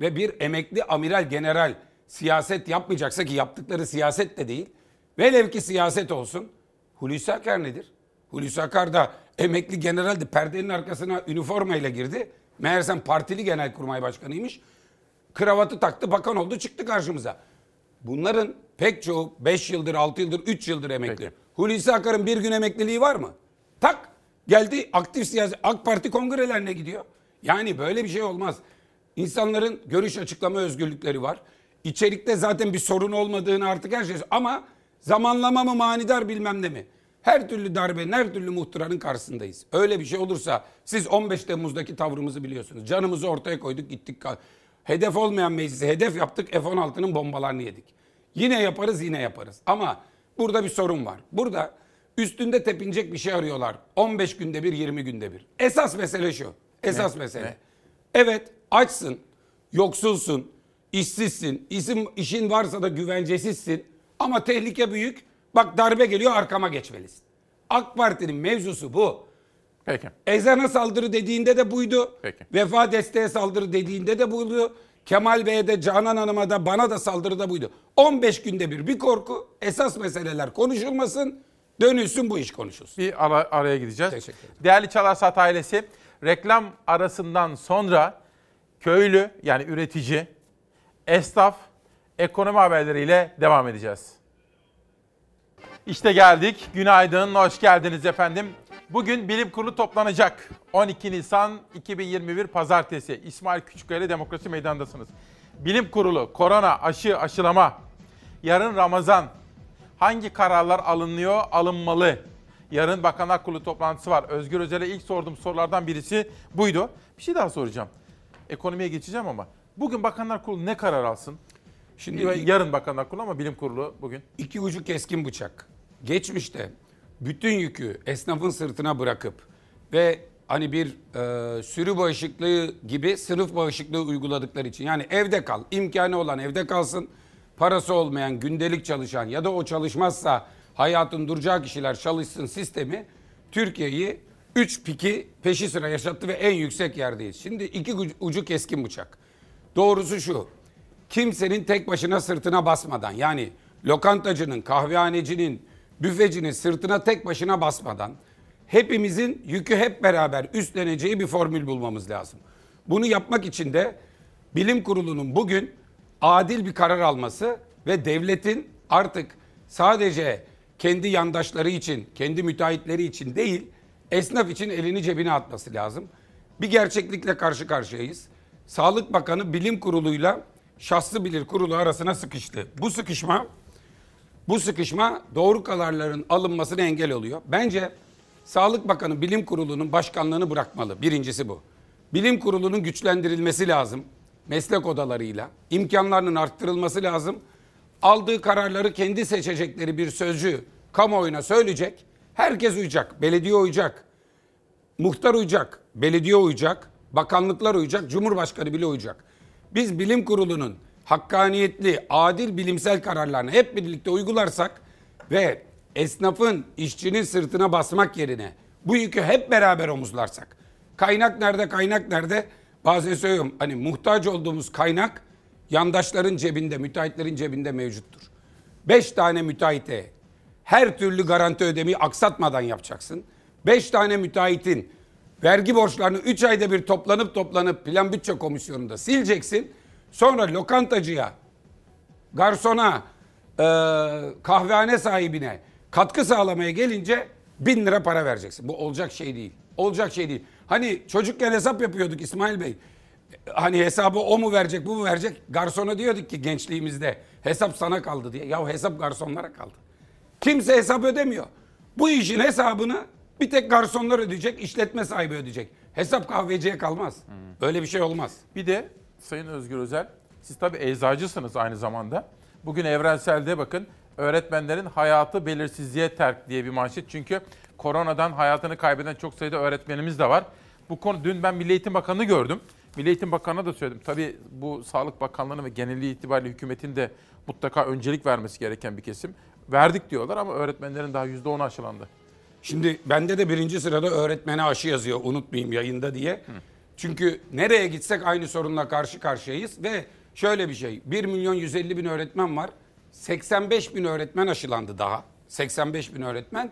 ve bir emekli amiral general siyaset yapmayacaksa ki yaptıkları siyaset de değil. Velev ki siyaset olsun. Hulusi Akar nedir? Hulusi Akar da emekli generaldi. Perdenin arkasına üniformayla girdi. Meğersem partili genelkurmay başkanıymış. Kravatı taktı bakan oldu çıktı karşımıza. Bunların pek çoğu 5 yıldır, 6 yıldır, 3 yıldır emekli. Hulusi Akar'ın bir gün emekliliği var mı? Tak geldi aktif siyasi AK Parti kongrelerine gidiyor. Yani böyle bir şey olmaz. İnsanların görüş açıklama özgürlükleri var. İçerikte zaten bir sorun olmadığını artık her şey ama zamanlama mı manidar bilmem ne mi? Her türlü darbenin, her türlü muhtıranın karşısındayız. Öyle bir şey olursa siz 15 Temmuz'daki tavrımızı biliyorsunuz. Canımızı ortaya koyduk gittik. Hedef olmayan meclisi hedef yaptık F-16'nın bombalarını yedik. Yine yaparız yine yaparız. Ama burada bir sorun var. Burada üstünde tepinecek bir şey arıyorlar. 15 günde bir 20 günde bir. Esas mesele şu. Esas Ne? mesele. Ne? Evet açsın, yoksulsun, işsizsin, isim, işin varsa da güvencesizsin. Ama tehlike büyük. Bak darbe geliyor arkama geçmelisin. AK Parti'nin mevzusu bu. Peki. Ezana saldırı dediğinde de buydu. Peki. Vefa desteğe saldırı dediğinde de buydu. Kemal Bey'e de Canan Hanım'a da bana da saldırı da buydu. 15 günde bir bir korku. Esas meseleler konuşulmasın. Dönülsün bu iş konuşulsun. Bir ara- araya gideceğiz. Teşekkür ederim. Değerli Çalarsat ailesi, reklam arasından sonra köylü yani üretici, esnaf, ekonomi haberleriyle devam edeceğiz. İşte geldik. Günaydın, hoş geldiniz efendim. Bugün bilim kurulu toplanacak. 12 Nisan 2021 Pazartesi. İsmail Küçükkaya Demokrasi Meydanı'ndasınız. Bilim kurulu, korona, aşı, aşılama. Yarın Ramazan. Hangi kararlar alınıyor, alınmalı? Yarın Bakanlar Kurulu toplantısı var. Özgür Özel'e ilk sorduğum sorulardan birisi buydu. Bir şey daha soracağım. Ekonomiye geçeceğim ama. Bugün Bakanlar Kurulu ne karar alsın? Şimdi yarın Bakanlar Kurulu ama bilim kurulu bugün. İki ucu keskin bıçak. Geçmişte bütün yükü esnafın sırtına bırakıp ve hani bir e, sürü bağışıklığı gibi sınıf bağışıklığı uyguladıkları için yani evde kal, imkanı olan evde kalsın, parası olmayan, gündelik çalışan ya da o çalışmazsa hayatın duracağı kişiler çalışsın sistemi Türkiye'yi 3 piki peşi sıra yaşattı ve en yüksek yerdeyiz. Şimdi iki ucu- keskin bıçak. Doğrusu şu. Kimsenin tek başına sırtına basmadan yani lokantacının, kahvehanecinin, büfecinin sırtına tek başına basmadan hepimizin yükü hep beraber üstleneceği bir formül bulmamız lazım. Bunu yapmak için de bilim kurulunun bugün adil bir karar alması ve devletin artık sadece kendi yandaşları için, kendi müteahhitleri için değil, esnaf için elini cebine atması lazım. Bir gerçeklikle karşı karşıyayız. Sağlık Bakanı bilim kuruluyla şahsı bilir kurulu arasına sıkıştı. Bu sıkışma bu sıkışma doğru kararların alınmasına engel oluyor. Bence Sağlık Bakanı Bilim Kurulu'nun başkanlığını bırakmalı. Birincisi bu. Bilim Kurulu'nun güçlendirilmesi lazım. Meslek odalarıyla. imkanlarının arttırılması lazım. Aldığı kararları kendi seçecekleri bir sözcü kamuoyuna söyleyecek. Herkes uyacak. Belediye uyacak. Muhtar uyacak. Belediye uyacak. Bakanlıklar uyacak. Cumhurbaşkanı bile uyacak. Biz bilim kurulunun hakkaniyetli, adil bilimsel kararlarını hep birlikte uygularsak ve esnafın, işçinin sırtına basmak yerine bu yükü hep beraber omuzlarsak. Kaynak nerede, kaynak nerede? Bazen söylüyorum hani muhtaç olduğumuz kaynak yandaşların cebinde, müteahhitlerin cebinde mevcuttur. Beş tane müteahhite her türlü garanti ödemeyi aksatmadan yapacaksın. Beş tane müteahhitin vergi borçlarını 3 ayda bir toplanıp toplanıp plan bütçe komisyonunda sileceksin. Sonra lokantacıya, garsona, e, kahvehane sahibine katkı sağlamaya gelince bin lira para vereceksin. Bu olacak şey değil. Olacak şey değil. Hani çocukken hesap yapıyorduk İsmail Bey. Hani hesabı o mu verecek bu mu verecek? Garsona diyorduk ki gençliğimizde hesap sana kaldı diye. Ya hesap garsonlara kaldı. Kimse hesap ödemiyor. Bu işin hesabını bir tek garsonlar ödeyecek, işletme sahibi ödeyecek. Hesap kahveciye kalmaz. Öyle bir şey olmaz. Bir de Sayın Özgür Özel, siz tabii eczacısınız aynı zamanda. Bugün Evrensel'de bakın öğretmenlerin hayatı belirsizliğe terk diye bir manşet. Çünkü koronadan hayatını kaybeden çok sayıda öğretmenimiz de var. Bu konu dün ben Milli Eğitim Bakanı'nı gördüm. Milli Eğitim Bakanı'na da söyledim. Tabii bu Sağlık Bakanlığı'nın ve genelliği itibariyle hükümetin de mutlaka öncelik vermesi gereken bir kesim. Verdik diyorlar ama öğretmenlerin daha %10'u aşılandı. Şimdi bende de birinci sırada öğretmene aşı yazıyor unutmayayım yayında diye. Çünkü nereye gitsek aynı sorunla karşı karşıyayız ve şöyle bir şey 1 milyon 150 bin öğretmen var. 85 bin öğretmen aşılandı daha. 85 bin öğretmen.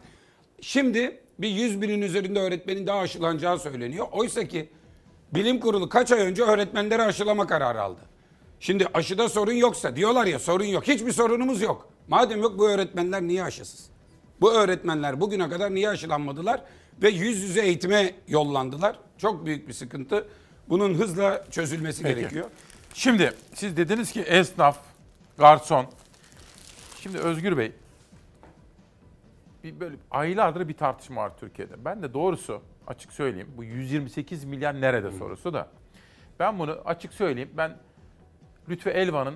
Şimdi bir 100 binin üzerinde öğretmenin daha aşılanacağı söyleniyor. Oysa ki bilim kurulu kaç ay önce öğretmenleri aşılama kararı aldı. Şimdi aşıda sorun yoksa diyorlar ya sorun yok. Hiçbir sorunumuz yok. Madem yok bu öğretmenler niye aşısız? Bu öğretmenler bugüne kadar niye aşılanmadılar ve yüz yüze eğitime yollandılar? Çok büyük bir sıkıntı. Bunun hızla çözülmesi Peki. gerekiyor. Şimdi siz dediniz ki esnaf, garson. Şimdi Özgür Bey, bir böyle aylardır bir tartışma var Türkiye'de. Ben de doğrusu açık söyleyeyim bu 128 milyar nerede sorusu da. Ben bunu açık söyleyeyim. Ben Lütfü Elvan'ın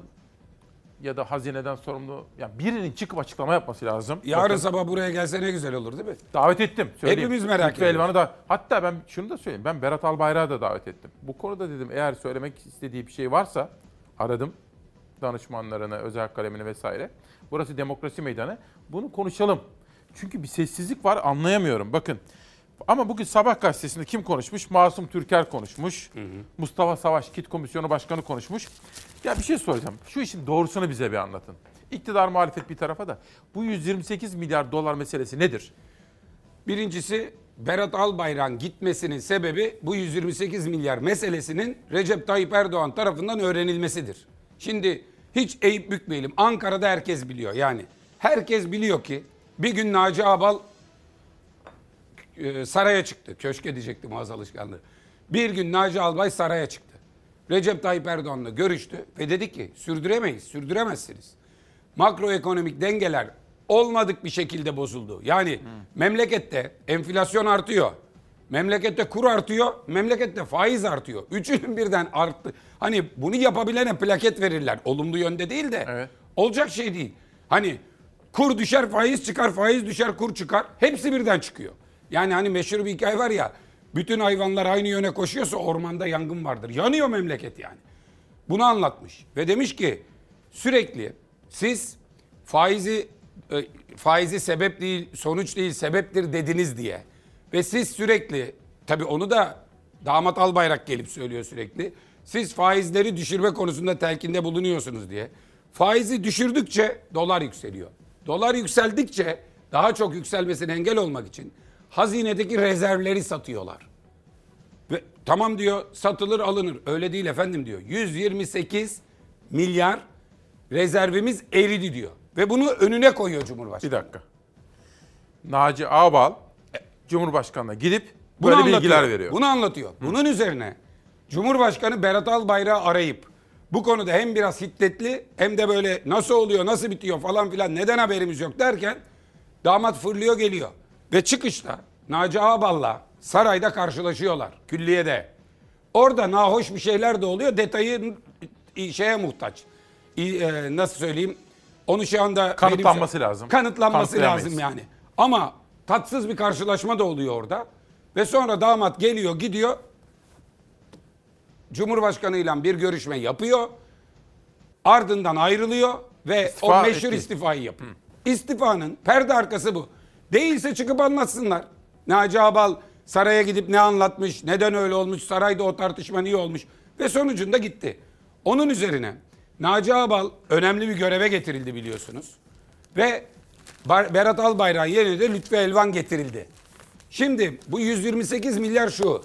ya da hazineden sorumlu yani birinin çıkıp açıklama yapması lazım. Yarın Bakın, sabah buraya gelse ne güzel olur değil mi? davet ettim. söyleyeyim. Hepimiz merak ediyoruz. Elvan'ı da hatta ben şunu da söyleyeyim. Ben Berat Albayrak'ı da davet ettim. Bu konuda dedim eğer söylemek istediği bir şey varsa aradım danışmanlarını, özel kalemini vesaire. Burası demokrasi meydanı. Bunu konuşalım. Çünkü bir sessizlik var anlayamıyorum. Bakın ama bugün Sabah gazetesinde kim konuşmuş? Masum Türker konuşmuş. Mustafa Savaş Kit Komisyonu Başkanı konuşmuş. Ya bir şey soracağım. Şu işin doğrusunu bize bir anlatın. İktidar muhalefet bir tarafa da bu 128 milyar dolar meselesi nedir? Birincisi Berat Albayrak'ın gitmesinin sebebi bu 128 milyar meselesinin Recep Tayyip Erdoğan tarafından öğrenilmesidir. Şimdi hiç eğip bükmeyelim. Ankara'da herkes biliyor yani. Herkes biliyor ki bir gün Naci Abal e, saraya çıktı. Köşke diyecektim ağız alışkanlığı. Bir gün Naci Albay saraya çıktı. Recep Tayyip Erdoğan'la görüştü ve dedi ki sürdüremeyiz, sürdüremezsiniz. Makroekonomik dengeler olmadık bir şekilde bozuldu. Yani memlekette enflasyon artıyor. Memlekette kur artıyor, memlekette faiz artıyor. Üçünün birden arttı. Hani bunu yapabilene plaket verirler. Olumlu yönde değil de. Olacak şey değil. Hani kur düşer, faiz çıkar, faiz düşer, kur çıkar. Hepsi birden çıkıyor. Yani hani meşhur bir hikaye var ya. Bütün hayvanlar aynı yöne koşuyorsa ormanda yangın vardır. Yanıyor memleket yani. Bunu anlatmış ve demiş ki sürekli siz faizi e, faizi sebep değil, sonuç değil, sebeptir dediniz diye. Ve siz sürekli tabii onu da damat Albayrak gelip söylüyor sürekli. Siz faizleri düşürme konusunda telkinde bulunuyorsunuz diye. Faizi düşürdükçe dolar yükseliyor. Dolar yükseldikçe daha çok yükselmesine engel olmak için hazinedeki rezervleri satıyorlar. Ve tamam diyor satılır alınır. Öyle değil efendim diyor. 128 milyar rezervimiz eridi diyor. Ve bunu önüne koyuyor Cumhurbaşkanı. Bir dakika. Naci Ağbal Cumhurbaşkanı'na gidip Bunu böyle anlatıyor. bilgiler veriyor. Bunu anlatıyor. Bunun üzerine Cumhurbaşkanı Berat Albayrak'ı arayıp bu konuda hem biraz hiddetli hem de böyle nasıl oluyor, nasıl bitiyor falan filan neden haberimiz yok derken damat fırlıyor geliyor. Ve çıkışta Naci Ağbal'la sarayda karşılaşıyorlar külliyede. Orada nahoş bir şeyler de oluyor. Detayı şeye muhtaç. E, nasıl söyleyeyim? Onu şu anda Kanıtlanması benim- lazım. Kanıtlanması lazım yani. Ama tatsız bir karşılaşma da oluyor orada. Ve sonra damat geliyor gidiyor. Cumhurbaşkanıyla bir görüşme yapıyor. Ardından ayrılıyor ve İstifa o meşhur etti. istifayı yapıyor. İstifanın perde arkası bu. Değilse çıkıp anlatsınlar. Naci Abal saraya gidip ne anlatmış, neden öyle olmuş, sarayda o tartışma niye olmuş ve sonucunda gitti. Onun üzerine Naci Abal önemli bir göreve getirildi biliyorsunuz. Ve Berat Albayrak'ın yerine de Lütfü Elvan getirildi. Şimdi bu 128 milyar şu.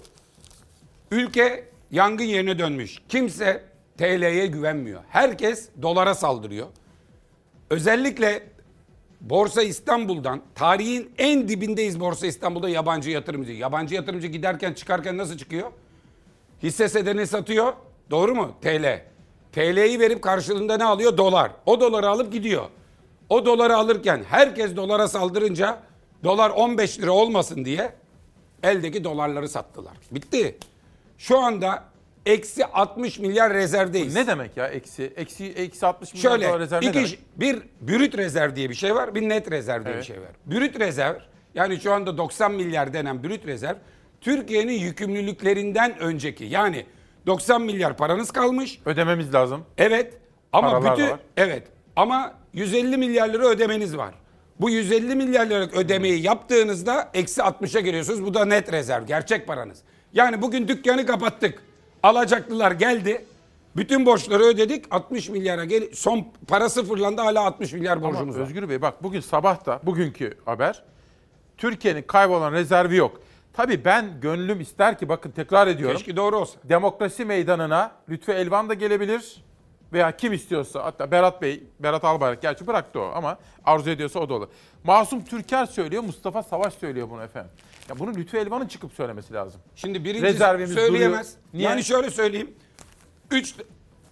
Ülke yangın yerine dönmüş. Kimse TL'ye güvenmiyor. Herkes dolara saldırıyor. Özellikle Borsa İstanbul'dan tarihin en dibindeyiz Borsa İstanbul'da yabancı yatırımcı. Yabancı yatırımcı giderken çıkarken nasıl çıkıyor? Hisse senedini satıyor. Doğru mu? TL. TL'yi verip karşılığında ne alıyor? Dolar. O doları alıp gidiyor. O doları alırken herkes dolara saldırınca dolar 15 lira olmasın diye eldeki dolarları sattılar. Bitti. Şu anda eksi 60 milyar rezervdeyiz. Ne demek ya eksi? Eksi, eksi 60 milyon Şöyle dolar rezerv ne iki, demek? bir brüt rezerv diye bir şey var, bir net rezerv diye Evet. bir şey var. Brüt rezerv yani şu anda 90 milyar denen brüt rezerv Türkiye'nin yükümlülüklerinden önceki yani 90 milyar paranız kalmış. Ödememiz lazım. Evet ama Paralar bütün var. evet ama 150 milyar lira ödemeniz var. Bu 150 milyar liralık ödemeyi yaptığınızda eksi 60'a giriyorsunuz. Bu da net rezerv, gerçek paranız. Yani bugün dükkanı kapattık. Alacaklılar geldi. Bütün borçları ödedik. 60 milyara gel son para sıfırlandı hala 60 milyar borcumuz var. Özgür Bey bak bugün sabah da bugünkü haber Türkiye'nin kaybolan rezervi yok. Tabii ben gönlüm ister ki bakın tekrar ediyorum. Keşke doğru olsa. Demokrasi meydanına Lütfü Elvan da gelebilir veya kim istiyorsa hatta Berat Bey, Berat Albayrak gerçi bıraktı o ama arzu ediyorsa o da olur. Masum Türker söylüyor, Mustafa Savaş söylüyor bunu efendim. Ya bunu Lütfü Elvan'ın çıkıp söylemesi lazım. Şimdi birinci Rezervimiz söyleyemez. duruyor. Niye? Yani şöyle söyleyeyim. Üç,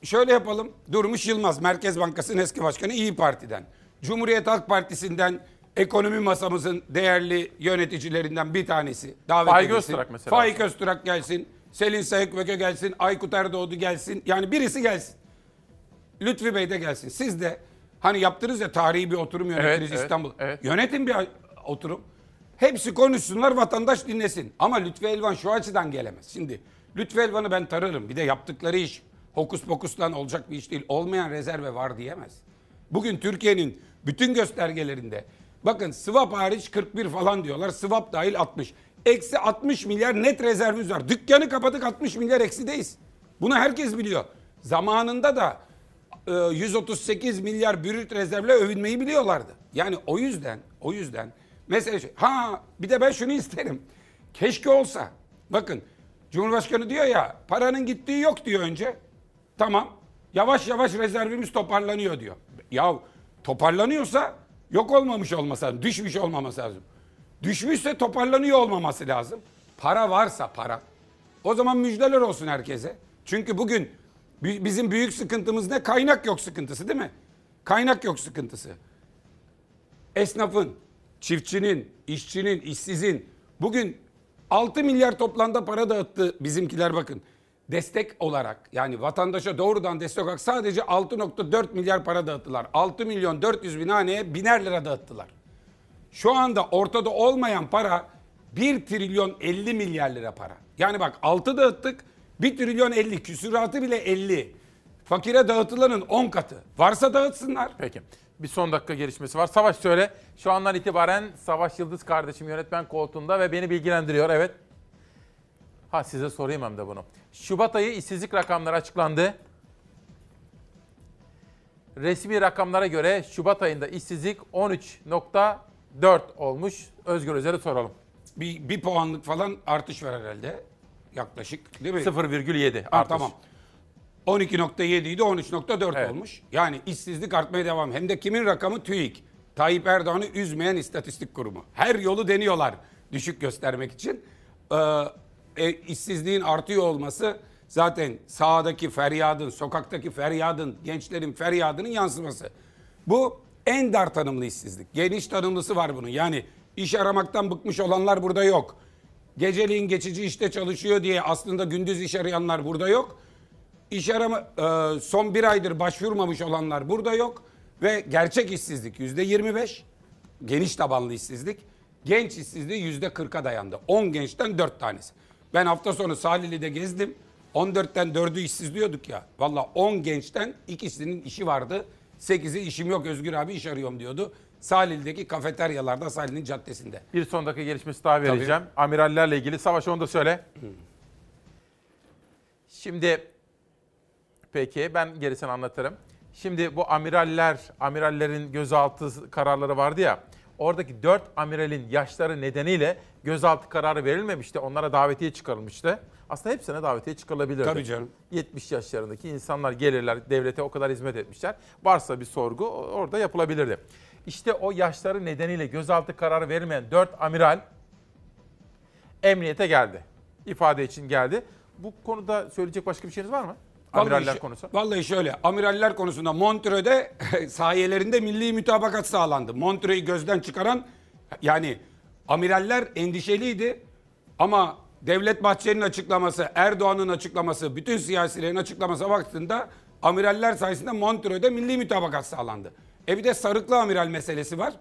şöyle yapalım. Durmuş Yılmaz, Merkez Bankası'nın eski başkanı İyi Parti'den. Cumhuriyet Halk Partisi'nden ekonomi masamızın değerli yöneticilerinden bir tanesi. Davet Faik edilsin. Öztürk mesela. Faik Öztürk gelsin. Selin Sayıkvöke gelsin. Aykut Erdoğdu gelsin. Yani birisi gelsin. Lütfi Bey de gelsin. Siz de hani yaptınız ya tarihi bir oturum yönettiniz Evet, evet, İstanbul. evet. Yönetin bir oturum. Hepsi konuşsunlar vatandaş dinlesin. Ama Lütfi Elvan şu açıdan gelemez. Şimdi Lütfi Elvan'ı ben tararım. Bir de yaptıkları iş hokus pokuslan olacak bir iş değil. Olmayan rezerve var diyemez. Bugün Türkiye'nin bütün göstergelerinde bakın swap hariç 41 falan diyorlar. Swap dahil 60. Eksi 60 milyar net rezervimiz var. Dükkanı kapadık 60 milyar eksideyiz. Bunu herkes biliyor. Zamanında da e, 138 milyar brüt rezervle övünmeyi biliyorlardı. Yani o yüzden o yüzden mesela ha bir de ben şunu isterim. Keşke olsa. Bakın Cumhurbaşkanı diyor ya paranın gittiği yok diyor önce. Tamam. Yavaş yavaş rezervimiz toparlanıyor diyor. Ya toparlanıyorsa yok olmamış olması lazım. Düşmüş olmaması lazım. Düşmüşse toparlanıyor olmaması lazım. Para varsa para. O zaman müjdeler olsun herkese. Çünkü bugün bi- bizim büyük sıkıntımız ne? Kaynak yok sıkıntısı değil mi? Kaynak yok sıkıntısı. Esnafın, çiftçinin, işçinin, işsizin bugün 6 milyar toplamda para dağıttı bizimkiler bakın. Destek olarak yani vatandaşa doğrudan destek olarak sadece 6.4 milyar para dağıttılar. 6 milyon 400 bin haneye biner lira dağıttılar. Şu anda ortada olmayan para 1 trilyon 50 milyar lira para. Yani bak 6 dağıttık 1 trilyon 50 küsuratı bile 50. Fakire dağıtılanın 10 katı. Varsa dağıtsınlar. Peki. Bir son dakika gelişmesi var. Savaş söyle. Şu andan itibaren Savaş Yıldız kardeşim yönetmen koltuğunda ve beni bilgilendiriyor. Evet. Ha size sorayım hem de bunu. Şubat ayı işsizlik rakamları açıklandı. Resmi rakamlara göre Şubat ayında işsizlik 13.4 olmuş. Özgür Özel'e soralım. Bir, bir puanlık falan artış var herhalde. Yaklaşık değil mi? 0,7 Ha, artış. tamam. 12.7 idi 13.4 olmuş. Yani işsizlik artmaya devam. Hem de kimin rakamı? TÜİK. Tayyip Erdoğan'ı üzmeyen istatistik kurumu. Her yolu deniyorlar düşük göstermek için. Ee, e, işsizliğin artıyor olması zaten sahadaki feryadın, sokaktaki feryadın, gençlerin feryadının yansıması. Bu en dar tanımlı işsizlik. Geniş tanımlısı var bunun. Yani iş aramaktan bıkmış olanlar burada yok. Geceliğin geçici işte çalışıyor diye aslında gündüz iş arayanlar burada yok. İş arama e, son bir aydır başvurmamış olanlar burada yok. Ve gerçek işsizlik yüzde 25. Geniş tabanlı işsizlik. Genç işsizliği yüzde 40'a dayandı. 10 gençten 4 tanesi. Ben hafta sonu Salihli'de gezdim. 14'ten 4'ü işsiz diyorduk ya. Valla 10 gençten ikisinin işi vardı. 8'i işim yok Özgür abi iş arıyorum diyordu. Salihli'deki kafeteryalarda Salihli'nin caddesinde. Bir son dakika gelişmesi daha vereceğim. Amirallerle ilgili. Savaş onu da söyle. Şimdi peki ben gerisini anlatırım. Şimdi bu amiraller, amirallerin gözaltı kararları vardı ya. Oradaki dört amiralin yaşları nedeniyle gözaltı kararı verilmemişti. Onlara davetiye çıkarılmıştı. Aslında hepsine davetiye çıkarılabilirdi. Tabii canım. 70 yaşlarındaki insanlar gelirler, devlete o kadar hizmet etmişler. Varsa bir sorgu orada yapılabilirdi. İşte o yaşları nedeniyle gözaltı kararı verilmeyen 4 amiral emniyete geldi. İfade için geldi. bu konuda söyleyecek başka bir şeyiniz var mı? Vallahi Amiraller şö- konusu. Vallahi şöyle amiraller konusunda Montreux'de sahiyelerinde milli mütabakat sağlandı. Montreux'u gözden çıkaran yani amiraller endişeliydi ama Devlet Bahçeli'nin açıklaması, Erdoğan'ın açıklaması, bütün siyasilerin açıklaması baktığında amiraller sayesinde Montreux'de milli mütabakat sağlandı. E bir de sarıklı amiral meselesi var.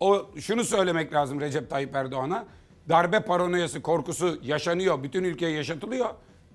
O şunu söylemek lazım Recep Tayyip Erdoğan'a. Darbe paranoyası, korkusu yaşanıyor. Bütün ülkeye yaşatılıyor.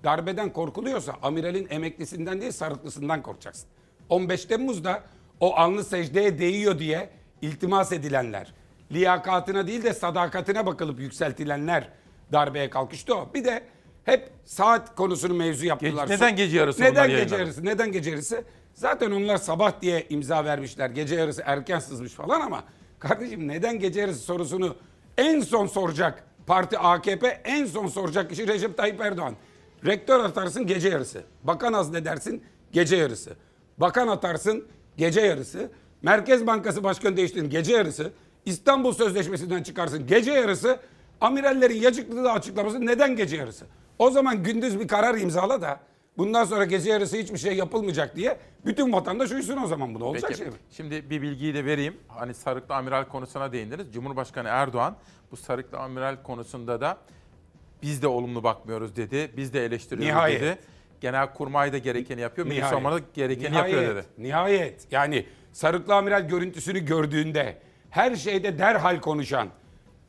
Darbeden korkuluyorsa amiralin emeklisinden değil sarıklısından korkacaksın. 15 Temmuz'da o alnı secdeye değiyor diye iltimas edilenler, liyakatına değil de sadakatine bakılıp yükseltilenler darbeye kalkıştı o. Bir de hep saat konusunu mevzu yaptılar. Ge- neden gece yarısı Neden gece yayınladı? yarısı? Neden gece yarısı? Zaten onlar sabah diye imza vermişler. Gece yarısı erken sızmış falan ama kardeşim neden gece yarısı sorusunu en son soracak parti AKP en son soracak kişi Recep Tayyip Erdoğan. Rektör atarsın gece yarısı. Bakan azledersin gece yarısı. Bakan atarsın gece yarısı. Merkez Bankası Başkanı değiştirin gece yarısı. İstanbul Sözleşmesi'nden çıkarsın gece yarısı. Amirallerin yacıklığı açıklaması neden gece yarısı? O zaman gündüz bir karar imzala da bundan sonra gece yarısı hiçbir şey yapılmayacak diye bütün vatandaş uysun o zaman bunu olacak Peki. şey mi? Şimdi bir bilgiyi de vereyim. Hani sarıklı amiral konusuna değindiniz. Cumhurbaşkanı Erdoğan bu sarıklı amiral konusunda da biz de olumlu bakmıyoruz dedi. Biz de eleştiriyoruz Nihayet. dedi. Genelkurmay da gerekeni yapıyor. Milli. Savunma da gerekeni Nihayet, yapıyor dedi. Nihayet. Yani Sarıklı Amiral görüntüsünü gördüğünde her şeyde derhal konuşan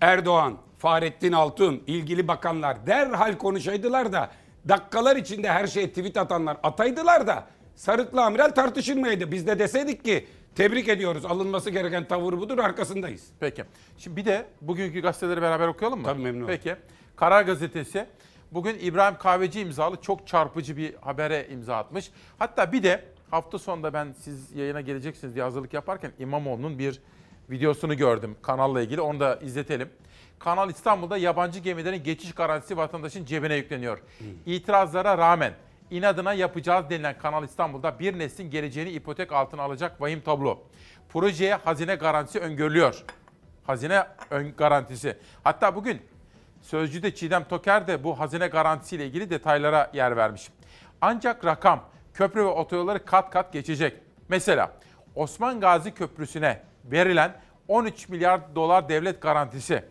Erdoğan, Fahrettin Altun, ilgili bakanlar derhal konuşaydılar da dakikalar içinde her şeye tweet atanlar ataydılar da Sarıklı Amiral tartışılmaydı. Biz de deseydik ki tebrik ediyoruz alınması gereken tavır budur arkasındayız. Peki. Şimdi bir de bugünkü gazeteleri beraber okuyalım mı? Tabii memnun Peki. Karar Gazetesi bugün İbrahim Kahveci imzalı çok çarpıcı bir habere imza atmış. Hatta bir de hafta sonunda ben siz yayına geleceksiniz diye hazırlık yaparken İmamoğlu'nun bir videosunu gördüm kanalla ilgili. Onu da izletelim. Kanal İstanbul'da yabancı gemilerin geçiş garantisi vatandaşın cebine yükleniyor. İtirazlara rağmen inadına yapacağız denilen Kanal İstanbul'da bir neslin geleceğini ipotek altına alacak vahim tablo. Projeye hazine garantisi öngörülüyor. Hazine ön garantisi. Hatta bugün Sözcü'de Çiğdem Toker de bu hazine garantisiyle ilgili detaylara yer vermiş. Ancak rakam köprü ve otoyolları kat kat geçecek. Mesela Osman Gazi Köprüsü'ne verilen 13 milyar dolar devlet garantisi.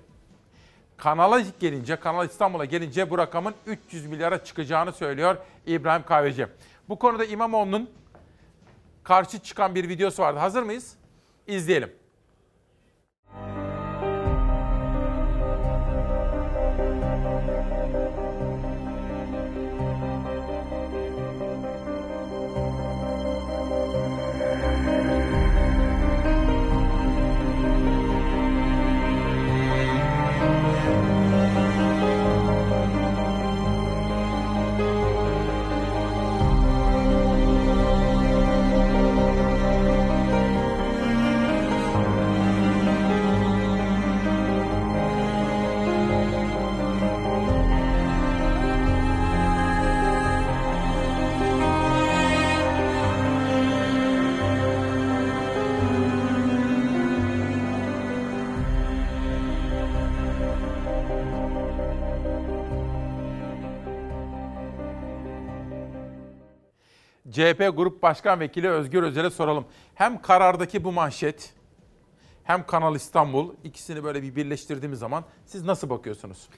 Kanala gelince, Kanal İstanbul'a gelince bu rakamın 300 milyara çıkacağını söylüyor İbrahim Kahveci. Bu konuda İmamoğlu'nun karşı çıkan bir videosu vardı. Hazır mıyız? İzleyelim. CHP Grup Başkan Vekili Özgür Özel'e soralım. Hem karardaki bu manşet hem Kanal İstanbul ikisini böyle bir birleştirdiğimiz zaman siz nasıl bakıyorsunuz?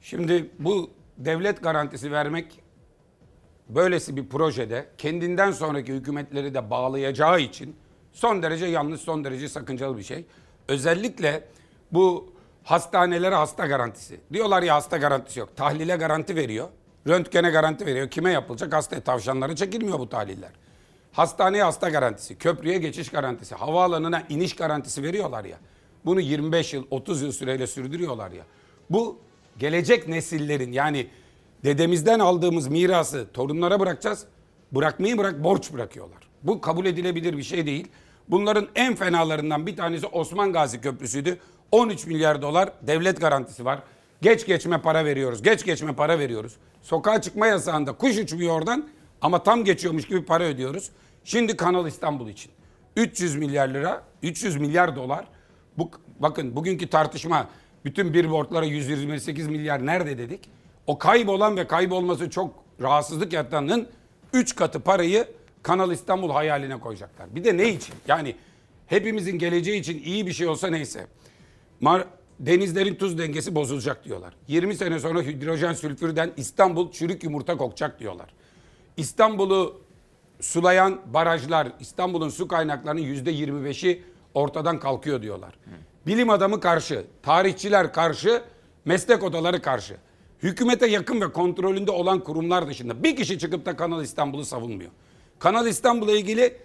Şimdi bu devlet garantisi vermek böylesi bir projede kendinden sonraki hükümetleri de bağlayacağı için son derece yanlış, son derece sakıncalı bir şey. Özellikle bu hastanelere hasta garantisi. Diyorlar ya hasta garantisi yok. Tahlile garanti veriyor. Röntgene garanti veriyor. Kime yapılacak? Hasta tavşanlara çekilmiyor bu tahliller. Hastaneye hasta garantisi, köprüye geçiş garantisi, havaalanına iniş garantisi veriyorlar ya. Bunu 25 yıl, 30 yıl süreyle sürdürüyorlar ya. Bu gelecek nesillerin yani dedemizden aldığımız mirası torunlara bırakacağız. Bırakmayı bırak borç bırakıyorlar. Bu kabul edilebilir bir şey değil. Bunların en fenalarından bir tanesi Osman Gazi Köprüsü'ydü. 13 milyar dolar devlet garantisi var. Geç geçme para veriyoruz. Geç geçme para veriyoruz. Sokağa çıkma yasağında kuş uçmuyor oradan ama tam geçiyormuş gibi para ödüyoruz. Şimdi Kanal İstanbul için 300 milyar lira, 300 milyar dolar. Bu bakın bugünkü tartışma bütün billboardlara 128 milyar nerede dedik? O kaybolan ve kaybolması çok rahatsızlık yaratanın 3 katı parayı Kanal İstanbul hayaline koyacaklar. Bir de ne için? Yani hepimizin geleceği için iyi bir şey olsa neyse. Mar denizlerin tuz dengesi bozulacak diyorlar. 20 sene sonra hidrojen sülfürden İstanbul çürük yumurta kokacak diyorlar. İstanbul'u sulayan barajlar, İstanbul'un su kaynaklarının yüzde 25'i ortadan kalkıyor diyorlar. Bilim adamı karşı, tarihçiler karşı, meslek odaları karşı. Hükümete yakın ve kontrolünde olan kurumlar dışında bir kişi çıkıp da Kanal İstanbul'u savunmuyor. Kanal İstanbul'la ilgili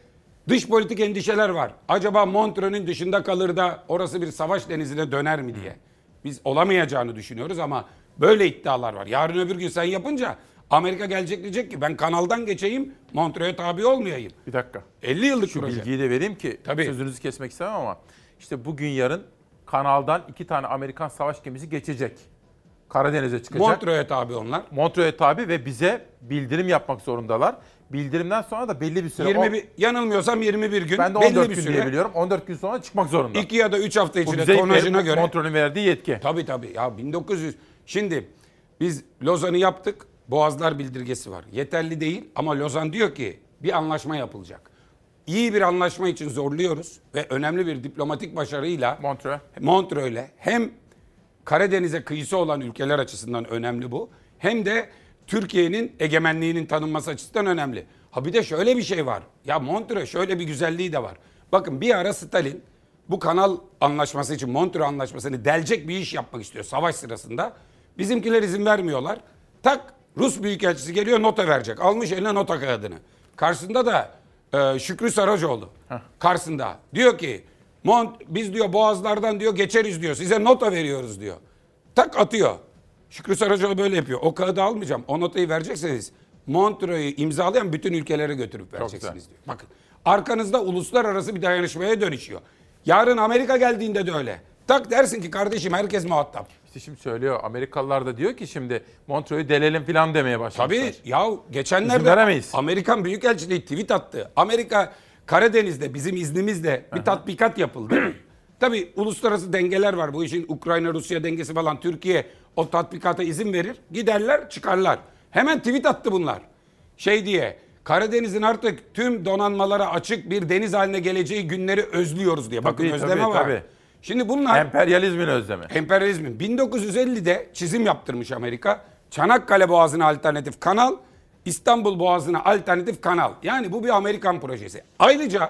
dış politik endişeler var. Acaba Montreux'ün dışında kalır da orası bir savaş denizine döner mi diye. Biz olamayacağını düşünüyoruz ama böyle iddialar var. Yarın öbür gün sen yapınca Amerika gelecek diyecek ki ben kanaldan geçeyim Montreux'e tabi olmayayım. Bir dakika. 50 yıllık Şu proje. bilgiyi de vereyim ki Tabii. sözünüzü kesmek istemem ama işte bugün yarın kanaldan iki tane Amerikan savaş gemisi geçecek. Karadeniz'e çıkacak. Montreux'e tabi onlar. Montreux'e tabi ve bize bildirim yapmak zorundalar. Bildirimden sonra da belli bir süre... 21, yanılmıyorsam 21 gün ben de belli 14 bir gün süre. diye biliyorum. 14 gün sonra çıkmak zorunda. 2 ya da 3 hafta içinde tonajına göre. Montreux'ün verdiği yetki. Tabii tabii. Ya 1900 şimdi biz Lozan'ı yaptık. Boğazlar bildirgesi var. Yeterli değil ama Lozan diyor ki bir anlaşma yapılacak. İyi bir anlaşma için zorluyoruz ve önemli bir diplomatik başarıyla Montreux. Montreux'le hem Karadeniz'e kıyısı olan ülkeler açısından önemli bu. Hem de Türkiye'nin egemenliğinin tanınması açısından önemli. Ha bir de şöyle bir şey var. Ya Montreux şöyle bir güzelliği de var. Bakın bir ara Stalin bu kanal anlaşması için Montreux anlaşmasını delecek bir iş yapmak istiyor savaş sırasında. Bizimkiler izin vermiyorlar. Tak Rus büyükelçisi geliyor nota verecek. Almış eline nota kağıdını. Karşısında da e, Şükrü Saracoğlu. Karşısında. Diyor ki Mont, biz diyor boğazlardan diyor geçeriz diyor. Size nota veriyoruz diyor. Tak atıyor. Şükrü Saracoğlu böyle yapıyor. O kağıdı almayacağım. O notayı verecekseniz Montreux'u imzalayan bütün ülkelere götürüp vereceksiniz diyor. Bakın arkanızda uluslararası bir dayanışmaya dönüşüyor. Yarın Amerika geldiğinde de öyle. Tak dersin ki kardeşim herkes muhatap. İşte şimdi söylüyor Amerikalılar da diyor ki şimdi Montreux'u delelim falan demeye başlamışlar. Tabii ya geçenlerde. Amerikan Büyükelçiliği tweet attı. Amerika Karadeniz'de bizim iznimizle bir tatbikat yapıldı. Tabii uluslararası dengeler var. Bu işin Ukrayna-Rusya dengesi falan. Türkiye o tatbikata izin verir. Giderler çıkarlar. Hemen tweet attı bunlar. Şey diye Karadeniz'in artık tüm donanmalara açık bir deniz haline geleceği günleri özlüyoruz diye. Bakın Tabii, özleme tabii, var. tabii. Şimdi bunlar Emperyalizmin özlemi. Emperyalizmin 1950'de çizim yaptırmış Amerika. Çanakkale Boğazı'na alternatif kanal, İstanbul Boğazı'na alternatif kanal. Yani bu bir Amerikan projesi. Ayrıca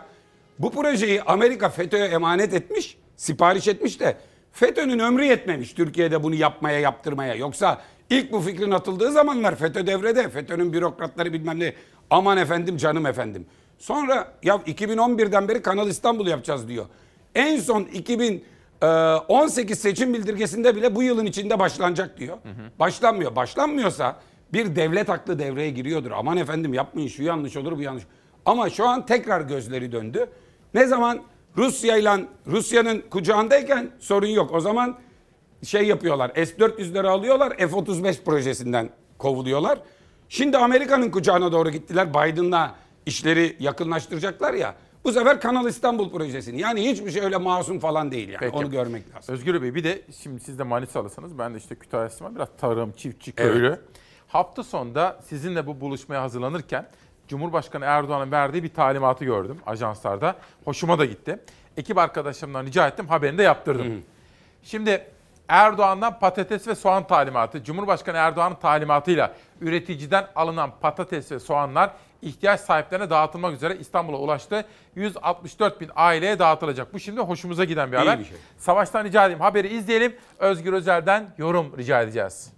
bu projeyi Amerika FETÖ'ye emanet etmiş, sipariş etmiş de FETÖ'nün ömrü yetmemiş Türkiye'de bunu yapmaya, yaptırmaya. Yoksa ilk bu fikrin atıldığı zamanlar FETÖ devrede, FETÖ'nün bürokratları bilmem ne. Aman efendim, canım efendim. Sonra ya 2011'den beri Kanal İstanbul yapacağız diyor. En son 2018 seçim bildirgesinde bile bu yılın içinde başlanacak diyor. Başlanmıyor. Başlanmıyorsa bir devlet aklı devreye giriyordur. Aman efendim yapmayın şu yanlış olur bu yanlış. Ama şu an tekrar gözleri döndü. Ne zaman Rusya ile Rusya'nın kucağındayken sorun yok. O zaman şey yapıyorlar. S-400'leri alıyorlar. F-35 projesinden kovuluyorlar. Şimdi Amerika'nın kucağına doğru gittiler. Biden'la işleri yakınlaştıracaklar ya. Bu sefer Kanal İstanbul projesini. Yani hiçbir şey öyle masum falan değil yani. Peki. Onu görmek lazım. Özgür Bey bir de şimdi siz de Manisalısınız. Ben de işte Kütahya'sım var. Biraz tarım, çiftçi, Evet. köylü. Hafta sonunda sizinle bu buluşmaya hazırlanırken Cumhurbaşkanı Erdoğan'ın verdiği bir talimatı gördüm ajanslarda. Hoşuma da gitti. Ekip arkadaşlarımdan rica ettim haberini de yaptırdım. Şimdi Erdoğan'dan patates ve soğan talimatı, Cumhurbaşkanı Erdoğan'ın talimatıyla üreticiden alınan patates ve soğanlar ihtiyaç sahiplerine dağıtılmak üzere İstanbul'a ulaştı. 164 bin aileye dağıtılacak. Bu şimdi hoşumuza giden bir haber. bir şey. Savaştan rica edeyim haberi izleyelim. Özgür Özel'den yorum rica edeceğiz.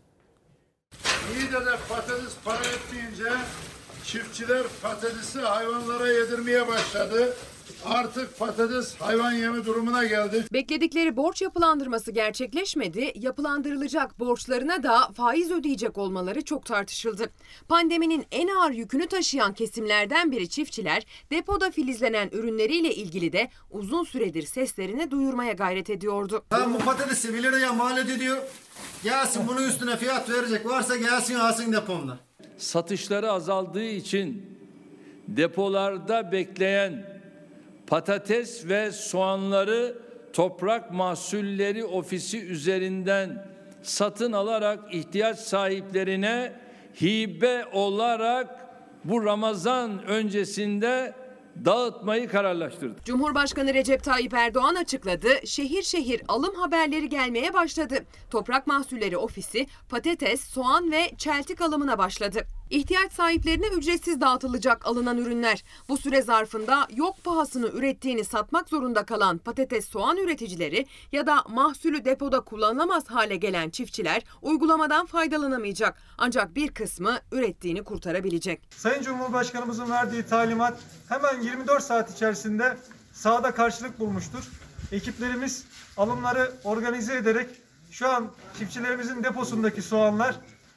İyi de patates para etmeyince çiftçiler patatesi hayvanlara yedirmeye başladı. Artık patates hayvan yemi durumuna geldi. Bekledikleri borç yapılandırması gerçekleşmedi, yapılandırılacak borçlarına da faiz ödeyecek olmaları çok tartışıldı. Pandeminin en ağır yükünü taşıyan kesimlerden biri çiftçiler, depoda filizlenen ürünleriyle ilgili de uzun süredir seslerini duyurmaya gayret ediyordu. Ben bu patatesi 1 liraya mal ediyor. Gelsin bunun üstüne fiyat verecek varsa gelsin alsın depomda. Satışları azaldığı için depolarda bekleyen patates ve soğanları Toprak Mahsulleri Ofisi üzerinden satın alarak ihtiyaç sahiplerine hibe olarak bu Ramazan öncesinde dağıtmayı kararlaştırdı. Cumhurbaşkanı Recep Tayyip Erdoğan açıkladı. Şehir şehir alım haberleri gelmeye başladı. Toprak Mahsulleri Ofisi patates, soğan ve çeltik alımına başladı. İhtiyaç sahiplerine ücretsiz dağıtılacak alınan ürünler. Bu süre zarfında yok pahasını ürettiğini satmak zorunda kalan patates soğan üreticileri ya da mahsulü depoda kullanılamaz hale gelen çiftçiler uygulamadan faydalanamayacak. Ancak bir kısmı ürettiğini kurtarabilecek. Sayın Cumhurbaşkanımızın verdiği talimat hemen 24 saat içerisinde sahada karşılık bulmuştur. Ekiplerimiz alımları organize ederek şu an çiftçilerimizin deposundaki soğanlar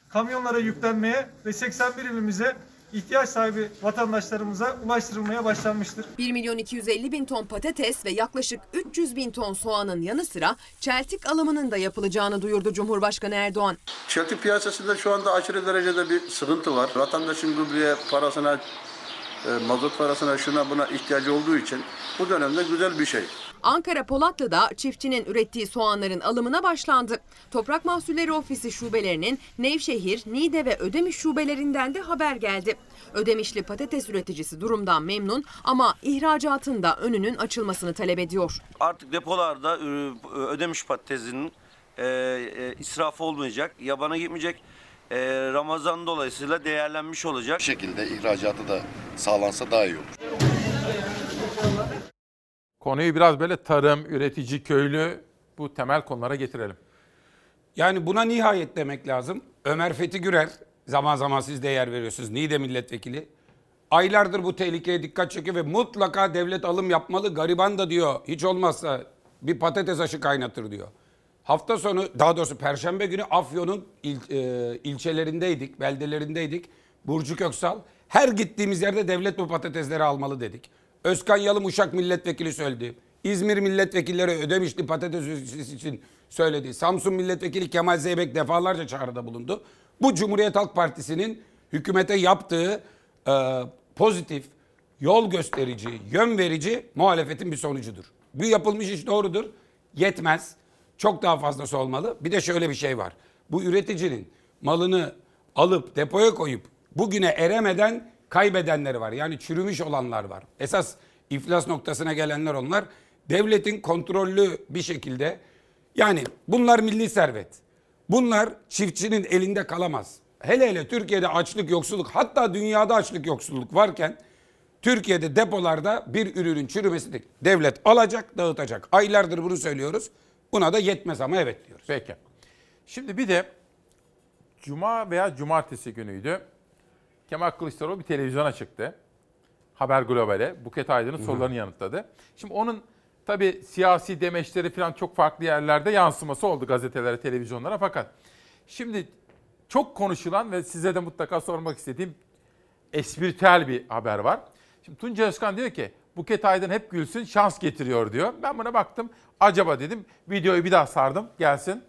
kamyonlara yüklenmeye ve 81 ilimize ihtiyaç sahibi vatandaşlarımıza ulaştırılmaya başlanmıştır. 1 milyon 250 bin ton patates ve yaklaşık 300 bin ton soğanın yanı sıra çeltik alımının da yapılacağını duyurdu Cumhurbaşkanı Erdoğan. Çeltik piyasasında şu anda aşırı derecede bir sıkıntı var. Vatandaşın gübreye parasına, e, mazot parasına şuna buna ihtiyacı olduğu için bu dönemde güzel bir şey. Ankara Polatlı'da çiftçinin ürettiği soğanların alımına başlandı. Toprak Mahsulleri Ofisi şubelerinin Nevşehir, Niğde ve Ödemiş şubelerinden de haber geldi. Ödemişli patates üreticisi durumdan memnun ama ihracatında önünün açılmasını talep ediyor. Artık depolarda e, ödemiş patatesinin e, e, israfı olmayacak, yabana gitmeyecek. E, Ramazan dolayısıyla değerlenmiş olacak. Bu şekilde ihracatı da sağlansa daha iyi olur. Konuyu biraz böyle tarım, üretici, köylü bu temel konulara getirelim. Yani buna nihayet demek lazım. Ömer Fethi Gürer, zaman zaman siz de yer veriyorsunuz. Niğde milletvekili. Aylardır bu tehlikeye dikkat çekiyor ve mutlaka devlet alım yapmalı. Gariban da diyor hiç olmazsa bir patates aşı kaynatır diyor. Hafta sonu daha doğrusu perşembe günü Afyon'un il, e, ilçelerindeydik, beldelerindeydik. Burcu Köksal her gittiğimiz yerde devlet bu patatesleri almalı dedik. Özkan Yalım Uşak milletvekili söyledi. İzmir milletvekilleri ödemişti patates için söyledi. Samsun milletvekili Kemal Zeybek defalarca çağrıda bulundu. Bu Cumhuriyet Halk Partisi'nin hükümete yaptığı e, pozitif, yol gösterici, yön verici muhalefetin bir sonucudur. Bu yapılmış iş doğrudur. Yetmez. Çok daha fazlası olmalı. Bir de şöyle bir şey var. Bu üreticinin malını alıp depoya koyup bugüne eremeden kaybedenleri var. Yani çürümüş olanlar var. Esas iflas noktasına gelenler onlar. Devletin kontrollü bir şekilde yani bunlar milli servet. Bunlar çiftçinin elinde kalamaz. Hele hele Türkiye'de açlık, yoksulluk hatta dünyada açlık, yoksulluk varken Türkiye'de depolarda bir ürünün çürümesi değil. Devlet alacak, dağıtacak. Aylardır bunu söylüyoruz. Buna da yetmez ama evet diyoruz. Peki. Şimdi bir de Cuma veya Cumartesi günüydü. Kemal Kılıçdaroğlu bir televizyona çıktı. Haber Global'e. Buket Aydın'ın sorularını yanıtladı. Şimdi onun tabii siyasi demeçleri falan çok farklı yerlerde yansıması oldu gazetelere, televizyonlara. Fakat şimdi çok konuşulan ve size de mutlaka sormak istediğim espritüel bir haber var. Şimdi Tunca Özkan diyor ki Buket Aydın hep gülsün şans getiriyor diyor. Ben buna baktım. Acaba dedim videoyu bir daha sardım gelsin.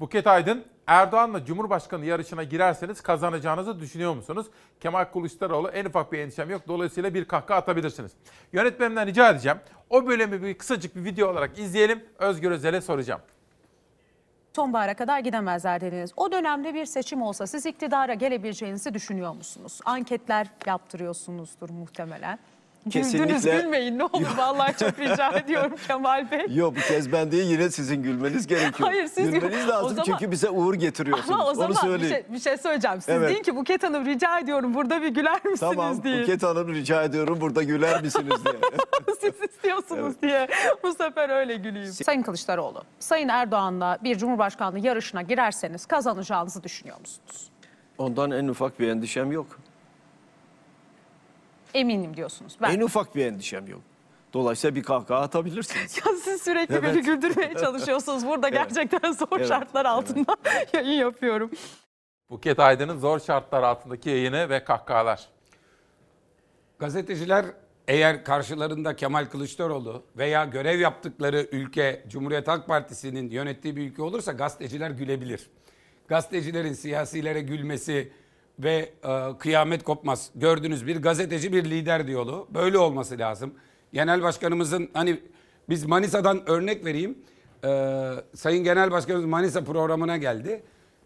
Buket Aydın Erdoğan'la Cumhurbaşkanı yarışına girerseniz kazanacağınızı düşünüyor musunuz? Kemal Kılıçdaroğlu en ufak bir endişem yok. Dolayısıyla bir kahkaha atabilirsiniz. Yönetmenimden rica edeceğim. O bölümü bir kısacık bir video olarak izleyelim. Özgür Özel'e soracağım. sonbahara kadar gidemezler dediniz. O dönemde bir seçim olsa siz iktidara gelebileceğinizi düşünüyor musunuz? Anketler yaptırıyorsunuzdur muhtemelen. Güldünüz Kesinlikle. gülmeyin ne olur vallahi çok rica ediyorum Kemal Bey. Yok bu kez ben değil yine sizin gülmeniz gerekiyor. Hayır, siz Gülmeniz gül- o lazım zaman- çünkü bize uğur getiriyorsunuz. Ama o Onu zaman bir söyleyeyim. şey, bir şey söyleyeceğim. Siz Evet. deyin ki Buket Hanım rica ediyorum burada bir güler misiniz Tamam diye. Buket Hanım rica ediyorum burada güler misiniz diye. Siz istiyorsunuz diye bu sefer öyle güleyim. Sayın Kılıçdaroğlu, Sayın Erdoğan'la bir Cumhurbaşkanlığı yarışına girerseniz kazanacağınızı düşünüyor musunuz? Ondan en ufak bir endişem yok. Eminim diyorsunuz. Ben. En ufak bir endişem yok. Dolayısıyla bir kahkaha atabilirsiniz. Ya siz sürekli Evet. beni güldürmeye çalışıyorsunuz. Burada Evet. gerçekten zor Evet. şartlar altında yayın yapıyorum. Buket Aydın'ın zor şartlar altındaki yayını ve kahkahalar. Gazeteciler eğer karşılarında Kemal Kılıçdaroğlu veya görev yaptıkları ülke Cumhuriyet Halk Partisi'nin yönettiği bir ülke olursa gazeteciler gülebilir. Gazetecilerin siyasilere gülmesi ve e, kıyamet kopmaz. Gördüğünüz bir gazeteci bir lider diyolu. Böyle olması lazım. Genel Başkanımızın hani biz Manisa'dan örnek vereyim. E, Sayın Genel Başkanımız Manisa programına geldi.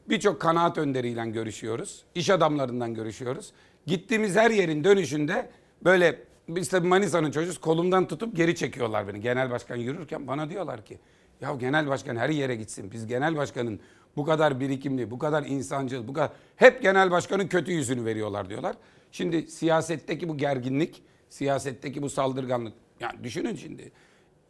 Birçok kanaat önderiyle görüşüyoruz. iş adamlarından görüşüyoruz. Gittiğimiz her yerin dönüşünde böyle biz tabii Manisa'nın çocuğuz kolumdan tutup geri çekiyorlar beni. Genel başkan yürürken bana diyorlar ki ya genel başkan her yere gitsin. Biz genel başkanın bu kadar birikimli, bu kadar insancıl, bu kadar hep genel başkanın kötü yüzünü veriyorlar diyorlar. Şimdi siyasetteki bu gerginlik, siyasetteki bu saldırganlık. Yani düşünün şimdi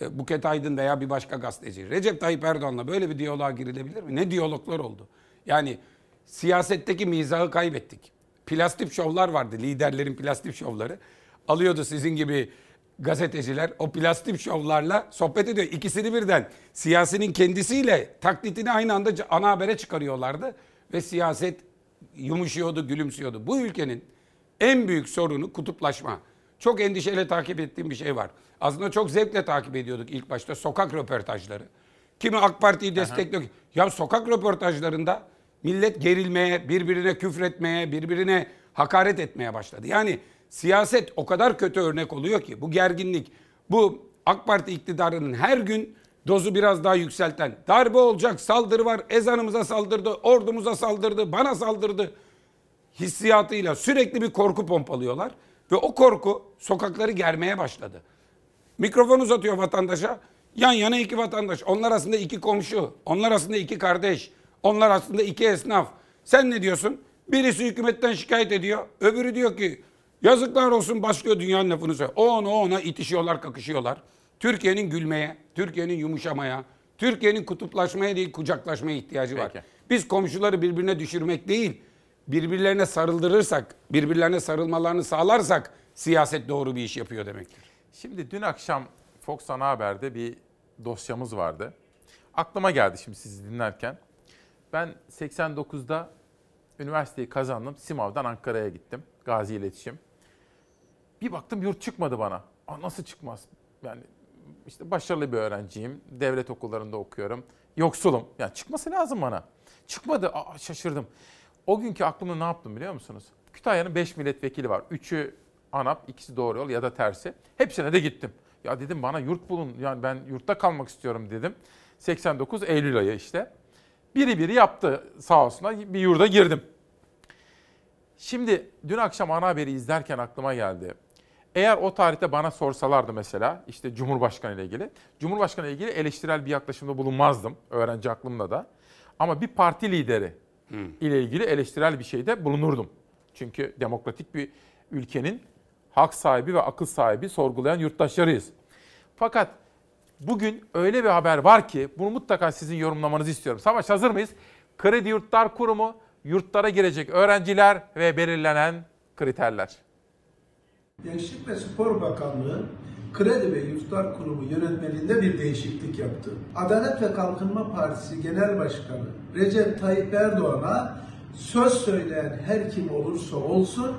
e, Buket Aydın veya bir başka gazeteci Recep Tayyip Erdoğan'la böyle bir diyaloğa girilebilir mi? Ne diyaloglar oldu? Yani siyasetteki mizahı kaybettik. Plastik şovlar vardı, liderlerin plastik şovları. Alıyordu sizin gibi gazeteciler o plastik şovlarla sohbet ediyor. İkisini birden siyasinin kendisiyle taklitini aynı anda ana habere çıkarıyorlardı. Ve siyaset yumuşuyordu, gülümsüyordu. Bu ülkenin en büyük sorunu kutuplaşma. Çok endişeyle takip ettiğim bir şey var. Aslında çok zevkle takip ediyorduk ilk başta sokak röportajları. Kimi AK Parti'yi destekliyor. Ya sokak röportajlarında millet gerilmeye, birbirine küfretmeye, birbirine hakaret etmeye başladı. Yani siyaset o kadar kötü örnek oluyor ki bu gerginlik, bu AK Parti iktidarının her gün dozu biraz daha yükselten darbe olacak, saldırı var, ezanımıza saldırdı, ordumuza saldırdı, bana saldırdı hissiyatıyla sürekli bir korku pompalıyorlar ve o korku sokakları germeye başladı. Mikrofon uzatıyor vatandaşa. Yan yana iki vatandaş. Onlar aslında iki komşu. Onlar aslında iki kardeş. Onlar aslında iki esnaf. Sen ne diyorsun? Birisi hükümetten şikayet ediyor. Öbürü diyor ki yazıklar olsun başlıyor dünyanın lafını söylüyor. O ona o ona itişiyorlar kakışıyorlar. Türkiye'nin gülmeye, Türkiye'nin yumuşamaya, Türkiye'nin kutuplaşmaya değil kucaklaşmaya ihtiyacı var. Peki. Biz komşuları birbirine düşürmek değil, birbirlerine sarıldırırsak, birbirlerine sarılmalarını sağlarsak siyaset doğru bir iş yapıyor demektir. Şimdi dün akşam Fox Ana Haber'de bir dosyamız vardı. Aklıma geldi şimdi sizi dinlerken. Ben 89'da üniversiteyi kazandım. Simav'dan Ankara'ya gittim. Gazi İletişim. Bir baktım yurt çıkmadı bana. Aa, nasıl çıkmaz? Yani işte başarılı bir öğrenciyim. Devlet okullarında okuyorum. Yoksulum. Yani çıkması lazım bana. Çıkmadı. Aa, şaşırdım. O günkü aklımda ne yaptım biliyor musunuz? Kütahya'nın 5 milletvekili var. Üçü ANAP, ikisi doğru yol ya da tersi. Hepsine de gittim. Ya dedim bana yurt bulun. Yani ben yurtta kalmak istiyorum dedim. 89 Eylül ayı işte. Biri biri yaptı sağ olsunlar. Bir yurda girdim. Şimdi dün akşam ana haberi izlerken aklıma geldi. Eğer o tarihte bana sorsalardı mesela işte Cumhurbaşkanı ile ilgili. Cumhurbaşkanı ile ilgili eleştirel bir yaklaşımda bulunmazdım öğrenci aklımda da. Ama bir parti lideri ile ilgili eleştirel bir şeyde bulunurdum. Çünkü demokratik bir ülkenin hak sahibi ve akıl sahibi sorgulayan yurttaşlarıyız. Fakat bugün öyle bir haber var ki bunu mutlaka sizin yorumlamanızı istiyorum. Savaş hazır mıyız? Kredi Yurtlar Kurumu yurtlara girecek öğrenciler ve belirlenen kriterler. Gençlik ve Spor Bakanlığı Kredi ve Yurtlar Kurumu yönetmeliğinde bir değişiklik yaptı. Adalet ve Kalkınma Partisi Genel Başkanı Recep Tayyip Erdoğan'a söz söyleyen her kim olursa olsun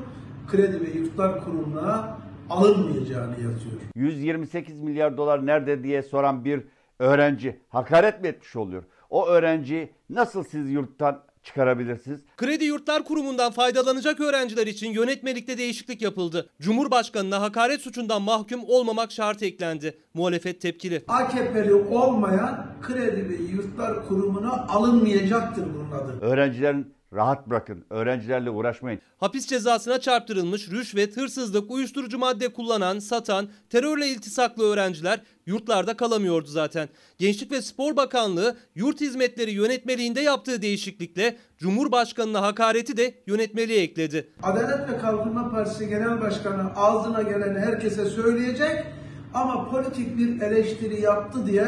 Kredi ve Yurtlar Kurumu'na alınmayacağını yazıyor. 128 milyar dolar nerede diye soran bir öğrenci hakaret mi etmiş oluyor? O öğrenci nasıl siz yurttan çıkarabilirsiniz? Kredi Yurtlar Kurumu'ndan faydalanacak öğrenciler için yönetmelikte değişiklik yapıldı. Cumhurbaşkanına hakaret suçundan mahkum olmamak şartı eklendi. Muhalefet tepkili. AKP'li olmayan Kredi ve Yurtlar Kurumu'na alınmayacaktır bunun adı. Öğrencilerin rahat bırakın. Öğrencilerle uğraşmayın. Hapis cezasına çarptırılmış rüşvet, hırsızlık, uyuşturucu madde kullanan, satan, terörle iltisaklı öğrenciler yurtlarda kalamıyordu zaten. Gençlik ve Spor Bakanlığı yurt hizmetleri yönetmeliğinde yaptığı değişiklikle Cumhurbaşkanına hakareti de yönetmeliğe ekledi. Adalet ve Kalkınma Partisi Genel Başkanı ağzına gelen herkese söyleyecek ama politik bir eleştiri yaptı diye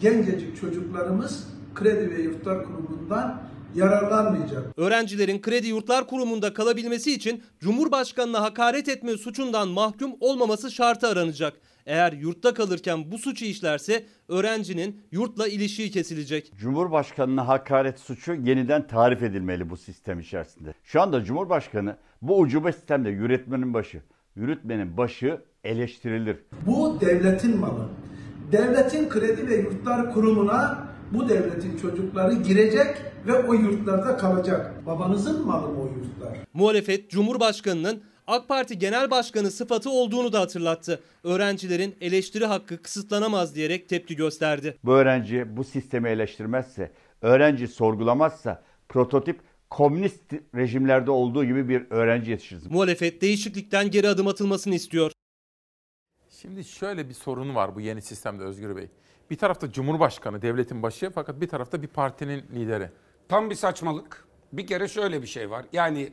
gencecik çocuklarımız Kredi ve Yurtlar Kurumu'ndan yararlanmayacak. Öğrencilerin Kredi Yurtlar Kurumu'nda kalabilmesi için Cumhurbaşkanına hakaret etme suçundan mahkum olmaması şartı aranacak. Eğer yurtta kalırken bu suçu işlerse öğrencinin yurtla ilişiği kesilecek. Cumhurbaşkanına hakaret suçu yeniden tarif edilmeli bu sistem içerisinde. Şu anda Cumhurbaşkanı bu ucube sistemde yürütmenin başı. Yürütmenin başı eleştirilir. Bu devletin malı. Devletin Kredi ve Yurtlar Kurumu'na bu devletin çocukları girecek ve o yurtlarda kalacak. Babanızın malı mı o yurtlar? Muhalefet Cumhurbaşkanının AK Parti Genel Başkanı sıfatı olduğunu da hatırlattı. Öğrencilerin eleştiri hakkı kısıtlanamaz diyerek tepki gösterdi. Bu öğrenci bu sistemi eleştirmezse, öğrenci sorgulamazsa prototip komünist rejimlerde olduğu gibi bir öğrenci yetiştirsin. Muhalefet değişiklikten geri adım atılmasını istiyor. Şimdi şöyle bir sorun var bu yeni sistemde Özgür Bey. Bir tarafta Cumhurbaşkanı, devletin başı fakat bir tarafta bir partinin lideri. Tam bir saçmalık. Bir kere şöyle bir şey var. Yani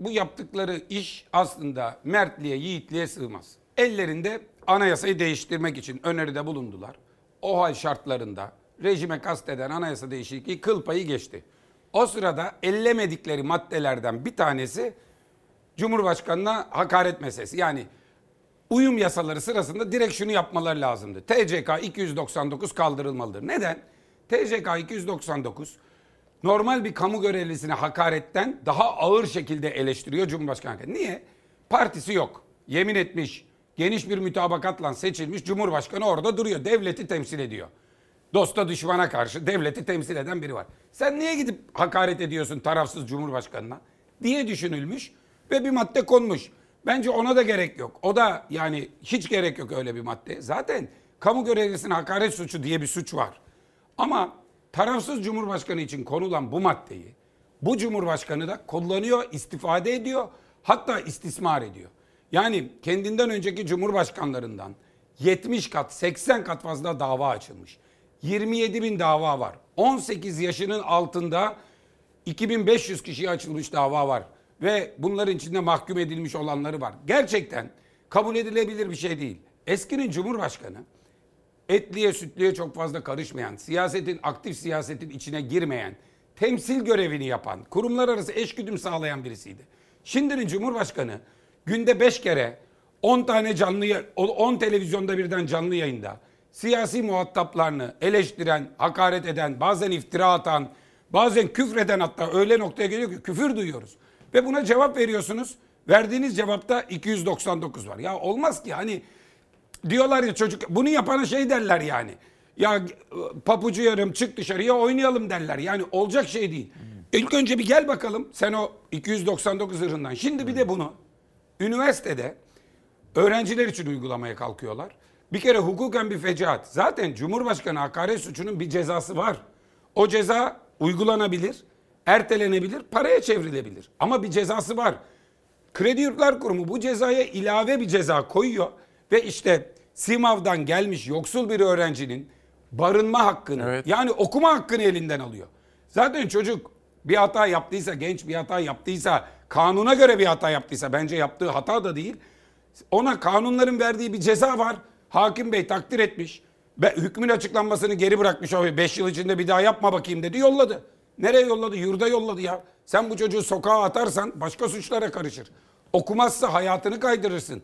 bu yaptıkları iş aslında mertliğe, yiğitliğe sığmaz. Ellerinde anayasayı değiştirmek için öneride bulundular. O hal şartlarında rejime kasteden anayasa değişikliği kıl payı geçti. O sırada ellemedikleri maddelerden bir tanesi Cumhurbaşkanına hakaret meselesi. Yani uyum yasaları sırasında direkt şunu yapmaları lazımdı. TCK 299 kaldırılmalıdır. Neden? TCK 299 normal bir kamu görevlisine hakaretten daha ağır şekilde eleştiriyor Cumhurbaşkanı. Niye? Partisi yok. Yemin etmiş, geniş bir mütabakatla seçilmiş Cumhurbaşkanı orada duruyor. Devleti temsil ediyor. Dosta düşmana karşı devleti temsil eden biri var. Sen niye gidip hakaret ediyorsun tarafsız Cumhurbaşkanına? diye düşünülmüş ve bir madde konmuş. Bence ona da gerek yok. O da yani hiç gerek yok öyle bir madde. Zaten kamu görevlisine hakaret suçu diye bir suç var. Ama tarafsız Cumhurbaşkanı için konulan bu maddeyi bu Cumhurbaşkanı da kullanıyor, istifade ediyor, hatta istismar ediyor. Yani kendinden önceki Cumhurbaşkanlarından 70 kat, 80 kat fazla dava açılmış. 27 bin dava var. 18 yaşının altında 2500 kişiye açılmış dava var. Ve bunların içinde mahkum edilmiş olanları var. Gerçekten kabul edilebilir bir şey değil. Eskinin Cumhurbaşkanı etliye sütlüye çok fazla karışmayan, siyasetin aktif siyasetin içine girmeyen, temsil görevini yapan, kurumlar arası eşgüdüm sağlayan birisiydi. Şimdinin Cumhurbaşkanı günde 5 kere 10 tane canlı 10 televizyonda birden canlı yayında siyasi muhataplarını eleştiren, hakaret eden, bazen iftira atan, bazen küfreden hatta öyle noktaya geliyor ki küfür duyuyoruz. Ve buna cevap veriyorsunuz. Verdiğiniz cevapta 299 var. Ya olmaz ki hani diyorlar ya çocuk bunu yapana şey derler yani. Ya papucu yarım çık dışarıya oynayalım derler. Yani olacak şey değil. İlk önce bir gel bakalım sen o 299 zırhından. Şimdi bir de bunu üniversitede öğrenciler için uygulamaya kalkıyorlar. Bir kere hukuken bir fecaat. Zaten Cumhurbaşkanı hakaret suçunun bir cezası var. O ceza uygulanabilir, ertelenebilir, paraya çevrilebilir. Ama bir cezası var. Kredi Yurtlar Kurumu bu cezaya ilave bir ceza koyuyor ve işte Simav'dan gelmiş yoksul bir öğrencinin barınma hakkını evet. yani okuma hakkını elinden alıyor. Zaten çocuk bir hata yaptıysa, genç bir hata yaptıysa, kanuna göre bir hata yaptıysa bence yaptığı hata da değil. Ona kanunların verdiği bir ceza var. Hakim Bey takdir etmiş. Ve hükmün açıklanmasını geri bırakmış o 5 yıl içinde bir daha yapma bakayım dedi yolladı. Nereye yolladı? Yurda yolladı ya. Sen bu çocuğu sokağa atarsan başka suçlara karışır. Okumazsa hayatını kaydırırsın.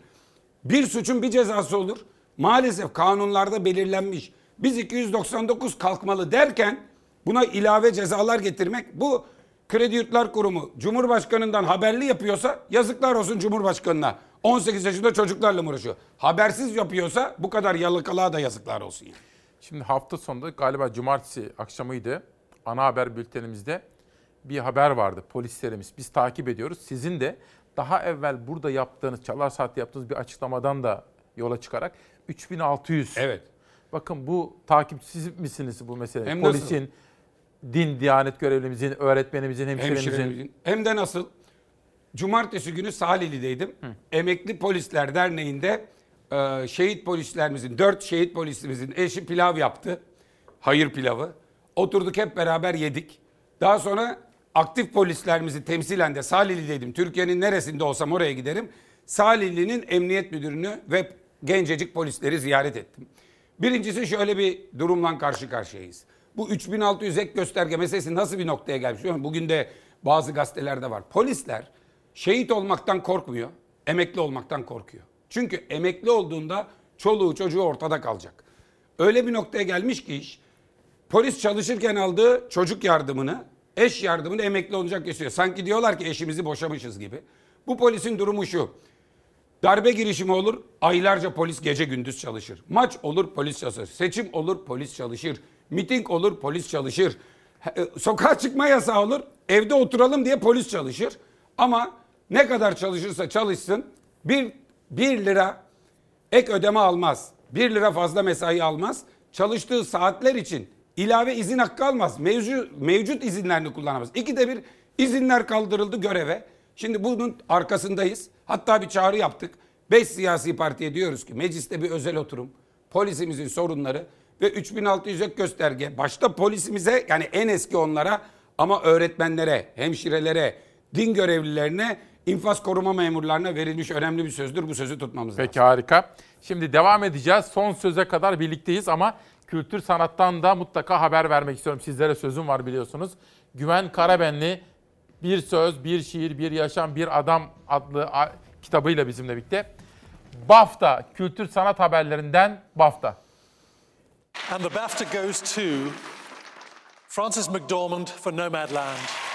Bir suçun bir cezası olur. Maalesef kanunlarda belirlenmiş. Biz 299 kalkmalı derken buna ilave cezalar getirmek bu Kredi Yurtlar Kurumu Cumhurbaşkanından haberli yapıyorsa yazıklar olsun Cumhurbaşkanına. 18 yaşında çocuklarla mı uğraşıyor? Habersiz yapıyorsa bu kadar yalakalığa da yazıklar olsun. Şimdi hafta sonunda galiba cumartesi akşamıydı ana haber bültenimizde bir haber vardı polislerimiz. Biz takip ediyoruz. Sizin de daha evvel burada yaptığınız, Çalar Saat'te yaptığınız bir açıklamadan da yola çıkarak 3600. Evet. Bakın bu takipçisi misiniz bu mesele? Hem Polisin, nasıl? din, diyanet görevlimizin, öğretmenimizin, hemşiremizin. hemşiremizin. Hem de nasıl? Cumartesi günü Salihli'deydim. Hı. Emekli Polisler Derneği'nde e, şehit polislerimizin, dört şehit polisimizin eşi pilav yaptı. Hayır pilavı. Oturduk hep beraber yedik. Daha sonra aktif polislerimizi temsilen de Salihli'deydim. Türkiye'nin neresinde olsam oraya giderim. Salihli'nin emniyet müdürünü ve gencecik polisleri ziyaret ettim. Birincisi şöyle bir durumla karşı karşıyayız. Bu 3600 ek gösterge meselesi nasıl bir noktaya gelmiş? Bugün de bazı gazetelerde var. Polisler şehit olmaktan korkmuyor, emekli olmaktan korkuyor. Çünkü emekli olduğunda çoluğu çocuğu ortada kalacak. Öyle bir noktaya gelmiş ki iş, polis çalışırken aldığı çocuk yardımını, eş yardımını emekli olacak kesiyor. Sanki diyorlar ki eşimizi boşamışız gibi. Bu polisin durumu şu. Darbe girişimi olur, aylarca polis gece gündüz çalışır. Maç olur, polis çalışır. Seçim olur, polis çalışır. Miting olur, polis çalışır. E, sokağa çıkma yasağı olur, evde oturalım diye polis çalışır. Ama ne kadar çalışırsa çalışsın bir, bir lira ek ödeme almaz. Bir lira fazla mesai almaz. Çalıştığı saatler için ilave izin hakkı almaz. Mevcut, mevcut izinlerini kullanamaz. İkide bir izinler kaldırıldı göreve. Şimdi bunun arkasındayız. Hatta bir çağrı yaptık. Beş siyasi partiye diyoruz ki mecliste bir özel oturum, polisimizin sorunları ve 3600 ek gösterge. Başta polisimize yani en eski onlara ama öğretmenlere, hemşirelere, din görevlilerine, infaz koruma memurlarına verilmiş önemli bir sözdür. Bu sözü tutmamız lazım. Peki harika. Şimdi devam edeceğiz. Son söze kadar birlikteyiz ama kültür sanattan da mutlaka haber vermek istiyorum. Sizlere sözüm var biliyorsunuz. Güven Karabenli Bir Söz, Bir Şiir, Bir Yaşam, Bir Adam adlı kitabıyla bizimle birlikte. BAFTA, kültür sanat haberlerinden BAFTA. And the BAFTA goes to Francis McDormand for Nomadland.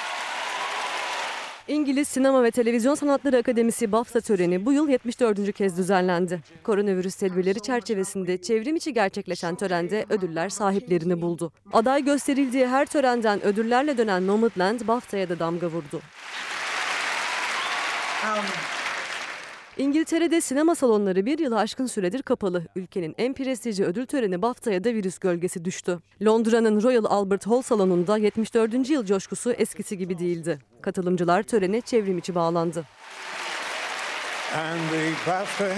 İngiliz Sinema ve Televizyon Sanatları Akademisi BAFTA töreni bu yıl 74. kez düzenlendi. Koronavirüs tedbirleri çerçevesinde çevrim içi gerçekleşen törende ödüller sahiplerini buldu. Aday gösterildiği her törenden ödüllerle dönen Nomadland BAFTA'ya da damga vurdu. İngiltere'de sinema salonları bir yılı aşkın süredir kapalı. Ülkenin en prestijli ödül töreni BAFTA'ya da virüs gölgesi düştü. Londra'nın Royal Albert Hall salonunda 74. yıl coşkusu eskisi gibi değildi. Katılımcılar törene çevrim içi bağlandı. And the BAFTA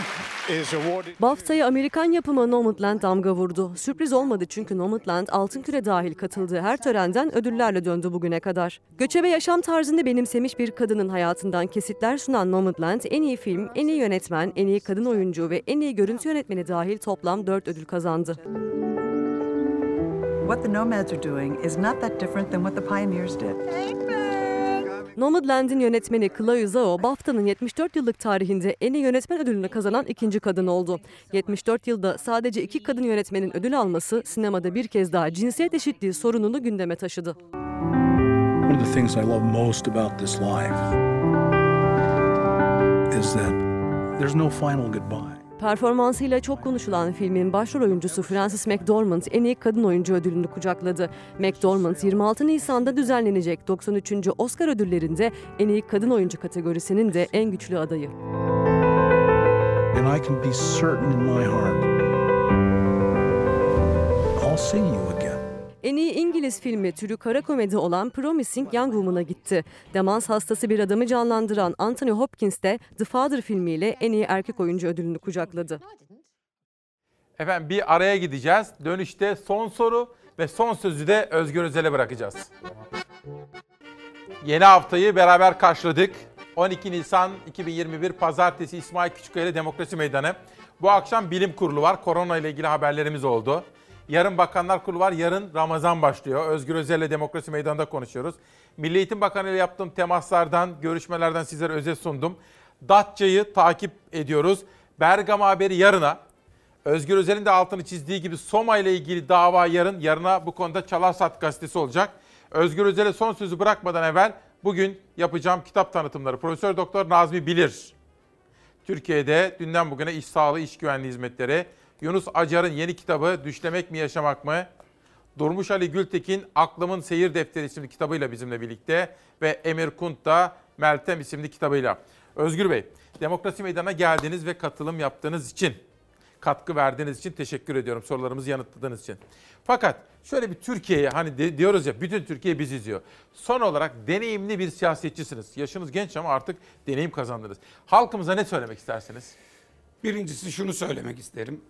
BAFTA'ya Amerikan yapımı Nomadland damga vurdu. Sürpriz olmadı çünkü Nomadland altın küre dahil katıldığı her törenden ödüllerle döndü bugüne kadar. Göçebe yaşam tarzını benimsemiş bir kadının hayatından kesitler sunan Nomadland en iyi film, en iyi yönetmen, en iyi kadın oyuncu ve en iyi görüntü yönetmeni dahil toplam 4 ödül kazandı. What the nomads are doing is not that different than what the pioneers did. Nomadland'in yönetmeni Chloe Zhao, BAFTA'nın 74 yıllık tarihinde en iyi yönetmen ödülünü kazanan ikinci kadın oldu. 74 yılda sadece iki kadın yönetmenin ödül alması sinemada bir kez daha cinsiyet eşitliği sorununu gündeme taşıdı. One of the things I love most about this life is that there's no final goodbye. Performansıyla çok konuşulan filmin başrol oyuncusu Frances McDormand en iyi kadın oyuncu ödülünü kucakladı. McDormand 26 Nisan'da düzenlenecek 93. Oscar ödüllerinde en iyi kadın oyuncu kategorisinin de en güçlü adayı. And I can be certain in my heart I'll see you again. En iyi İngiliz filmi türü kara komedi olan Promising Young Woman'a gitti. Demans hastası bir adamı canlandıran Anthony Hopkins de The Father filmiyle en iyi erkek oyuncu ödülünü kucakladı. Efendim bir araya gideceğiz. Dönüşte son soru ve son sözü de Özgür Özel'e bırakacağız. Yeni haftayı beraber karşıladık. 12 Nisan 2021 Pazartesi İsmail Küçükkaya ile Demokrasi Meydanı. Bu akşam bilim kurulu var. Korona ile ilgili haberlerimiz oldu. Yarın Bakanlar Kurulu var. Yarın Ramazan başlıyor. Özgür Özel ile Demokrasi Meydanı'nda konuşuyoruz. Milli Eğitim Bakanı ile yaptığım temaslardan, görüşmelerden sizlere özet sundum. Datça'yı takip ediyoruz. Bergama haberi yarına. Özgür Özel'in de altını çizdiği gibi Soma ile ilgili dava yarın. Yarına bu konuda Çalarsat gazetesi olacak. Özgür Özel'e son sözü bırakmadan evvel bugün yapacağım kitap tanıtımları. Profesör Doktor Nazmi Bilir. Türkiye'de dünden bugüne iş sağlığı, iş güvenliği hizmetleri. Yunus Acar'ın yeni kitabı Düşlemek mi Yaşamak mı? Durmuş Ali Gültekin Aklımın Seyir Defteri isimli kitabıyla bizimle birlikte ve Emir Kunt da Meltem isimli kitabıyla. Özgür Bey, Demokrasi Meydanı'na geldiniz ve katılım yaptığınız için, katkı verdiğiniz için teşekkür ediyorum sorularımızı yanıtladığınız için. Fakat şöyle bir Türkiye'ye hani diyoruz ya bütün Türkiye bizi izliyor. Son olarak deneyimli bir siyasetçisiniz. Yaşınız genç ama artık deneyim kazandınız. Halkımıza ne söylemek istersiniz? Birincisi şunu söylemek isterim.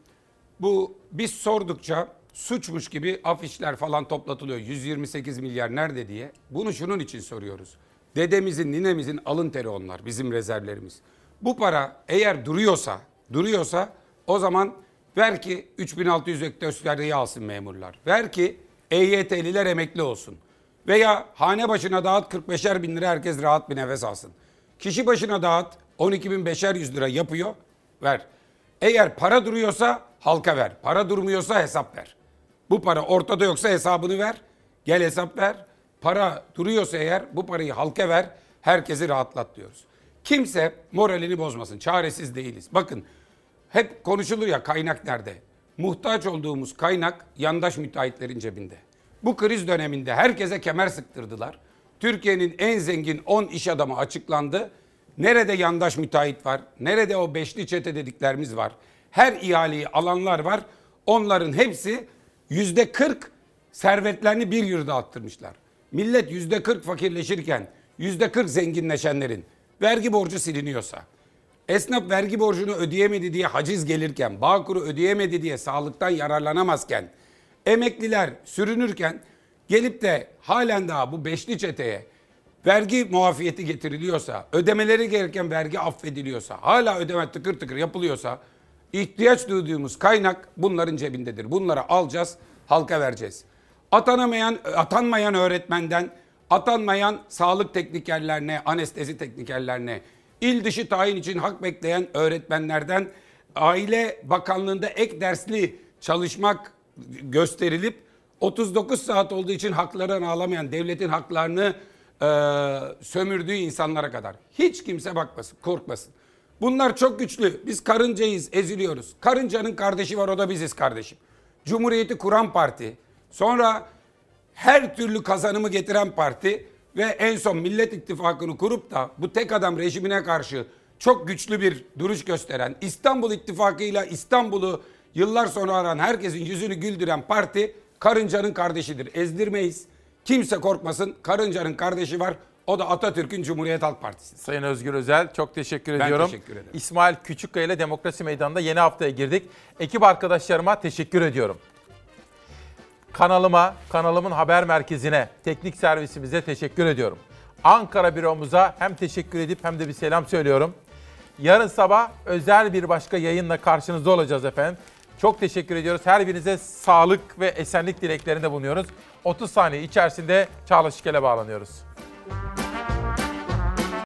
Bu biz sordukça suçmuş gibi afişler falan toplatılıyor. 128 milyar nerede diye. Bunu şunun için soruyoruz. Dedemizin, ninemizin alın teri onlar, bizim rezervlerimiz. Bu para eğer duruyorsa, duruyorsa o zaman ver ki 3600 ek göstergeyi alsın memurlar. Ver ki EYT'liler emekli olsun. Veya hane başına dağıt 45'er bin lira herkes rahat bir nefes alsın. Kişi başına dağıt 12 bin beşer yüz lira yapıyor ver. Eğer para duruyorsa halka ver. Para durmuyorsa hesap ver. Bu para ortada yoksa hesabını ver. Gel hesap ver. Para duruyorsa eğer bu parayı halka ver. Herkesi rahatlat diyoruz. Kimse moralini bozmasın. Çaresiz değiliz. Bakın hep konuşulur ya kaynak nerede? Muhtaç olduğumuz kaynak yandaş müteahhitlerin cebinde. Bu kriz döneminde herkese kemer sıktırdılar. Türkiye'nin en zengin 10 iş adamı açıklandı. Nerede yandaş müteahhit var? Nerede o beşli çete dediklerimiz var? Her ihaleyi alanlar var. Onların hepsi yüzde 40 servetlerini bir yurda attırmışlar. Millet yüzde 40 fakirleşirken yüzde 40 zenginleşenlerin vergi borcu siliniyorsa, esnaf vergi borcunu ödeyemedi diye haciz gelirken, Bağkur'u ödeyemedi diye sağlıktan yararlanamazken, emekliler sürünürken gelip de halen daha bu beşli çeteye vergi muafiyeti getiriliyorsa, ödemeleri gereken vergi affediliyorsa, hala ödeme tıkır tıkır yapılıyorsa ihtiyaç duyduğumuz kaynak bunların cebindedir. Bunları alacağız, halka vereceğiz. Atanamayan, atanmayan öğretmenden, atanmayan sağlık teknikerlerine, anestezi teknikerlerine, il dışı tayin için hak bekleyen öğretmenlerden Aile Bakanlığı'nda ek dersli çalışmak gösterilip 39 saat olduğu için haklarını alamayan devletin haklarını e, sömürdüğü insanlara kadar. Hiç kimse bakmasın, korkmasın. Bunlar çok güçlü. Biz karıncayız, eziliyoruz. Karıncanın kardeşi var o da biziz kardeşim. Cumhuriyeti kuran parti. Sonra her türlü kazanımı getiren parti ve en son Millet İttifakı'nı kurup da bu tek adam rejimine karşı çok güçlü bir duruş gösteren İstanbul İttifakı'yla İstanbul'u yıllar sonra aran herkesin yüzünü güldüren parti karıncanın kardeşidir. Ezdirmeyiz. Kimse korkmasın. Karıncanın kardeşi var. O da Atatürk'ün Cumhuriyet Halk Partisi. Sayın Özgür Özel çok teşekkür Ben ediyorum. teşekkür ederim. İsmail Küçükkaya ile Demokrasi Meydanı'nda yeni haftaya girdik. Ekip arkadaşlarıma teşekkür ediyorum. Kanalıma, kanalımın haber merkezine, teknik servisimize teşekkür ediyorum. Ankara büromuza hem teşekkür edip hem de bir selam söylüyorum. Yarın sabah özel bir başka yayınla karşınızda olacağız efendim. Çok teşekkür ediyoruz. Her birinize sağlık ve esenlik dileklerinde bulunuyoruz. 30 saniye içerisinde Çağla Şikel'e bağlanıyoruz. you